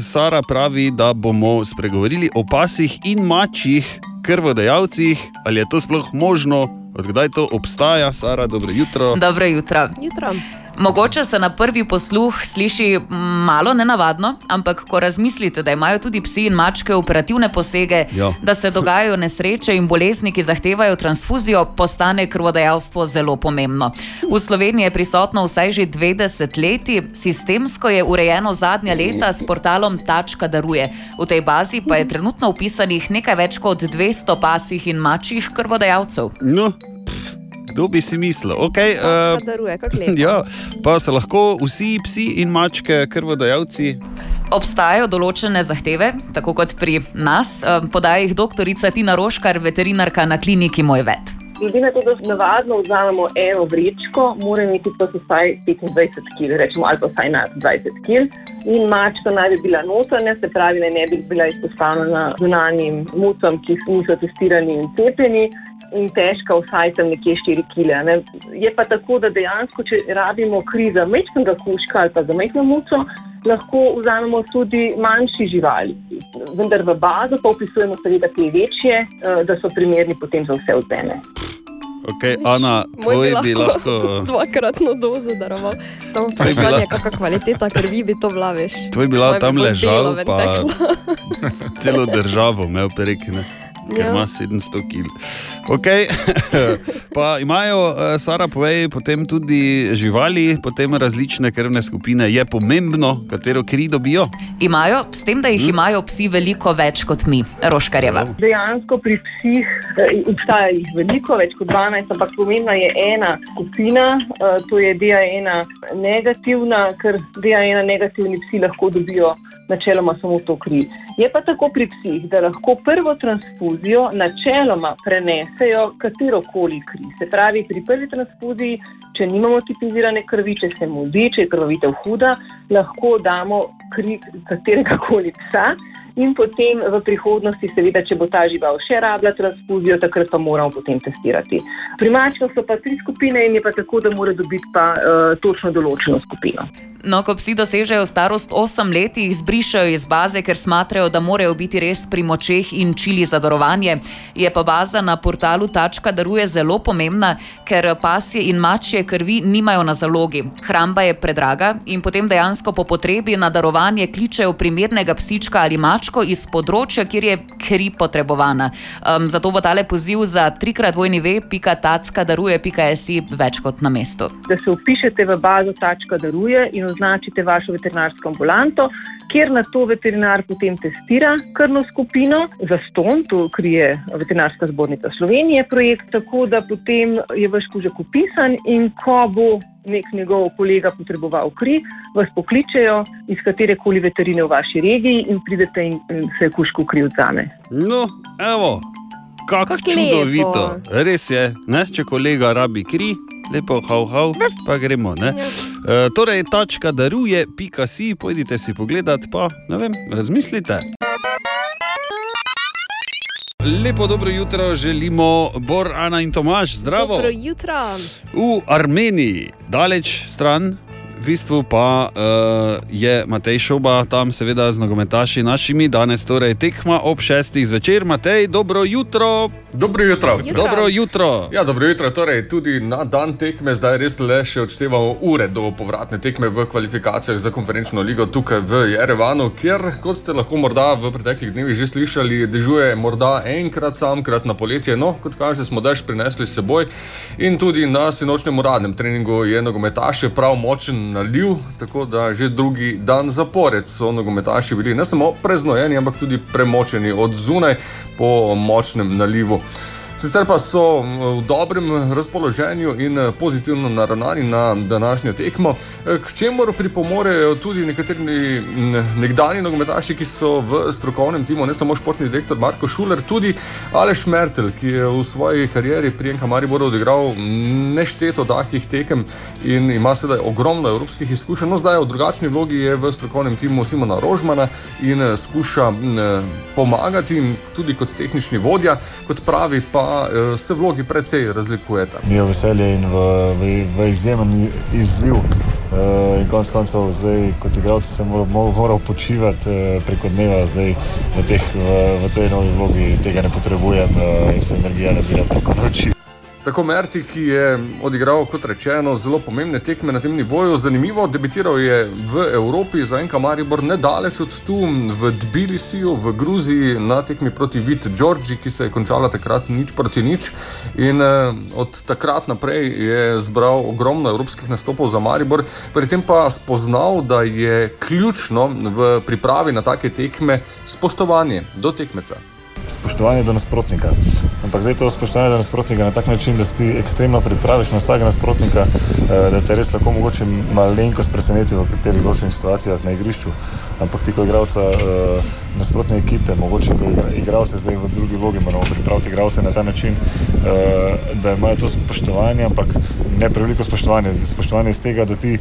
Speaker 4: Sara pravi, da bomo spregovorili o pasih in mačjih krvodajalcih. Ali je to sploh možno, odkdaj to obstaja, Sara, dobro jutro.
Speaker 25: Dobro jutro.
Speaker 5: jutro.
Speaker 25: Mogoče se na prvi posluh sliši malo nenavadno, ampak ko razmislite, da imajo tudi psi in mačke operativne posege,
Speaker 4: Ja.
Speaker 25: da se dogajajo nesreče in bolezni, ki zahtevajo transfuzijo, postane krvodajalstvo zelo pomembno. V Sloveniji je prisotno vsaj že dve desetletji, sistemsko je urejeno zadnja leta s portalom Tačka daruje. V tej bazi pa je trenutno upisanih nekaj več kot 200 pasih in mačjih krvodajalcev.
Speaker 4: No, kdo bi si mislil? Okay,
Speaker 5: Mačka
Speaker 4: uh,
Speaker 5: daruje,
Speaker 4: ja, pa so lahko vsi psi in mačke krvodajalci.
Speaker 25: Obstajajo določene zahteve, tako kot pri nas, eh, podaja jih doktorica Tina Roškar, veterinarka na kliniki Moj vet.
Speaker 26: Glede na to, da navadno vzamemo eno vrečko, mora imeti pa vsaj 25 kg, rečemo, ali pa vsaj nad 20 kg. In mačka naj bi bila notranja, se pravi, da ne bi bila izpostavljena zunanjim mucam, ki niso testirani in cepljeni. In težka vsaj tam nekje 4 kg. Ne. Je pa tako, da dejansko, če rabimo kri za majhnega kuška ali pa za majhno muco, lahko vzamemo tudi manjši živali. Vendar v bazo pa upisujemo seveda te večje, eh, da so primerni potem za vse vzene.
Speaker 4: Okay, Ana, tvoj bi lahko.
Speaker 5: dvakratno dozo daroval. Samo
Speaker 4: To je bila-
Speaker 5: vprašanje, kakšna kvaliteta krvi bi to bila, veš.
Speaker 4: Tvoj bi bila
Speaker 5: bi
Speaker 4: tam ležal, pa celo državo imel prekne. Ker
Speaker 5: Ja.
Speaker 4: ima 700 kg. Okay. pa imajo, eh, Sara, povej, potem tudi živali, potem različne krvne skupine. Je pomembno, katero kri dobijo.
Speaker 25: Imajo, s tem, da jih imajo psi veliko več kot mi, Roškarjeva.
Speaker 26: Dejansko pri psih eh, obstaja jih veliko, več kot 12, ampak pomembna je ena skupina, eh, to je DAN negativna, ker DAN negativni psi lahko dobijo načeloma samo to kri. Je pa tako pri psih, da lahko prvo transfuzijo načeloma prenesejo katero koli kri. Se pravi, pri prvi transfuziji, če nimamo tipizirane krvi, če se mudi, če je krvavitev huda, lahko damo kri katerega koli psa. In potem v prihodnosti, seveda, če bo ta žival še rabila transfuzijo, takrat pa moramo potem testirati. Pri mačkah so pa tri skupine in je pa tako, da mora dobiti pa uh, točno določeno skupino.
Speaker 25: No, ko psi dosežejo starost 8 let, jih zbrišajo iz baze, ker smatrajo, da morajo biti res pri močeh in čili za darovanje. Je pa baza na portalu Tačka daruje zelo pomembna, ker pasje in mačje krvi nimajo na zalogi. Hramba je predraga in potem dejansko po potrebi na darovanje kličejo primernega psička ali mačko iz področja, kjer je kri potrebovana. Um, zato bo tale poziv za trikrat vojni ve, pika tacka daruje, si več kot na mestu.
Speaker 26: Da se upišete v bazo Tačka daruje in označite vašo veterinarsko ambulanto, kjer na to veterinar potem testira krvno skupino za ston, to krije Veterinarska zbornica Slovenije projekt, tako da potem je vaš kužek upisan in ko bo nek njegov kolega potreboval kri, vas pokličejo iz katere koli veterine v vaši regiji in pridete in, in se kužku kri odzame.
Speaker 4: No, evo. Kako čudovito. Res je, ne? če kolega rabi kri, lepo hau, hau, pa gremo. Ne? E, torej, tačka daruje, pika si, pojdite si pogledat, pa ne vem, razmislite. Lepo dobro jutro želimo, Bor, Ana in Tomaš, zdravo.
Speaker 5: Dobro jutro.
Speaker 4: V Armeniji, daleč stran, v bistvu pa uh, je Matej Šoba tam, seveda z nogometaši našimi, danes torej tekma ob šestih zvečer. Matej, dobro jutro.
Speaker 9: Dobro jutro.
Speaker 4: Dobro jutro.
Speaker 9: Ja, dobro jutro. Torej, tudi na dan tekme zdaj res le še odštevamo ure do povratne tekme v kvalifikacijah za konferenčno ligo tukaj v Jerevanu, kjer, kot ste lahko morda v preteklih dnevih že slišali, dežuje morda enkrat samkrat na poletje. No, kot kaže, smo dež prinesli s seboj in tudi na sinočnem uradnem treningu je nogometaše prav močen naliv, tako da že drugi dan zapored so nogometaši bili ne samo preznojeni, ampak tudi premočeni od zunaj po močnem nalivu. Sicer pa so v dobrem razpoloženju in eh, pozitivno naravnani na današnjo tekmo, eh, k čemur pripomorejo tudi nekateri nekdani nogometaši, ki so v strokovnem timu, ne samo športni direktor Marko Šuler, tudi Aleš Mertel, ki je v svoji karieri pri Enka Mariboru odigral nešteto takih tekem in ima sedaj ogromno evropskih izkušenj. No, zdaj v drugačni vlogi je v strokovnem timu Simona Rožmana in eh, skuša pomagati tudi kot tehnični vodja, kot pravi pa eh, se vlogi precej razlikujeta.
Speaker 27: Mi je veselje in v, v, v izjemen izziv. Uh, in konec koncev, zdaj, kot igralec, sem moral, moral počivati uh, preko dneva, zdaj v, teh, v, v tej novi vlogi tega ne potrebujem uh, in se energija nabira preko noči.
Speaker 9: Tako Merti, ki je odigral, kot rečeno, zelo pomembne tekme na tem nivoju. Zanimivo, debitiral je v Evropi za enka Maribor, nedaleč od tu, v Tbilisiju, v Gruziji, na tekmi proti Vit Džordži, ki se je končala takrat nič proti nič. In eh, od takrat naprej je zbral ogromno evropskih nastopov za Maribor, pri tem pa spoznal, da je ključno v pripravi na take tekme spoštovanje do tekmeca.
Speaker 27: Spoštovanje do nasprotnika. Ampak zdaj to spoštovanje do nasprotnika na tak način, da se ti ekstremno pripraviš na vsakega nasprotnika, eh, da te res lahko mogoče malenkost preseneti v katerih določenih situacijah na igrišču. Ampak ti, ko igralca eh, nasprotne ekipe, mogoče ko igra- igralce zdaj v drugi vlogi, moramo pripraviti igralce na ta način, eh, da imajo to spoštovanje, ampak ne preveliko spoštovanje. Spoštovanje iz tega, da ti eh,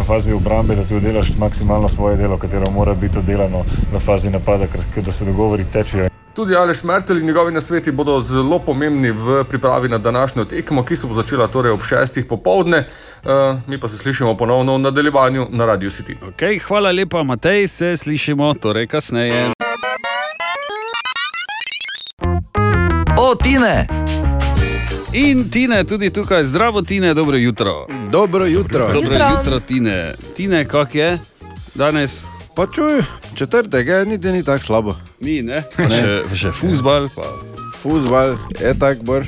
Speaker 27: v fazi obrambe, da ti oddelaš maksimalno svoje delo, katero mora biti oddelano v fazi napada, ker da se dogovori tečejo.
Speaker 9: Tudi Aleš Mertel in njegovi nasveti bodo zelo pomembni v pripravi na današnjo tekmo, ki se bo začela torej ob šestih popovdne. Uh, mi pa se slišimo ponovno v nadaljevanju na Radio City.
Speaker 4: Okay, hvala lepa, Matej, se slišimo torej kasneje.
Speaker 1: O, Tine!
Speaker 4: In Tine, tudi tukaj, zdravo, Tine, dobro jutro.
Speaker 28: Dobro jutro.
Speaker 4: Dobro
Speaker 28: Jutro.
Speaker 4: jutro, Tine. Tine, kak je danes?
Speaker 28: Pa čuj, četrtek je, niti ni tako slabo.
Speaker 4: Ni, ne? Pa še, še fuzbal. Pa.
Speaker 28: Fuzbal je tak, bor.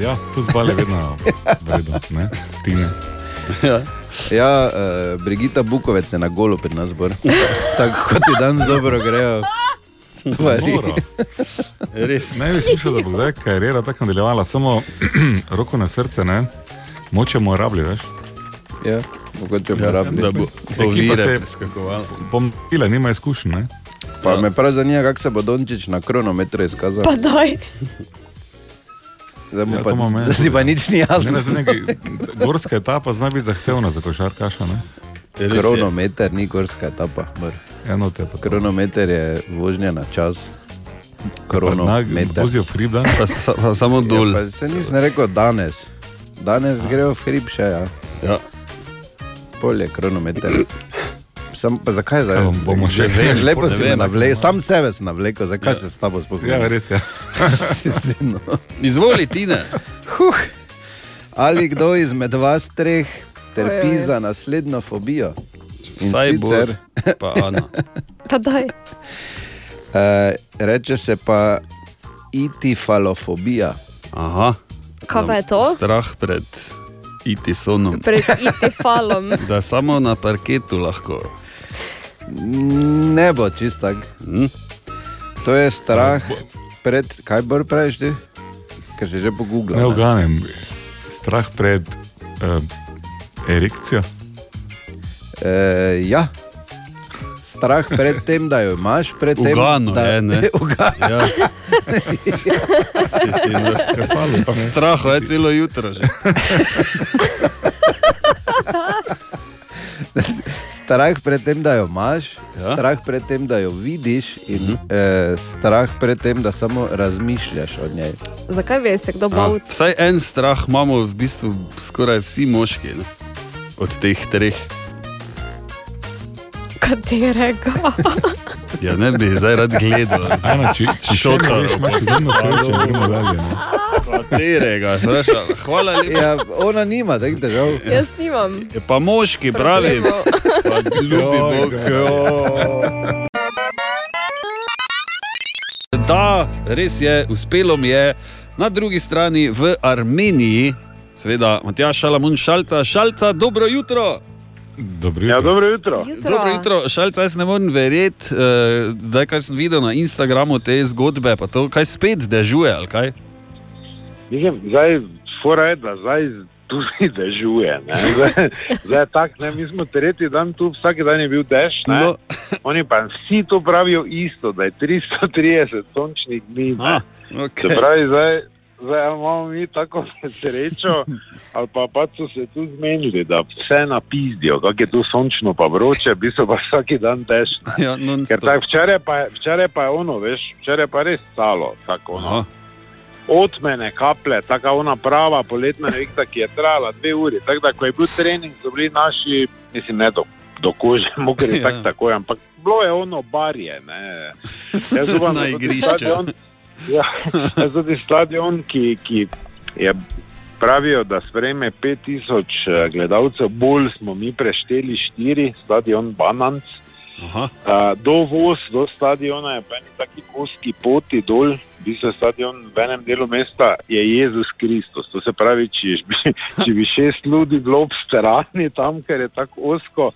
Speaker 3: Ja, fuzbal je vedno vredno, ne? Tine.
Speaker 28: Ja, ja uh, Brigita Bukovec je na golu pri nas, bor. tako kot ti danes dobro grejo. Stvari.
Speaker 3: Ne bi slišal, da bo zdaj karijera tako nadaljevala, samo roko na srce, ne? Močemo rabli, veš?
Speaker 28: Ja, mogoče bo rabili.
Speaker 4: Da bo
Speaker 3: Ekipa
Speaker 4: ovire preskakovala.
Speaker 3: pomila, nima izkušenj, ne?
Speaker 28: Pa me prav zanima, kako se bo Dončić na kronometru izkazal.
Speaker 5: Pa daj.
Speaker 28: Zdaj
Speaker 3: Ja,
Speaker 28: pa,
Speaker 3: meni.
Speaker 28: zdaj pa nič ni jasno.
Speaker 3: Ne, ne, nekaj- Gorska etapa zna biti zahtevna za košarkaša, ne?
Speaker 28: Kronometer ni gorska etapa.
Speaker 3: Eno te pa.
Speaker 28: Kronometer je vožnja na čas. Kronometer.
Speaker 3: Vozijo hrib, da?
Speaker 4: Pa, sa, pa samo dol.
Speaker 28: Ja, pa se nisem rekel danes. Danes grejo v hrib še, ja.
Speaker 4: ja.
Speaker 28: Polje kronometer. Sam, pa zakaj zdaj?
Speaker 3: Ja, bomo še
Speaker 28: vem, Lepo si me navlekel, sam sebe si navlekel, zakaj se s tabo spohajam?
Speaker 3: Ja, res je.
Speaker 28: no.
Speaker 4: Izvoli, Tine.
Speaker 28: Huh. Ali kdo izmed vas treh trpi
Speaker 5: Ojoj.
Speaker 28: za naslednjo fobijo?
Speaker 4: Bor,
Speaker 28: sicer,
Speaker 4: pa Ana.
Speaker 5: Pa daj.
Speaker 28: eh, reče se pa itifalofobija.
Speaker 4: Aha.
Speaker 5: Kaj pa je to?
Speaker 4: Strah pred itisonom.
Speaker 5: Pred itifalom.
Speaker 4: Da samo na parketu lahko.
Speaker 28: Ne bo čist tak.
Speaker 4: Hm?
Speaker 28: To je strah pred, kaj bolj praviš ti? Ker si že
Speaker 3: Ne
Speaker 28: pogooglal.
Speaker 3: uganem. Strah pred uh, erekcijo.
Speaker 28: E, ja, strah pred tem, da jo imaš, pred tem,
Speaker 4: Ugano
Speaker 28: da
Speaker 4: je, ne?
Speaker 28: Ugano.
Speaker 4: Ja. Pa v strahu je celo jutro že.
Speaker 28: Strah pred tem, da jo imaš,
Speaker 4: Ja.
Speaker 28: ja? strah pred tem, da jo vidiš, in -hmm. eh, strah pred tem, da samo razmišljaš o njej.
Speaker 5: Zakaj veš, se kdo
Speaker 4: A,
Speaker 5: bal?
Speaker 4: vsaj en strah imamo v bistvu skoraj vsi moški ne? od teh treh.
Speaker 5: Katerega?
Speaker 4: Ja, ne bi zdaj rad gledal.
Speaker 3: Ana, če- če še ne veš, imaš izjemno srečo, gremo dalje, ne.
Speaker 4: Katerega? Vpraša, Hvala lepa.
Speaker 28: Ja, ona nima teh težav.
Speaker 5: Jaz nimam.
Speaker 4: Je pa moški, pravi. Pa Ljubi Bog. Da, res je, uspelo mi je na drugi strani v Armeniji, seveda Matjaš Šalamun Šalca, Šalca, dobro jutro.
Speaker 3: Dobro
Speaker 18: jutro. Ja, dobro jutro.
Speaker 4: Dobro jutro, Šalca, jaz ne morem verjeti, uh, zdaj kaj sem videl na Instagramu te zgodbe, pa to kaj spet dežuje, ali kaj?
Speaker 18: Mislim, zdaj, fora je, da zdaj tudi dežuje. ne. Zdaj, zdaj je tako, ne, mi smo tretji dan tu, vsak dan je bil dež. Ne?
Speaker 4: No.
Speaker 18: Oni pa vsi to pravijo isto, da je 330 sončnih dni. ne.
Speaker 4: okay.
Speaker 18: Se pravi, zdaj, zdaj imamo mi tako srečo, ali pa, pa so se tu zmenili, da vse napizdijo, kako je tu sončno pa vroče, bi se pa vsak dan ne.
Speaker 4: Ja,
Speaker 18: tak, včeraj, pa, včeraj pa je ono, veš, včeraj pa je res stalo. Tako.
Speaker 4: Aha.
Speaker 18: Od mene kaplje, tako ona prava poletna nevihta, ki je trajala dve uri. Tako da, ko je bil trening, so bili naši, mislim, ne do, do kože, mokri,
Speaker 4: Ja.
Speaker 18: ja. tako ampak bilo je ono barje. Ne. Jaz upam,
Speaker 4: Na
Speaker 18: da tudi
Speaker 4: igrišču.
Speaker 18: stadion- Ja, tudi stadion, ki, ki je. Pravijo, da sprejme 5000 eh, gledalcev, bolj smo mi prešteli 4, stadion Bananc.
Speaker 4: Aha.
Speaker 18: Uh, dovoz do stadiona je po eni taki koski poti dol, bi se stadion v enem delu mesta je Jezus Kristus. To se pravi, če bi, če bi šest ljudi bilo ob strani tam, ker je tako osko.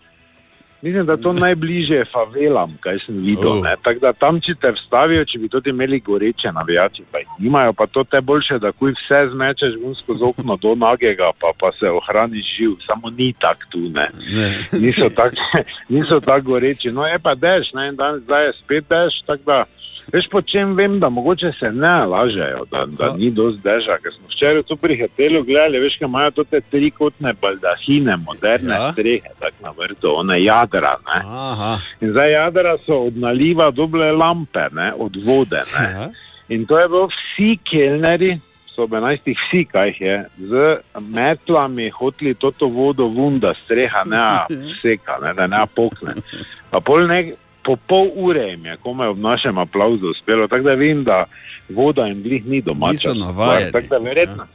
Speaker 18: Mislim, da to najbližje je favelam, kaj sem videl.
Speaker 4: Oh.
Speaker 18: Tako da tam, če te vstavijo, če bi tudi imeli goreče navijače, pa jih nimajo, pa to te boljše, da kuj vse zmečeš ven skozi okno do nagega, pa, pa se ohraniš živ. Samo ni tak tu, ne.
Speaker 4: Ne.
Speaker 18: Niso tako tak goreči. No, je pa dež, ne, in danes zdaj je spet dež, tako da. Veš, po čem vem, da mogoče se ne lažejo, da, da ni dosti deža. Ker smo včeraj tu pri hotelu gledali, veš, kaj imajo te trikotne baldahine, moderne
Speaker 4: Ja.
Speaker 18: strehe, tako na vrtu, one jadra. In zdaj jadra so od naliva doble lampe, ne, od vode. Ne.
Speaker 4: Ja.
Speaker 18: In to je bilo vsi kelneri, so ob 11 vsi, kaj je, z metlami hoteli toto vodo vun, da streha ne seka, ne, da ne pokne. Pa pol ne, po pol ure jim je komaj ob našem aplauzu uspelo, tako da vem, da voda jim glih ni domača. Tako da verjetno,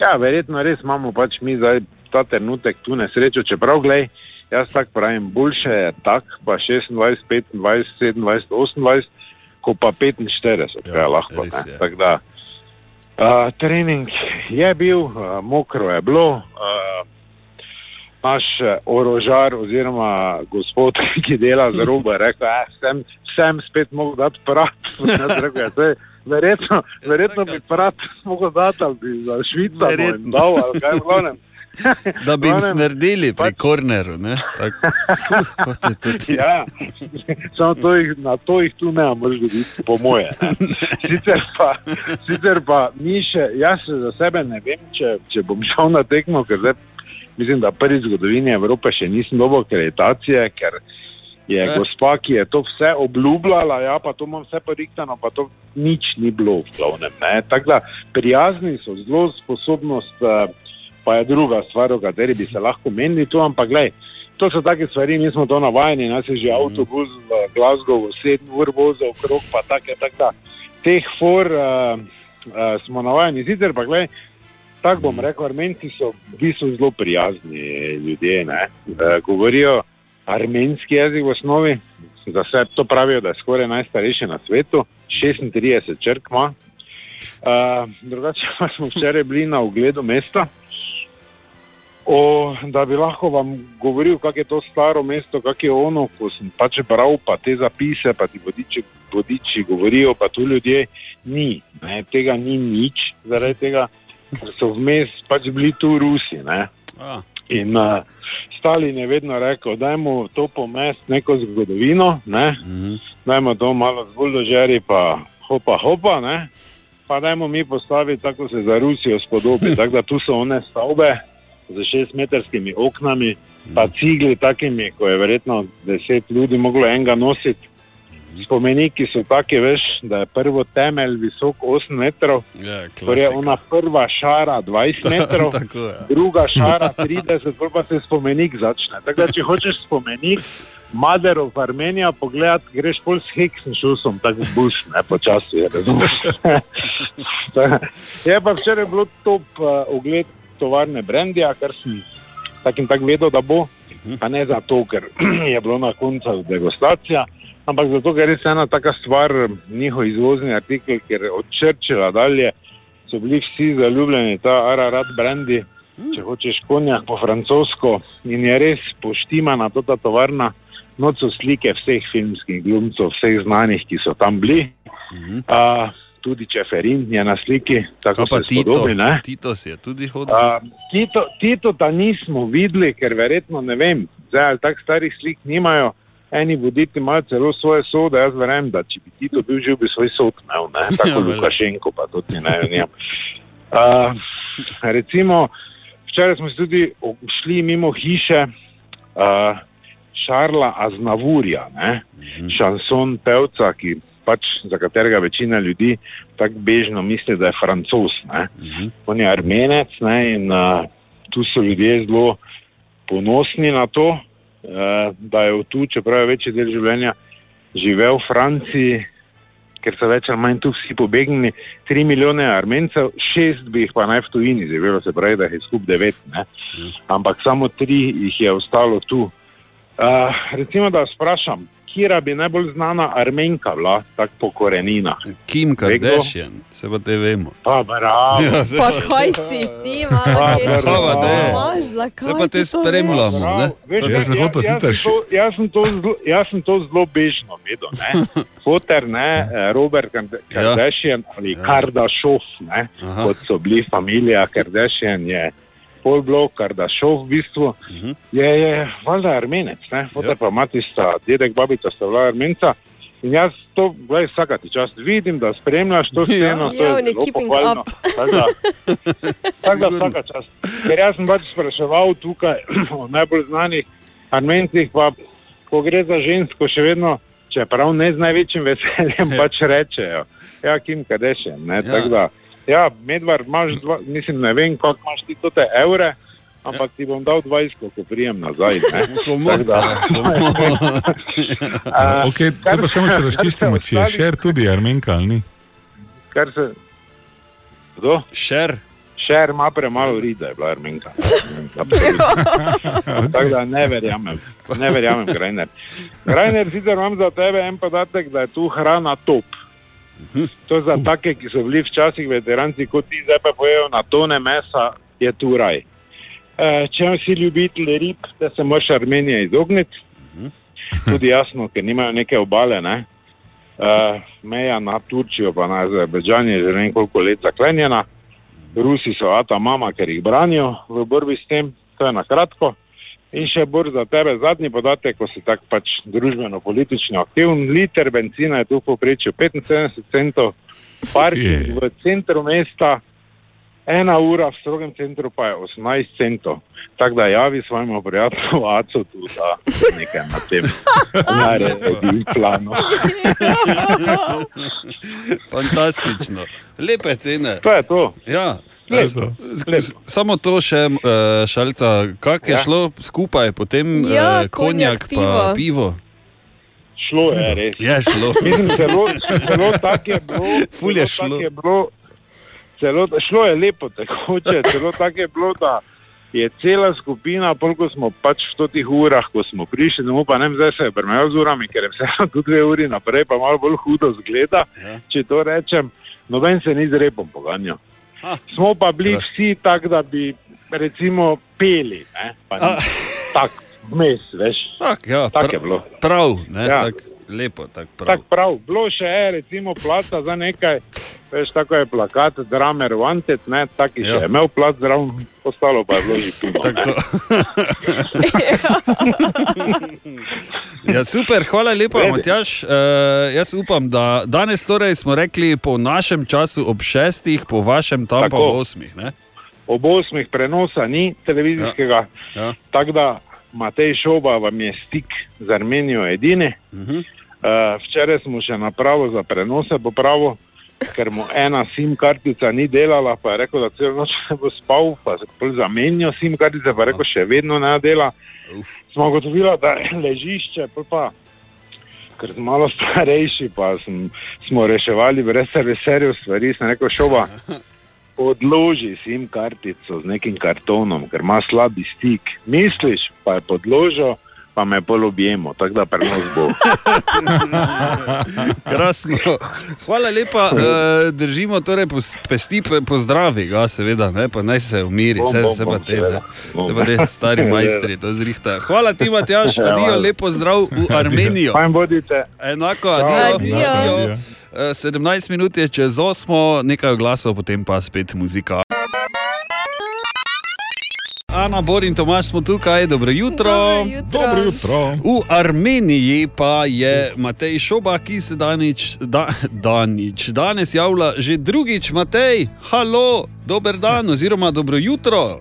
Speaker 18: ja, verjetno res imamo pač mi zdaj ta trenutek tu nesrečo, čeprav glej, jaz tako pravim, boljše je tak, pa 26, 25, 27, 28, ko pa 45, ja, kaj lahko.
Speaker 4: je.
Speaker 18: Tako da, Uh, trening je bil, uh, mokro je bilo. Uh, naš eh, orožar, oziroma gospod, ki dela za robo, je rekel, da sem, sem spet mogel dati prat. Rekel, ja, saj Verjetno, verjetno bi prat mogel dati ali bi za Švico dal ali kaj v glavnem.
Speaker 4: Da bi jim smrdeli pri korneru. to ti.
Speaker 18: Ja, samo to jih, na to jih tu ne moreš dobiti, po moje. ne. Sicer pa, sicer pa mi še, jaz se za sebe ne vem, če, če bom šel na tekmo, ker zdaj mislim, da prvi zgodovini Evrope še nisem dobil akreditacije, ker je
Speaker 4: Eh.
Speaker 18: gospa, ki je to vse obljubljala, ja, pa to imam vse porihtano, pa to nič ni bilo v glavnem. ne. Tako da prijazni so, zelo sposobnost, eh, pa je druga stvar, o kateri bi se lahko menili tu, ampak gledaj, to so take stvari, mi smo to navajeni, nas je že avtobus v Glasgowu 7 ur vozil okrog, pa take, tako da teh for uh, uh, smo navajeni, sicer pa gledaj, tako bom rekel, armenci so v bistvu zelo prijazni ljudje, ne, uh, govorijo armenski jezik v osnovi, za vse to pravijo, da je skoraj najstarejši na svetu, 36 črk ima. Uh, drugače pa smo včeraj bili na ogledu mesta, o, da bi lahko vam govoril, kako je to staro mesto, kako je ono, ko sem pač bral, pa te zapise, pa ti vodiči, vodiči govorijo, pa tu ljudje ni. Ne, tega ni nič, zaradi tega, ker so vmes pač bili tu Rusi. Ne.
Speaker 4: A.
Speaker 18: In uh, Stalin je vedno rekel, dajmo to pomest neko zgodovino, ne? dajmo to malo z buldožeri, pa hopa, hopa, ne? pa dajmo mi postaviti tako, se za Rusijo spodobi. Tako da tu so one stavbe z šestmetrskimi oknami, pa cigli takimi, ko je verjetno deset ljudi moglo enega nositi. Spomeniki so taki, veš, da je prvo temelj visok 8 metrov,
Speaker 4: Ja,
Speaker 18: torej ona prva šara 20 metrov,
Speaker 4: Tako je.
Speaker 18: druga šara 30, potem pa se spomenik začne. Tako da, če hočeš spomenik Maderov v Armenijo pogledati, greš pol s Heksenšusom, tako boš, ne počasi, razumeš. je pa včeraj bilo top uh, ogled tovarne Brendija, kar sem tak in tako vedel, da bo. Pa ne zato, ker je bilo na koncu degustacija, ampak zato, ker je res ena taka stvar, njihov izvozni artikel, ker od Črčila dalje so bili vsi zaljubljeni, ta Ararat Brandy, če hočeš konjak po francosko in je res poštimana ta tovarna. Noč so slike vseh filmskih glumcev, vseh znanih, ki so tam bili. Uh, tudi Čeferin je na sliki, tako
Speaker 4: pa
Speaker 18: se
Speaker 4: Tito,
Speaker 18: spodobi. ne.
Speaker 4: Tito si je tudi hodil.
Speaker 18: Uh, Tito, Tito ta nismo videli, ker verjetno ne vem, zdaj ali tako starih slik nimajo. Eni voditelji imajo celo svoje sode, jaz verjamem, da če bi Tito bil živ, bi svoj sod imel, ne?
Speaker 4: Ja,
Speaker 18: tako. Lukašenko, pa tudi ne vem. Uh, recimo, včeraj smo se tudi šli mimo hiše uh, Šarla Aznavurja, ne? šanson pevca, ki pač za katerega večina ljudi tako bežno misli, da je francos. Ne? On je armenec ne? in uh, tu so ljudje zelo ponosni na to, uh, da je tu, čeprav je večji del življenja živel v Franciji, ker so več ali manj tu vsi pobegnili, 3 milijone armencev, 6 bi jih pa naj v tujini živelo, se pravi, da je skup 9, ne? ampak samo 3 jih je ostalo tu. Uh, recimo, da vas vprašam, kira bi najbolj znana armenka bila, tako po koreninah?
Speaker 4: Kim? Kardashian, se pa te vemo.
Speaker 18: Pa bravo.
Speaker 4: Ja,
Speaker 5: Pa kaj si ti, malo zakaj
Speaker 4: Se pa te spremljamo, ne?
Speaker 3: Jaz
Speaker 18: jaz, to, jaz, sem to jaz to zelo bežno vedel. ne. Foter, ne, eh, Robert Kard- Kardashian ali Kardashov, ne,
Speaker 4: Aha.
Speaker 18: kot so bili familija Kardashian, je Paul Block, Kardashov v bistvu, je, je valjda armenec, ne, foter pa mati sta, dedek, babica sta bila armenca. In jaz to, gledaj, vsakati čas vidim, da spremljaš to sceno, to
Speaker 5: Ja,
Speaker 18: je
Speaker 5: on je
Speaker 18: zelo
Speaker 5: keeping
Speaker 18: pohvalno. Tako da- Tako da vsaka čast. Ker jaz sem pač spraševal tukaj o najbolj znanih armencih, pa ko gre za žensko, še vedno, čeprav ne z največjim veseljem, pač rečejo. Ja, Kim Kadešen. Ja. Tako da, ja, medvar imaš, dva, mislim, ne vem, kako imaš ti to te evre. Ampak ti bom dal 20, ko prijem nazaj. ne. Tako da-
Speaker 3: Okay, to pa
Speaker 18: se-
Speaker 3: samo še razčistimo, če je šer tudi armenka ali ni.
Speaker 18: Kar se. Kdo?
Speaker 4: Šer.
Speaker 18: Šer ima premalo rida, je bila armenka. Tako da ne verjamem, ne verjamem, Grajner. Grajner, sicer imam za tebe en podatek, da je tu hrana top. To je za take, ki so bili včasih veteranci, kot ti zdaj pa pojejo na tone mesa, je tu raj. E, če si ljubitelj rib, da se moraš Armenije izogniti. Tudi jasno, ker nimajo neke obale. Ne? E, meja na Turčijo, pa na Azerbejdžan je že ne vem koliko let zaklenjena. Rusi so ata mama, ker jih branijo v borbi s tem, to je na kratko. In še bolj za tebe zadnji podatek, ko si tako pač družbeno-politično aktiven. Liter benzina je tu v povprečju 75 centov, parking v centru mesta, ena ura v strogem centru pa je 18 centov. Tako da javi svojemu prijatelju Acu tu, da nekaj na tem naredi plano.
Speaker 4: Fantastično. Lepe cene.
Speaker 18: To je to.
Speaker 4: Ja.
Speaker 18: Lepo.
Speaker 4: S- Samo to še, uh, šalca, kako je
Speaker 18: Ja.
Speaker 4: šlo skupaj, potem
Speaker 18: Ja,
Speaker 4: eh, konjak,
Speaker 18: konjak,
Speaker 4: pa
Speaker 18: pivo.
Speaker 4: pivo.
Speaker 18: Šlo je res.
Speaker 4: Je šlo.
Speaker 18: Mislim, zelo, zelo tako je bilo.
Speaker 4: Ful je šlo.
Speaker 18: Je bilo celo, šlo je lepo, tekoče, celo tako je bilo, da je cela skupina, koliko smo pač v teh urah, ko smo prišli, domov, pa ne vem, zdaj se je premajal z urami, ker je vseeno tu dve uri naprej, pa malo bolj hudo zgleda,
Speaker 4: Ja.
Speaker 18: če to rečem, noben se ni z repom poganjal. Smo pa bili vsi tako, da bi recimo peli, ne, tako vmes, veš.
Speaker 4: Tak, ja, pra-
Speaker 18: je bilo.
Speaker 4: Prav, ne,
Speaker 18: Ja.
Speaker 4: tak, lepo, tak prav.
Speaker 18: Tako prav, bilo še je, recimo, placa za nekaj Veš, tako je plakat, dramer wanted, ne, taki ja. še je imel plat zraven, ostalo pa je bilo že pino. ne.
Speaker 4: Ja, super, hvala lepa, Matjaš. Uh, jaz upam, da danes torej smo rekli po našem času ob šestih, po vašem tam pa
Speaker 18: Tako.
Speaker 4: ob osmih. Ne?
Speaker 18: Ob osmih prenosa ni televizijskega,
Speaker 4: Ja, ja.
Speaker 18: tako da Matej Šoba vam je stik z Armenijo edini.
Speaker 4: Uh -huh.
Speaker 18: Uh, včeraj smo še napravo za prenose popravil, ker mu ena SIM kartica ni delala, pa je rekel, da celo noč ne bo spal, pa se pol zamenjal SIM kartice, pa je rekel, še vedno ne dela. Smo ugotovili, da je ležišče, pa, ker smo malo starejši, pa sem, smo reševali brez serviserjev stvari, sem rekel, šoba. Odloži SIM kartico z nekim kartonom, ker ima slabi stik. Misliš, pa je podložil, pa me pol objemo, tako da prenos bo.
Speaker 4: Krasno. Hvala lepa, uh, držimo torej pesti, po- pozdravi ga, seveda, ne, pa naj se umiri,
Speaker 18: Bom,
Speaker 4: vse
Speaker 18: bom,
Speaker 4: se pa te, ne.
Speaker 18: seveda. Bom.
Speaker 4: Se pa te stari majstri, to zrihta. Hvala ti, Matjaš,
Speaker 18: Ja,
Speaker 4: adijo, lepo zdrav v Armenijo.
Speaker 18: Fajn bodite.
Speaker 4: Enako, adijo.
Speaker 18: Adijo.
Speaker 4: adijo. Eh, 17 minut je čez 8, nekaj glasov, potem pa spet muzika. Ana, Bor in Tomaš smo tukaj, dobro jutro.
Speaker 3: Dobro jutro.
Speaker 4: V Armeniji pa je Matej Šoba, ki se danič, da, danič, danes javlja že drugič. Matej, halo, dober dan oziroma dobro jutro.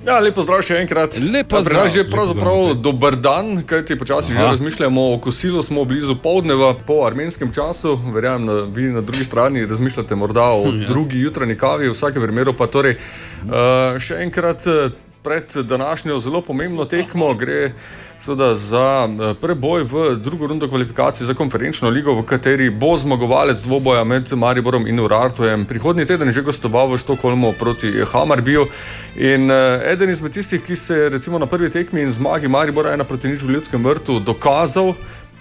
Speaker 9: Ja, lepo zdrav še enkrat.
Speaker 4: Lepo
Speaker 9: Ja,
Speaker 4: zdrav.
Speaker 9: že pravzaprav dober dan, kajti počasi že
Speaker 4: Aha.
Speaker 9: razmišljamo o kosilu, smo blizu povdneva po armenskem času. Verjamem, da vi na drugi strani razmišljate morda o
Speaker 4: Ja.
Speaker 9: drugi jutranji kavi, v vsakem primeru pa torej uh, še enkrat. eh, Pred današnjo zelo pomembno tekmo gre seveda za eh, preboj v drugo rundo kvalifikacij za konferenčno ligo, v kateri bo zmagovalec dvoboja med Mariborom in Urartojem. Prihodnji teden je že gostoval v Štokholmu proti Hamarbiju. In eh, eden izmed tistih, ki se je recimo na prvi tekmi in zmagi Maribora ena proti nič v ljudskem vrtu dokazal.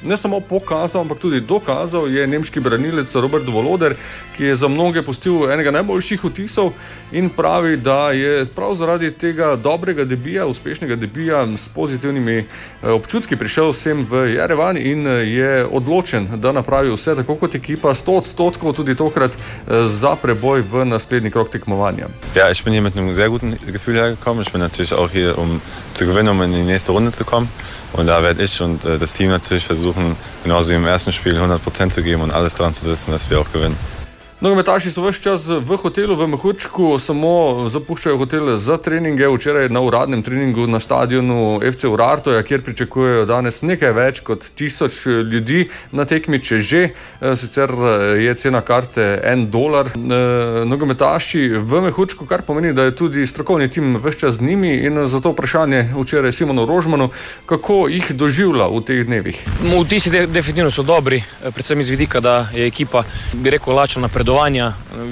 Speaker 9: Ne samo pokazal, ampak tudi dokazal je nemški branilec Robert Voloder, ki je za mnoge pustil enega najboljših vtisov in pravi, da je prav zaradi tega dobrega debija, uspešnega debija s pozitivnimi eh, občutki prišel sem v Jerevan in eh, je odločen, da napravi vse tako kot ekipa, 100 odstotkov tudi tokrat eh, za preboj v naslednji krok tekmovanja.
Speaker 29: Ja, ich bin hier mit einem sehr guten Gefühl hergekommen. Ich bin natürlich auch hier, um zu gewinnen, um in die nächste Runde zu kommen. Und da werde ich und äh, das Team natürlich versuchen, genauso wie im ersten Spiel 100% zu geben und alles dran zu setzen, dass wir auch gewinnen.
Speaker 9: Nogometaši so vse čas v hotelu v Mehurčku, samo zapuščajo hotel za treninge. Včeraj na uradnem treningu na stadionu FC Urartoja, kjer pričakujejo danes nekaj več kot tisoč ljudi na tekmi, če že. Eh, Sicer eh, je cena karte en dolar. Eh, Nogometaši v Mehurčku, kar pomeni, da je tudi strokovni tim vse čas z njimi in zato vprašanje včeraj Simonu Rožmanu, kako jih doživlja v teh dnevih.
Speaker 30: Vtisi de, definitivno so dobri, predvsem iz vidika, da je ekipa, bi rekel, lačna napredovanja.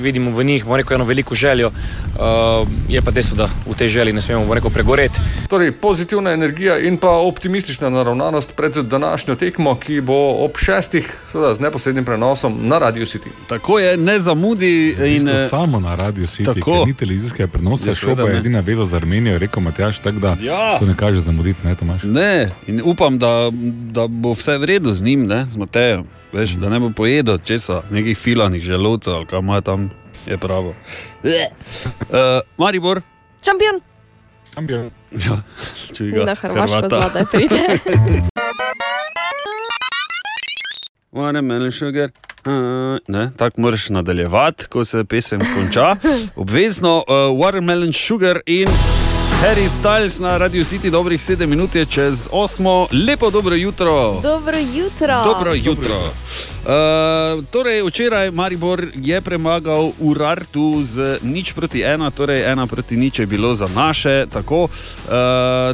Speaker 30: Vidimo v njih, rekel, eno veliko željo. Uh, je pa dejstvo, da v tej želji ne smemo, rekel, pregoreti.
Speaker 9: Torej, pozitivna energija in pa optimistična naravnanost pred današnjo tekmo, ki bo ob šestih, seveda z neposrednim prenosom na Radio City.
Speaker 4: Tako je, ne zamudi.
Speaker 3: V
Speaker 4: In,
Speaker 3: bistvu
Speaker 4: eh,
Speaker 3: samo na Radio City,
Speaker 4: tako.
Speaker 3: ni televizijskega prenosa,
Speaker 4: Ja,
Speaker 3: šoba
Speaker 4: seveda
Speaker 3: je edina veza z Armenijo, rekel Matjaš, tako da
Speaker 4: Ja.
Speaker 3: to ne kaže zamuditi, ne Tomaš.
Speaker 4: Ne, in upam, da, da bo vse v redu z njim, ne, z Matejem. Veš, da ne bo pojedel česa, nekih filanih želodcev, ali kaj ima tam, je pravo. Uh, Maribor,
Speaker 5: Šampion,
Speaker 3: Šampion.
Speaker 4: ja, ga.
Speaker 5: na Hrvaško
Speaker 4: Hrvata.
Speaker 5: zlata pride.
Speaker 4: Watermelon sugar. Uh, ne, tako moraš nadaljevati, ko se pesem konča. Obvezno, uh, Watermelon sugar in Harry Styles na Radio City, dobrih 7 minut je čez 8. Lepo dobro jutro.
Speaker 5: Dobro jutro.
Speaker 4: Dobro jutro. Uh, torej, včeraj Maribor je premagal Urartu z nič proti ena, torej ena proti nič je bilo za naše. Tako, uh,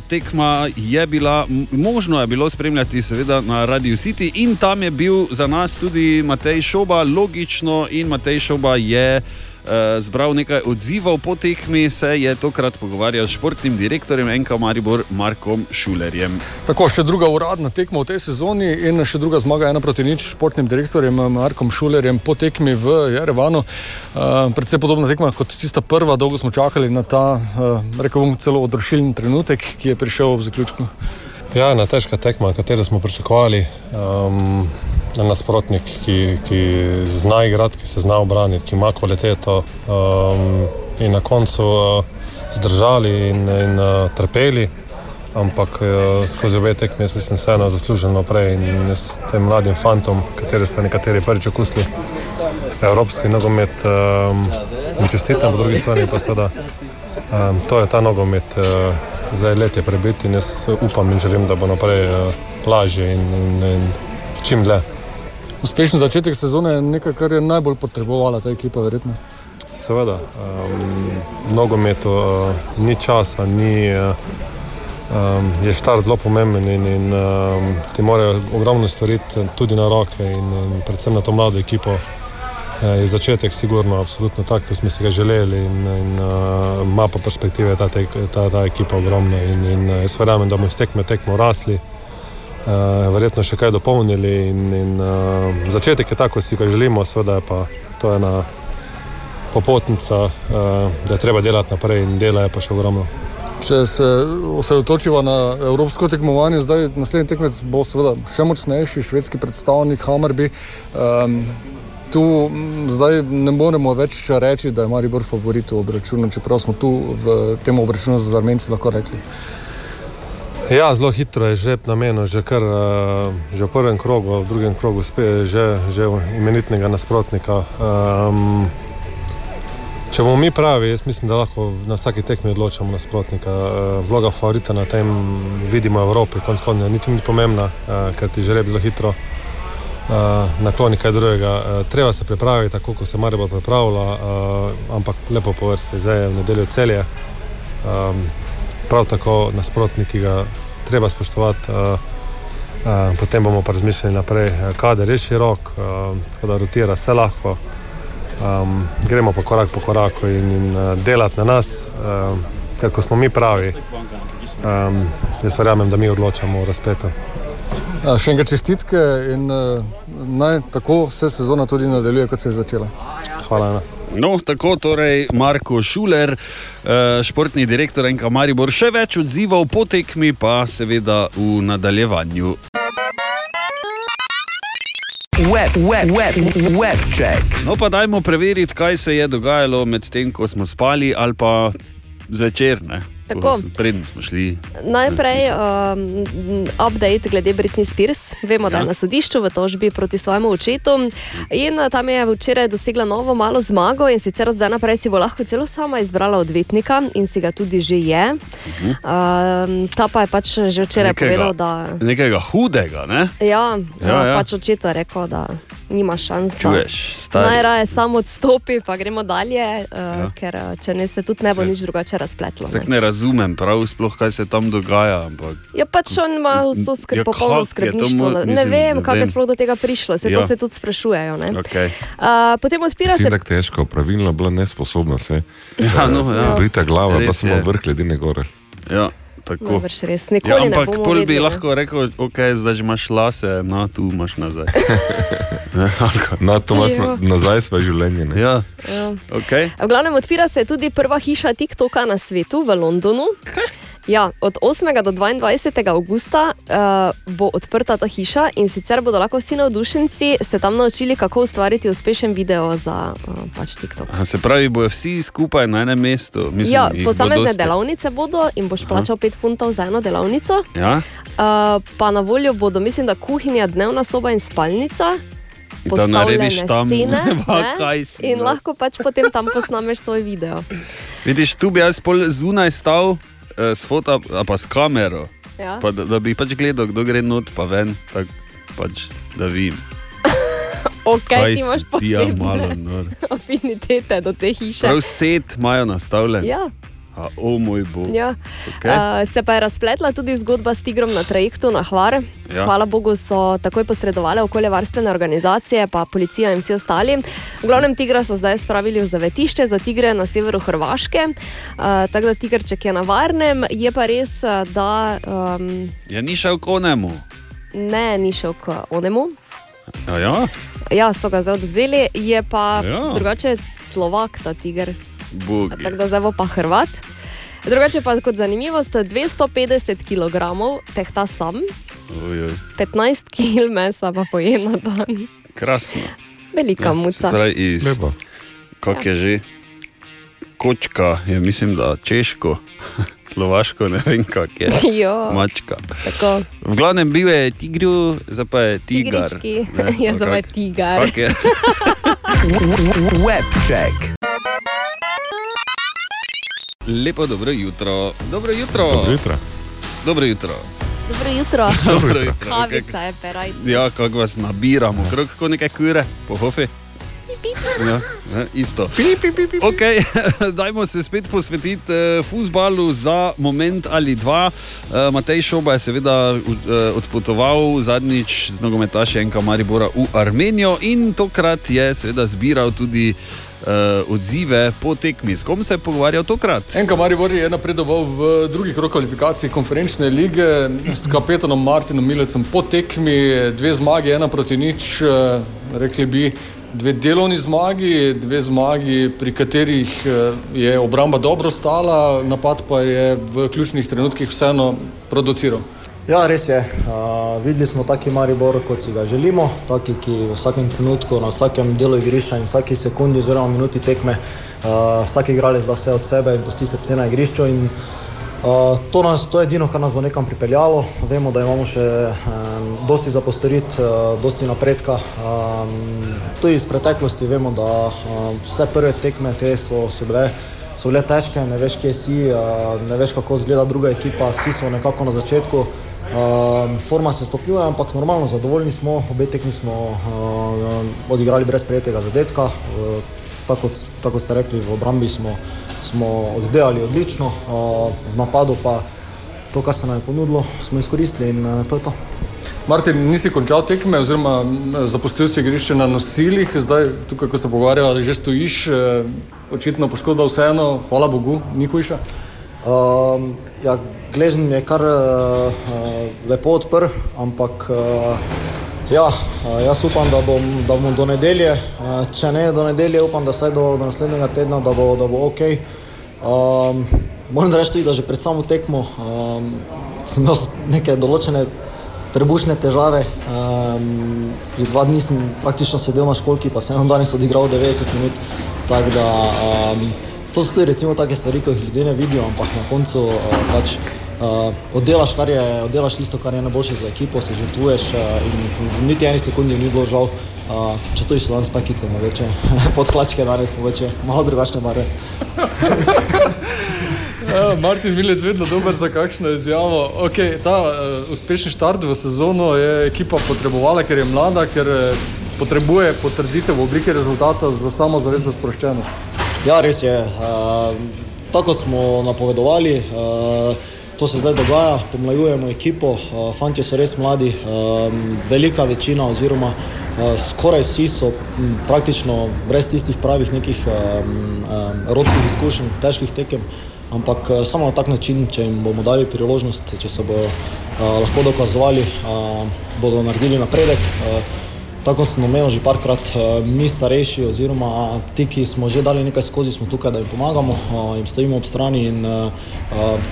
Speaker 4: tekma je bila, možno je bilo spremljati, seveda na Radio City, in tam je bil za nas tudi Matej Šoba, logično, in Matej Šoba je. Uh, zbral nekaj odzivov po tekmi, se je tokrat pogovarjal s športnim direktorjem NK Maribor Markom Šulerjem.
Speaker 9: Tako, še druga uradna tekma v tej sezoni in še druga zmaga ena proti nič s športnim direktorjem eh, Markom Šulerjem po tekmi v Jerevanu. Uh, predvsej podobna tekma kot tista prva, dolgo smo čakali na ta, rekel bom, celo odrešilni trenutek, ki je prišel ob zaključku.
Speaker 31: Ja, ena težka tekma, katero smo pričakovali. Um, nasprotnik, ki, ki zna igrati, ki se zna obraniti, ki ima kvaliteto. Um, in na koncu uh, zdržali in, in uh, trpeli, ampak uh, skozi obe tekmi, jaz mislim, vseeno zasluženo naprej. In jaz tem mladim fantom, kateri so nekateri prvič okusili evropski nogomet, um, čestitam, po drugi strani pa seveda. Um, to je ta nogomet, uh, zdaj let je prebiti in jaz upam in želim, da bo naprej uh, lažje in, in, in čim dlje.
Speaker 32: Uspešen začetek sezone je nekaj, kar je najbolj potrebovala ta ekipa, verjetno.
Speaker 31: Seveda, um, nogometu uh, ni časa, ni, uh, um, je štart zelo pomemben in, in um, ti morajo ogromno storiti tudi na roke in, in predvsem na to mlado ekipo. Je začetek sigurno, absolutno tak, kot smo si ga želeli in, in uh, ima pa perspektive ta, tek, ta, ta ekipa ogromno in, in uh, jaz verjamem, da bomo iz tekme tekmo rasli. Uh, verjetno še kaj dopolnili. In, in, uh, začetek je tako, kot si ga želimo, seveda je pa to ena popotnica, uh, da je treba delati naprej in dela je pa še ogromno.
Speaker 32: Če se osredotočiva na evropsko tekmovanje, zdaj naslednji tekmec bo seveda še močnejši, švedski predstavnik Hammerby. Um, tu zdaj ne moremo več reči, da je Maribor favorit v obračunu, čeprav smo tu v tem obračunu z Armenci lahko rekli.
Speaker 31: Ja, zelo hitro je že namenil, že, kar, uh, že v prvem krogu, v drugem krogu, spe, že, že imenitnega nasprotnika. Um, če bomo mi pravi, jaz mislim, da lahko na vsaki tekmi odločamo nasprotnika. Uh, vloga favorita na tem vidimo v Evropi, konc konca, niti ni pomembna, uh, ker ti žreb zelo hitro nakloni kaj drugega. Uh, treba se pripraviti, tako kot se Maribor pripravlja, uh, ampak lepo po vrsti, zdaj je v nedeljo celje. Um, prav tako nasprotnik, ki ga treba spoštovati. Uh, uh, potem bomo pa razmišljali naprej, kader je širok, uh, da rotira vse lahko. Um, gremo pa korak po koraku in, in uh, delati na nas, uh, ker smo mi pravi, um, jaz verjamem, da mi odločamo v razpletu.
Speaker 32: Še enkrat čestitke in uh, naj tako se sezona tudi nadaljuje, kot se je začela.
Speaker 31: Hvala. Ena.
Speaker 4: No, tako torej Marko Šuler, eh, športni direktor Enka Maribor, še več odzivov po tekmi, pa seveda v nadaljevanju.
Speaker 1: Web, web, web, web check.
Speaker 4: No, pa dajmo preveriti, kaj se je dogajalo med tem, ko smo spali, ali pa zvečer. Ne?
Speaker 5: Tako.
Speaker 4: Predtem smo šli.
Speaker 5: Najprej um, update glede Britney Spears. Vemo, da je
Speaker 4: Ja.
Speaker 5: na sodišču v tožbi proti svojemu očetu in uh, tam je včeraj dosegla novo malo zmago in sicer zdaj naprej si bo lahko celo sama izbrala odvetnika in si ga tudi že je. Um, ta pa je pač že včeraj povedal, da.
Speaker 4: nekega hudega, ne?
Speaker 5: Ja,
Speaker 4: Ja,
Speaker 5: ja,
Speaker 4: ja.
Speaker 5: pač očetu je rekel, da nima šans.
Speaker 4: Čuješ.
Speaker 5: Najraje samo odstopi, pa gremo dalje, uh,
Speaker 4: Ja.
Speaker 5: ker uh, če ne se tudi ne bo nič drugače razpletlo. Ne.
Speaker 4: ne razumem prav sploh, kaj se tam dogaja. Ampak...
Speaker 5: Ja, pač on ima vso skrb,
Speaker 4: Ja,
Speaker 5: popolno skrbništvo.
Speaker 4: mo-
Speaker 5: ne
Speaker 4: mislim,
Speaker 5: vem,
Speaker 4: ne
Speaker 5: kako je
Speaker 4: vem.
Speaker 5: sploh do tega prišlo, se ja. To se tudi sprašujejo. ne.
Speaker 3: Okay.
Speaker 5: Uh, potem odpira se.
Speaker 3: Mislim, da je težko, pravilno bila nesposobna se.
Speaker 4: Ja, no, ja.
Speaker 3: Brita glava,
Speaker 4: Res
Speaker 3: pa samo vrh ledine gore.
Speaker 4: Ja, tako.
Speaker 5: Najbrž res,
Speaker 4: Ja,
Speaker 5: nikoli ne
Speaker 4: ampak pol bi
Speaker 5: vedeli, ne.
Speaker 4: lahko rekel, ok, zdaj že imaš lase, no tu imaš nazaj. Ne, kaj?
Speaker 3: No, to imaš na, nazaj svoje življenje. Ne?
Speaker 4: Ja,
Speaker 5: Ja.
Speaker 4: ok.
Speaker 5: V glavnem odpira se tudi prva hiša TikToka na svetu v Londonu. Ja, od 8. do 22. avgusta uh, bo odprta ta hiša in sicer bodo lahko vsi navdušenci se tam naučili, kako ustvariti uspešen video za uh, pač TikTok.
Speaker 4: Aha, se pravi, bojo vsi skupaj na enem mestu. Mislim,
Speaker 5: Ja,
Speaker 4: bo
Speaker 5: posamezne
Speaker 4: dosti.
Speaker 5: delavnice bodo in boš
Speaker 4: Aha.
Speaker 5: plačal 5 funtov za eno delavnico.
Speaker 4: Ja?
Speaker 5: Uh, pa na voljo bodo, mislim, da kuhinja, dnevna soba in spalnica.
Speaker 4: Da narediš
Speaker 5: postavljene
Speaker 4: tam,
Speaker 5: scene, ne,
Speaker 4: si,
Speaker 5: in
Speaker 4: no.
Speaker 5: lahko pač potem tam posnameš svoj video.
Speaker 4: Vidiš, tu bi jaz pol zunaj stal s foto, a pa s kamero.
Speaker 5: Ja.
Speaker 4: Pa, da, da bi pač gledal, kdo gre not, pa ven, tak, pač, da vidim.
Speaker 5: Ok,
Speaker 4: Kaj
Speaker 5: ti imaš
Speaker 4: si ti, ja, malo nor.
Speaker 5: afinitete do te hiše.
Speaker 4: Prav set imajo nastavljen.
Speaker 5: Ja.
Speaker 4: A, o moj bog.
Speaker 5: Ja.
Speaker 4: Okej.
Speaker 5: Uh, se pa je razpletla tudi zgodba s tigrom na trajektu na Hvar.
Speaker 4: Ja.
Speaker 5: Hvala Bogu so takoj posredovali okoljevarstvene organizacije, pa policija in vsi ostali. V glavnem tigra so zdaj spravili v zavetišče za tigre na severu Hrvaške, uh, tako da tigrček je na varnem. Je pa res, da um,
Speaker 4: Ja, ni šel konemu.
Speaker 5: ne, ni šel k onemu.
Speaker 4: Ja, ja.
Speaker 5: Ja, so ga zdaj odvzeli, je pa
Speaker 4: Ja.
Speaker 5: drugače Slovak ta tiger.
Speaker 4: Bog.
Speaker 5: Tako da zdaj bo pa Hrvat. Drugače pa kot zanimivost, 250 kg tehta sam,
Speaker 4: Oj, oj.
Speaker 5: 15 kg mesa pa poje na dan.
Speaker 4: Krasno.
Speaker 5: Velika
Speaker 4: Ja,
Speaker 5: muca.
Speaker 4: iz, kak je že? Kočka je, mislim, da češko, slovaško, ne vem, kak je.
Speaker 5: Jo.
Speaker 4: Mačka.
Speaker 5: Tako.
Speaker 4: V glavnem bil je tigru, zdaj pa je tigar. Ne,
Speaker 5: Ja, zdaj pa je tigar.
Speaker 1: Webcheck.
Speaker 4: Lepo dobro jutro. Dobro jutro.
Speaker 3: Dobro jutro.
Speaker 4: Dobro jutro.
Speaker 5: Dobro jutro.
Speaker 4: Dobro jutro.
Speaker 5: Kavica je peraj.
Speaker 4: Ja, kako vas nabiramo, krok kot neke kure, po hofi. Ja, ne, isto. Okay, dajmo se spet posvetiti uh, futbalu za moment ali dva. Uh, Matej Šoba je seveda uh, odpotoval zadnjič z nogometaši Enka Maribora v Armenijo in tokrat je seveda zbiral tudi uh, odzive po tekmi. S kom se je pogovarjal tokrat?
Speaker 32: Enka Maribor je napredoval v drugi krog kvalifikacij konferenčne lige s kapetanom Martinom Milecem po tekmi, dve zmagi, ena proti nič, eh, rekli bi. Dve delovni zmagi, dve zmagi, pri katerih eh, je obramba dobro stala, napad pa je v ključnih trenutkih vseeno produciral.
Speaker 33: Ja, res je. Uh, videli smo taki Maribor, kot si ga želimo, taki, ki v vsakem trenutku, na vsakem delu igrišča in vsaki sekundi oziroma minuti tekme, uh, vsak igralec da vse od sebe in pusti srce na igrišču. In, uh, to, nas, to je edino, kar nas bo nekam pripeljalo. Vemo, da imamo še um, dosti za postoriti, uh, dosti napredka. Um, tudi iz preteklosti vemo, da uh, vse prve tekme te so, so bile so bile težke, ne veš, kje si, ne veš, kako izgleda druga ekipa, vsi smo nekako na začetku. Uh, forma se stopnjuje, ampak normalno zadovoljni smo, obe tekmi smo uh, odigrali brez prejetega zadetka. Uh, tako, kot- tako kot ste rekli, v obrambi smo, smo oddelali odlično, uh, v napadu pa to, kar se nam je ponudilo, smo izkoristili in uh, to je to.
Speaker 32: Martin, nisi končal tekme, oziroma zapustil si igrišče na nosilih, zdaj tukaj, ko se pogovarjava, že stojiš, eh, očitno poškodba vseeno, hvala Bogu, ni hujša.
Speaker 33: Um, ja, Gležen je kar uh, lepo odprl, ampak uh, ja, jaz upam, da bom, da bom do nedelje, če ne do nedelje, upam, da vsaj do, do naslednjega tedna, da bo, da bo ok. Um, moram reči tudi, da že pred samo tekmo um, sem imel neke določene trebušne težave. Um, že dva dni sem praktično sedel na školki, pa sem danes odigral 90 minut. Tako da um, to so tudi recimo take stvari, ki jih ljudje ne vidijo, ampak na koncu uh, pač. Uh, oddelaš, kar je, oddelaš tisto, kar je najboljše za ekipo, se žrtvuješ uh, in v, niti eni sekundi ni bilo žal. Uh, če to išlo danes pakice, veče, podhlačke danes smo veče, malo drugačne barve.
Speaker 32: Ja, Martin Milec je vedno dober za kakšno izjavo. Okay, ta uh, uspešen štart v sezono je ekipa potrebovala, ker je mlada, ker uh, potrebuje potrditev v obliki rezultata za samo zavest, za sproščenost.
Speaker 33: Ja, res je. Uh, tako smo napovedovali, uh, to se zdaj dogaja, pomlajujemo ekipo, uh, fanti so res mladi, um, velika večina oziroma uh, skoraj vsi so m, praktično brez tistih pravih nekih um, rodskih izkušenj, težkih tekem. Ampak samo na tak način, če jim bomo dali priložnost, če se bodo lahko dokazovali, bodo naredili napredek. Tako sem omenil že parkrat, eh, mi starejši, oziroma ti, ki smo že dali nekaj skozi, smo tukaj, da jim pomagamo, eh, jim stojimo ob strani. In, eh,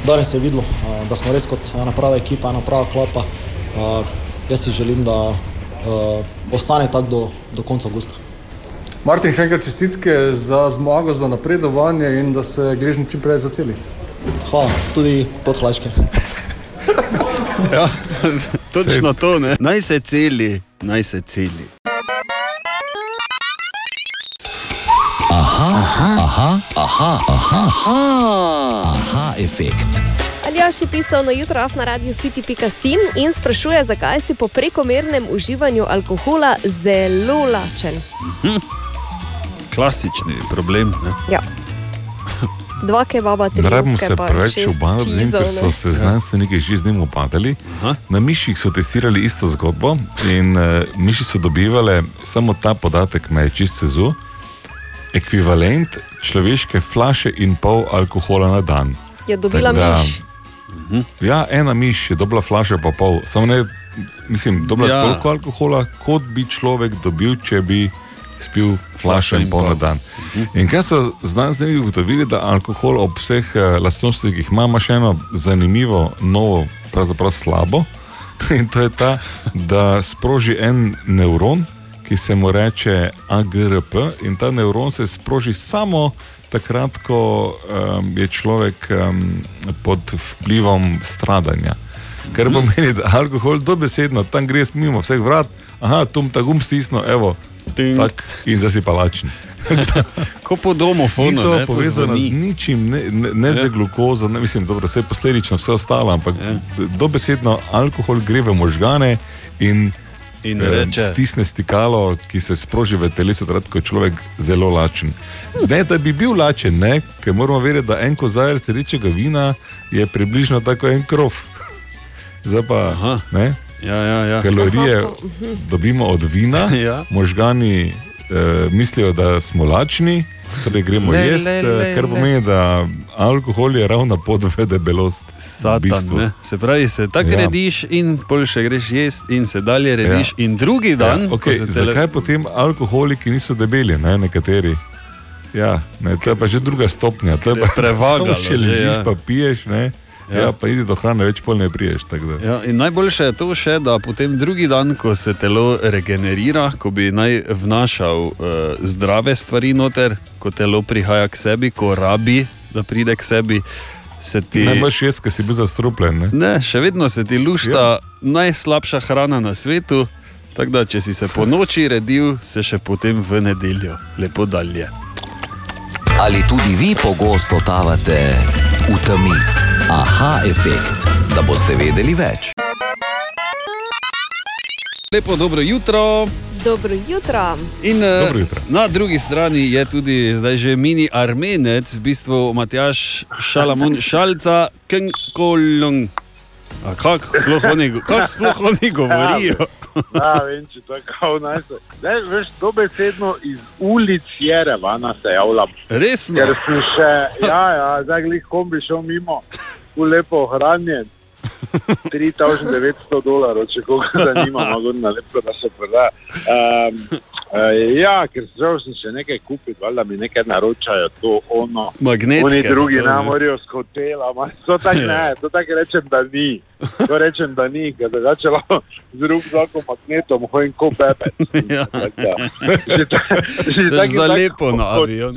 Speaker 33: danes se je videlo, da smo res kot ena prava ekipa, ena prava klapa. Jaz si želim, da ostane tako do, do konca avgusta.
Speaker 32: Martin, še enkrat čestitke za zmago, za napredovanje in da se Gležni čim prej zaceli.
Speaker 33: Hvala, tudi podhlaške.
Speaker 4: Ja, točno to, ne? Naj se celi, naj se celi.
Speaker 1: Aha, aha, aha, aha, aha, aha, aha efekt.
Speaker 5: Aljaš je pisal na jutro na radiju city.sim in sprašuje, zakaj si po prekomernem uživanju alkohola zelo lačen.
Speaker 4: Hm. Klasični problem. Ne?
Speaker 5: Ja. Dva kebaba, tri
Speaker 3: Ne rabimo se preveč obadati z njim, ker so se znanstveniki že z njim upadali. Na miših so testirali isto zgodbo in uh, miši so dobivali samo ta podatek, me je čist sezu, ekvivalent človeške flaše in pol alkohola na dan.
Speaker 5: Je dobila
Speaker 3: da-
Speaker 5: miš.
Speaker 3: Ja, ena miš je dobila flaše pa pol, samo ne, mislim, dobila
Speaker 4: Ja.
Speaker 3: ja. toliko alkohola, kot bi človek dobil, če bi spil flašo in pol na dan. In kaj so znanstveniki ugotovili, da alkohol ob vseh eh, lastnostih, ki jih ima, ima še eno zanimivo, novo, pravzaprav slabo. In to je ta, da sproži en nevron, ki se mu reče AGRP, in ta nevron se sproži samo takrat, ko um, je človek um, pod vplivom stradanja. Kar pomeni, da alkohol dobesedno tam gre mimo vseh vrat, aha, tu ta gum stisno, evo, tak, in zdaj si palačen.
Speaker 4: Ko po domu
Speaker 3: Ni to
Speaker 4: ne,
Speaker 3: povezano z ničim, ne, ne, ne
Speaker 4: Ja.
Speaker 3: z glukozo, ne mislim, dobro, vse posledično, vse ostalo, ampak dobesedno alkohol gre v možgane in,
Speaker 4: In
Speaker 3: eh,
Speaker 4: reče-
Speaker 3: stisne stikalo, ki se sproži v telesu, takrat, ko je človek zelo lačen. Ne, da bi bil lačen, ne, ker moramo vedeti, da en kozarec rečega vina je približno tako en krov. Zdaj pa, ne,
Speaker 4: ja, ja, ja.
Speaker 3: kalorije dobimo od vina,
Speaker 4: Ja.
Speaker 3: možgani eh, mislijo, da smo lačni, torej gremo
Speaker 4: Le,
Speaker 3: jesti,
Speaker 4: le,
Speaker 3: eh,
Speaker 4: le,
Speaker 3: kar pomeni, da alkohol je ravno pod v debelost.
Speaker 4: Satan, ne. Se pravi, se tako
Speaker 3: Ja.
Speaker 4: ja. rediš, in pol še greš jesti, in se dalje rediš. Ja. In drugi dan,
Speaker 3: ja, okay,
Speaker 4: tele-
Speaker 3: zakaj potem alkoholiki niso debeli, ne, nekateri? Ja, ne, to je pa že druga stopnja. To je pa
Speaker 4: prevagalo
Speaker 3: samo, Če
Speaker 4: že,
Speaker 3: ležiš,
Speaker 4: ja.
Speaker 3: pa piješ, ne, ja.
Speaker 4: Ja.
Speaker 3: Pa idi do hrane, več pol ne priješ.
Speaker 4: Ja, in najboljše je to še, da potem drugi dan, ko se telo regenerira, ko bi naj vnašal uh, zdrave stvari noter, ko telo prihaja k sebi, ko rabi, da pride k sebi. Se ti...
Speaker 3: Boš jaz, ker si bil zastrupljen. Ne?
Speaker 4: Ne, še vedno se ti lušta ja. najslabša hrana na svetu. Tako da, če si se po noči redil, se še potem v nedeljo lepo dalje.
Speaker 1: Ali tudi vi pogosto totavate v temi? Aha, efekt, da boste vedeli več.
Speaker 4: Lepo dobro jutro.
Speaker 5: Dobro jutro.
Speaker 4: In, eh,
Speaker 3: Dobro jutro.
Speaker 4: Na drugi strani je tudi zdaj že mini armenec, v bistvu Matjaš Šalamon Šalca, Kenkolong. A kako sploh oni, kak sploh oni govorijo?
Speaker 18: Ja, vem, če to je kao najse. Ne, veš, dobesedno iz ulic Jerevana se javljam.
Speaker 4: Resno?
Speaker 18: Ker sem še, ja, ja, zdaj glih kombi šel mimo, tu lepo ohranjen. 3900 dolarjev, če koga zanima, na lepo, da se proda. Um, uh, ja, ker žal sem še nekaj kupil, valjda mi nekaj naročajo, to ono.
Speaker 4: Magnetke,
Speaker 18: Oni drugi ne. morajo s hotela, ma, to tako ne, to tako rečem, da ni. To rečem, da ni, ker drugače lahko z rukzakom magnetom hojim ko bebe.
Speaker 4: Ja.
Speaker 18: Že ta- že taki-
Speaker 4: Za lepo na
Speaker 18: ko-
Speaker 4: avion.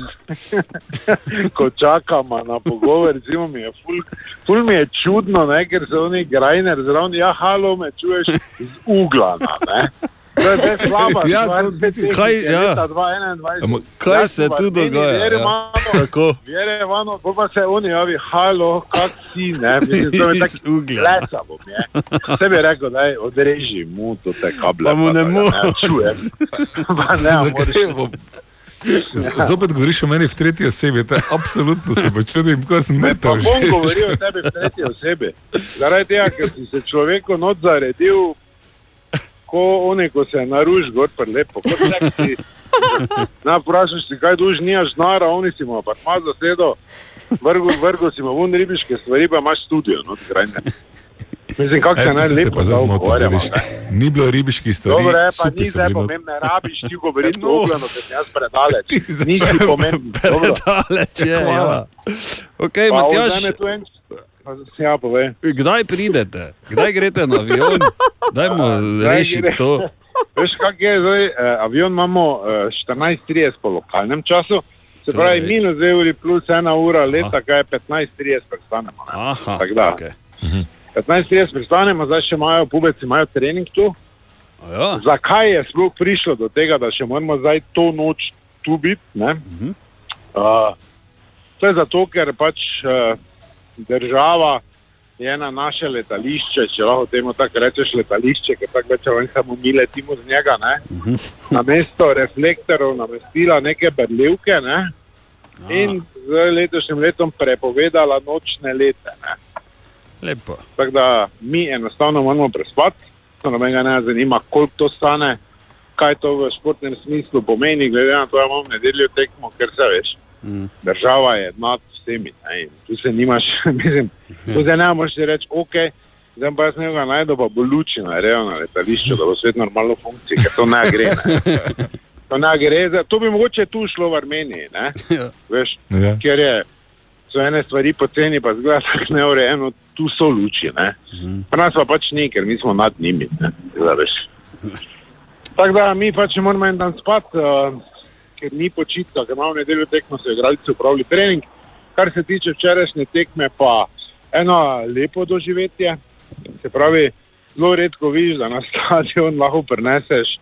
Speaker 18: ko čakamo na pogovor, recimo, mi je ful, ful mi je čudno, ne, ker so oni grajner zraven, ja, halo, me čuješ iz uglana, ne. To je zdaj slaba
Speaker 3: Ja, to-
Speaker 18: te tehnike
Speaker 4: kaj, ja.
Speaker 18: leta 2021.
Speaker 3: Amo-
Speaker 4: Kaj
Speaker 18: Ja,
Speaker 4: se tu dogaja, ja.
Speaker 18: Jerevanu,
Speaker 4: Kako?
Speaker 18: v Jerevanu, pol pa se oni javi, halo, kak si, ne, je tako lesa bom, je. Vse bi rekel, daj, odreži mu to te kable.
Speaker 4: Pa mu ne
Speaker 18: ga
Speaker 4: mo-
Speaker 18: čujem. Pa ne, a
Speaker 3: Zakaj
Speaker 18: moraš-
Speaker 3: bom- Z- Zopet govoriš o meni v tretji osebi, to je absolutno se počutim, kot sem
Speaker 18: Pa
Speaker 3: metal.
Speaker 18: bom govoril o tebi v tretji osebi. Zaradi tega, ker si se človeku not zaredil, ko oni, ko se naruž gor prelepo, kot seksi. Na, vprašaš si, kaj duž nimaš znara, oni si mu pa ima zasedo, vrgo, vrgo si mu vun ribiške stvari, pa imaš studio, no, grajne. Mislim, kako se naj lepo
Speaker 3: pa zdaj
Speaker 18: zagovarjamo.
Speaker 3: Ni bilo ribiških stvari,
Speaker 18: Dobro, je, pa ni zdaj pomembno, ne rabiš ti govoriti
Speaker 3: No.
Speaker 18: o ogledu, ker sem jaz predaleč. Nisi dobro.
Speaker 4: Predaleč je. Ja. Okay,
Speaker 18: Pa
Speaker 4: Matjaš,
Speaker 18: vzame tu en- Ja, povej.
Speaker 4: kdaj pridete? Kdaj greste na avion? Dajmo rešiti to.
Speaker 18: Veš, kak je zdaj, eh, avion imamo eh, 14.30 po lokalnem času, se
Speaker 4: Torej-
Speaker 18: pravi minus 2 uri plus 1 ura leta, kaj je 15.30 prestanemo. ne.
Speaker 4: Aha,
Speaker 18: da.
Speaker 4: okay.
Speaker 18: 15.30 prestanemo, zdaj še imajo pubeci, imajo trening tu.
Speaker 4: Ja.
Speaker 18: Zakaj je sploh prišlo do tega, da še moramo zdaj to noč tu biti? ne?
Speaker 4: Mhm.
Speaker 18: Uh, to je zato, ker pač uh, država je na naše letališče, če lahko temu tako rečeš, letališče, ker tako več ali samo mi letimo z njega, ne?
Speaker 4: Mhm.
Speaker 18: na mesto reflektorov namestila neke berlivke ne? in z letošnjim letom prepovedala nočne lete. Ne?
Speaker 4: Lepo.
Speaker 18: Tako da mi enostavno moramo prespati, to nobenega ne zanima, koliko to stane, kaj to v športnem smislu pomeni, glede na to, da imamo nedeljo tekmo, ker se veš.
Speaker 4: Mm.
Speaker 18: Država je nad vsemi. Ne? Tu se nimaš, mislim, tu se ne moreš reči, ok, zdaj pa jaz nekaj najdem, pa bo luči na letališču, da bo svet normalno funkcije, ker to ne gre. Ne? To, ne gre za, to bi mogoče tu šlo v Armeniji, ne?
Speaker 4: Ja.
Speaker 18: Veš,
Speaker 3: Ja.
Speaker 18: ker je, so ene stvari poceni, pa zgleda tako neurejeno, tu so luči. Ne? Pri nas pa pač ni, ker mi smo nad njimi. Tako da mi pač moramo en dan spati, uh, ker ni počitka, ker imamo nedeljo tekmo, so igralci upravili trening. Kar se tiče včerajšnje tekme, pa eno lepo doživetje. Se pravi, zelo redko vidiš, da na stadion lahko preneseš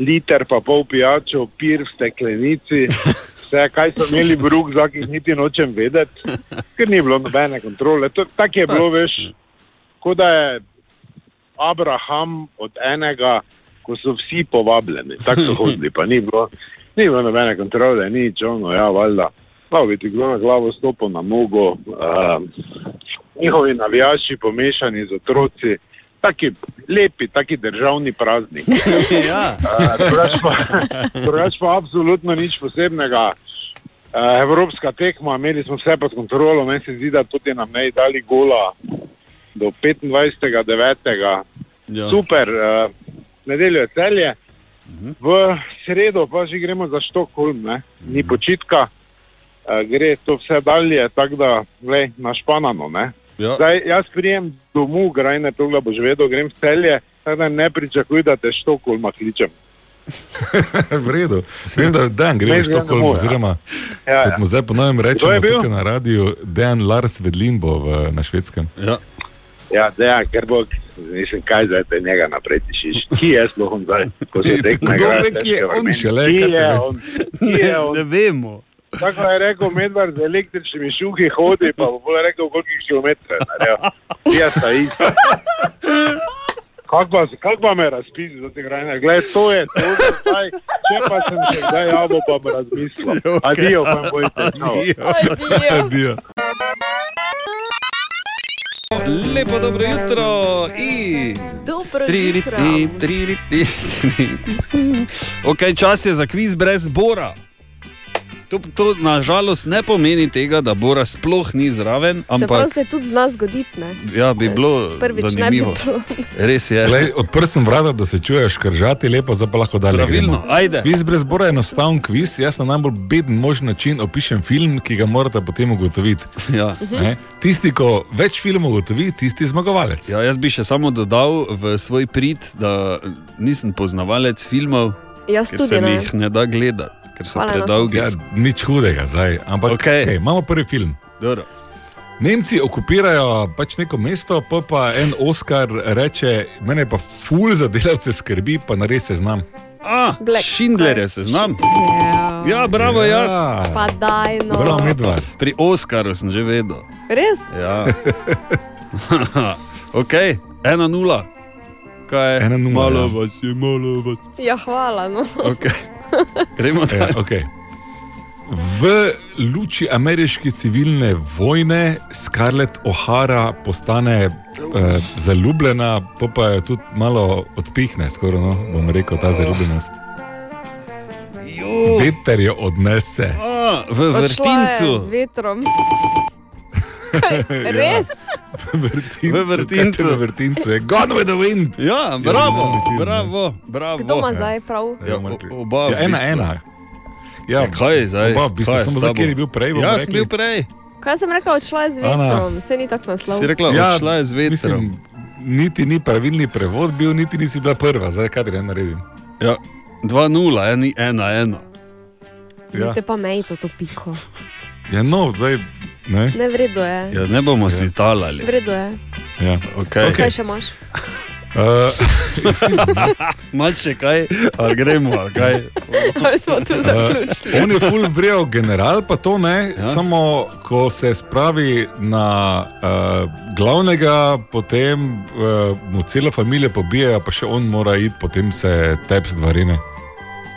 Speaker 18: liter pa pol pijačo, pir v steklenici, vse, kaj so imeli v rukzakih, niti nočem vedeti, ker ni bilo nobene kontrole. Tako je bilo, veš, kot da je Abraham od enega, ko so vsi povabljeni, tako so hodili, pa ni bilo, ni bilo nobene kontrole, nič, ono, ja, valjda. Lahko bi ti kdo na glavo stopil na nogo, uh, njihovi navijači pomešani z otroci, taki lepi, taki državni praznik.
Speaker 4: ja.
Speaker 18: Drugač pa, pa absolutno nič posebnega. Uh, evropska tekma, imeli smo vse pod kontrolo, meni se zdi, da tudi nam ne dali gola do 25.9.
Speaker 4: Ja.
Speaker 18: Super, uh, nedeljo je celje, v sredo pa že gremo za Štokholm, ne? ni počitka, uh, gre to vse dalje, tako da glej, našpanano. Ne?
Speaker 4: Ja.
Speaker 18: Zdaj, jaz prijem domov, grajne to, da boš vedel, grem v celje, tako da ne pričakuj, da te Štokholma kličem.
Speaker 3: v redu. Vem, da Dan gre v Štokholm,
Speaker 18: ja.
Speaker 3: oziroma
Speaker 18: Ja,
Speaker 3: kot
Speaker 18: ja.
Speaker 3: mu zdaj ponovim rečemo
Speaker 18: je
Speaker 3: tukaj na radiju, Dejan Lars Vedlin bo v, na švedskem.
Speaker 4: Ja.
Speaker 18: Ja, da, ker bo, mislim, kaj zdaj te njega naprej tišiš. Ki je sploh on zdaj, ko se tekme?
Speaker 3: Kdo ve, kje je on
Speaker 18: Ki
Speaker 3: kaj te
Speaker 18: je on? Ki je on?
Speaker 4: Ne vemo.
Speaker 18: Tako je rekel Medvard z električnimi šuhi hodi, pa bo rekel, koliko kilometrov je naredil. Jaz sta ista. Kako pa, kak pa me razpisi za te grajne? Glej, to je to, za zdaj. Če pa sem še kdaj javo, pa bom razmislil. Adijo, pa bojte.
Speaker 3: Adijo.
Speaker 4: Lepo dobro jutro in
Speaker 5: Dobro
Speaker 4: tri
Speaker 5: jutro.
Speaker 4: riti, tri riti. Ok, čas je za kviz brez Bora. To, to nažalost ne pomeni tega, da Bora sploh ni zraven,
Speaker 5: Čeprav
Speaker 4: ampak
Speaker 5: se tudi zna zgoditi. Ne?
Speaker 4: ja, bi bilo
Speaker 5: Prvič ne bi
Speaker 4: zanimivo.
Speaker 5: bilo.
Speaker 4: Res je.
Speaker 3: Glej, odprl sem vrata, da se čuješ kržati lepo, zdaj pa lahko dalje.
Speaker 4: Pravilno,
Speaker 3: gremo.
Speaker 4: ajde.
Speaker 3: Kviz brez bora je enostaven kviz, jaz na najbolj beden možen način opišem film, ki ga morate potem ugotoviti.
Speaker 4: Ja.
Speaker 3: Ne? Tisti, ko več filmov ugotovi, tisti zmagovalec.
Speaker 4: Ja, jaz bi še samo dodal v svoj prid, da nisem poznavalec filmov,
Speaker 5: Jaz
Speaker 4: ker se mi
Speaker 5: ne.
Speaker 4: jih ne da gledati, ker so
Speaker 5: Hvala,
Speaker 4: predolgi.
Speaker 3: Ja, nič hudega zdaj, ampak
Speaker 4: Okej.
Speaker 3: okay, imamo prvi film.
Speaker 4: Dobro.
Speaker 3: Nemci okupirajo pač neko mesto, pa, pa en Oskar reče: Mene pa ful za delavce skrbi, pa nares se znam.
Speaker 4: A,
Speaker 5: Black
Speaker 4: Schindler je seznam. Ja, bravo,
Speaker 3: Ja.
Speaker 4: jaz.
Speaker 5: Pa daj no.
Speaker 3: Bravo, Medvard.
Speaker 4: Pri Oskaru sem že vedel.
Speaker 5: Res?
Speaker 4: Ja. ok, ena nula. Kaj je?
Speaker 3: Ena nula,
Speaker 4: Malo
Speaker 3: ja.
Speaker 4: vas je, malo vas.
Speaker 5: Ja, hvala. No.
Speaker 4: Okay. Gremo
Speaker 3: Ja,
Speaker 4: dalje.
Speaker 3: okay. V luči ameriške civilne vojne Scarlett O'Hara postane eh, zaljubljena, pa pa jo tudi malo odpihne, skoraj no, bom rekel, ta zaljubljenost. Veter jo odnese.
Speaker 4: A, v vrtincu.
Speaker 5: Z vetrom. Kaj, res?
Speaker 3: V vrtincu.
Speaker 4: V vrtincu.
Speaker 3: V vrtincu gone with the wind.
Speaker 4: Ja, bravo, bravo, bravo.
Speaker 5: Kdo ima zdaj prav?
Speaker 4: Ja, o- oba,
Speaker 3: Ja, ena, ena. Ja,
Speaker 4: Kaj je zdaj?
Speaker 3: Oba, v bistvu,
Speaker 4: Kaj je
Speaker 3: samo zdaj,
Speaker 4: tabo?
Speaker 3: kjer je bil prej.
Speaker 4: Jaz sem bil prej.
Speaker 5: Kaj sem rekla, odšla je z vetrom? Se ni tako naslov.
Speaker 4: Si rekla,
Speaker 3: Ja,
Speaker 4: odšla je z vetrom.
Speaker 3: Mislim, niti ni pravilni prevod bil, niti nisi bila prva, zdaj kaj ne naredim.
Speaker 4: Ja, 2-0, eni, ena, ena.
Speaker 3: Ja,
Speaker 5: Te pa mejte to piko.
Speaker 3: Ja no, zdaj. Ne?
Speaker 5: Ne vredo je.
Speaker 4: Ja, ne bomo si talali.
Speaker 5: Vredo je.
Speaker 3: Ja.
Speaker 4: Okay.
Speaker 5: Kaj še imaš?
Speaker 3: Uh,
Speaker 4: Mač še kaj, ali gremo, ali kaj.
Speaker 5: Ali smo tu zaključili?
Speaker 3: Uh, on je full vrel general, pa to ne, ja. samo ko se spravi na uh, glavnega, potem uh, mu celo družino pobijajo, pa še on mora iti, potem se teps dvarine.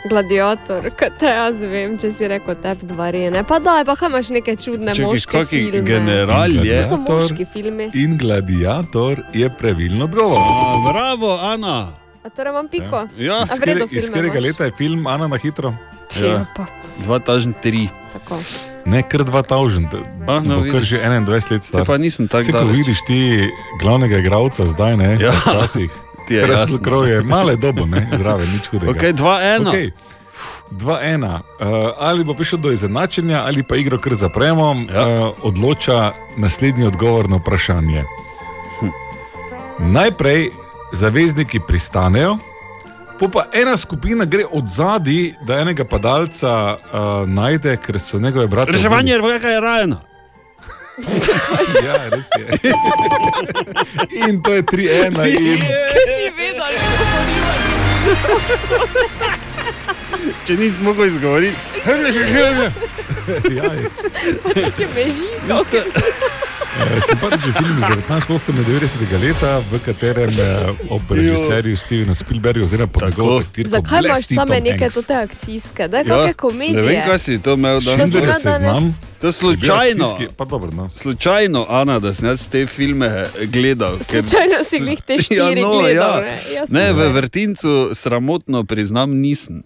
Speaker 5: Gladiator, kaj te jaz vem, če si rekel teps dvarine. Pa daj, pa imaš neke čudne
Speaker 4: Čakaj,
Speaker 5: moške filme.
Speaker 4: general je?
Speaker 5: To so moški filmi.
Speaker 3: In gladiator je pravilno odgovor.
Speaker 4: A, bravo, Ana.
Speaker 5: A torej imam piko?
Speaker 4: Ja,
Speaker 5: A
Speaker 3: Iz katerega leta je film Ana na hitro?
Speaker 5: Če pa.
Speaker 4: 2003.
Speaker 5: Tako.
Speaker 3: Ne, kar 2000,
Speaker 4: A, no,
Speaker 3: kar že 21 let star.
Speaker 4: Te pa nisem tako
Speaker 3: Vse, ko vidiš ti glavnega igralca zdaj, ne,
Speaker 4: Ja,
Speaker 3: včasih.
Speaker 4: Ti je
Speaker 3: Russell
Speaker 4: jasno.
Speaker 3: Crowe je male dobo, ne, zraven, nič hudega.
Speaker 4: Ok, 2-1.
Speaker 3: Okay. 2-1. Uh, ali bo prišel do izenačenja, ali pa igro kar zapremo, ja. uh, odloča naslednji odgovor na vprašanje. Hm. Najprej zavezniki pristanejo, po pa ena skupina gre od zadaj, da enega padalca uh, najde, ker so njegove brate.
Speaker 4: Reševanje vojaka je rajeno.
Speaker 3: Ja, res je. in to je 3-1. In...
Speaker 5: Ni vedel,
Speaker 4: Če nisi mogel izgovoriti,
Speaker 3: ja, je.
Speaker 5: Tako je mežiko.
Speaker 3: Eh, Simpatičen film iz 1998 leta, v katerem eh, ob režiserju Stevena Spielberga, oziroma po njegovem taktirku,
Speaker 5: Zakaj imaš same neke tote akcijske, da kakšne komedije?
Speaker 4: Ja, Ne vem, kaj si to imel danes.
Speaker 5: Schindlerjev seznam.
Speaker 4: To je slučajno.
Speaker 3: pa dobro, no.
Speaker 4: Slučajno, Ana, da sem jaz te filme gledal. ker-
Speaker 5: Slučajno si glih te štiri
Speaker 4: no,
Speaker 5: gledal,
Speaker 4: ja.
Speaker 5: ne? Jaz
Speaker 4: Ne, v vrtincu sramotno priznam, nisem.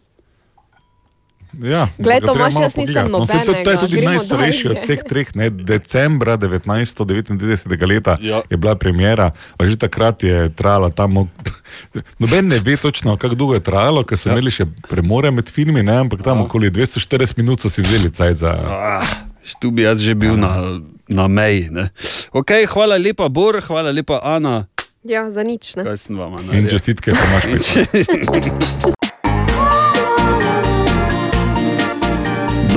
Speaker 3: Ja,
Speaker 5: Glej, Tomaž,
Speaker 3: treba malo
Speaker 5: jaz nisem.
Speaker 3: No, saj to, to je tudi najstarejši od vseh treh. Ne? Decembra 1999 leta ja. je bila premjera, pa že takrat je trajala tam. Noben ne ve točno, kako dolgo je trajalo, ker so ja. imeli še premore med filmi, ne? ampak tam okoli 240 minut so si vzeli caj za.
Speaker 4: Ah, tu bi jaz že bil na, na meji. ne. Okay, hvala lepa, Bor, hvala lepa, Ana.
Speaker 5: Ja, za nič, ne?
Speaker 4: Kaj sem vam
Speaker 3: In čestitke, Tomaš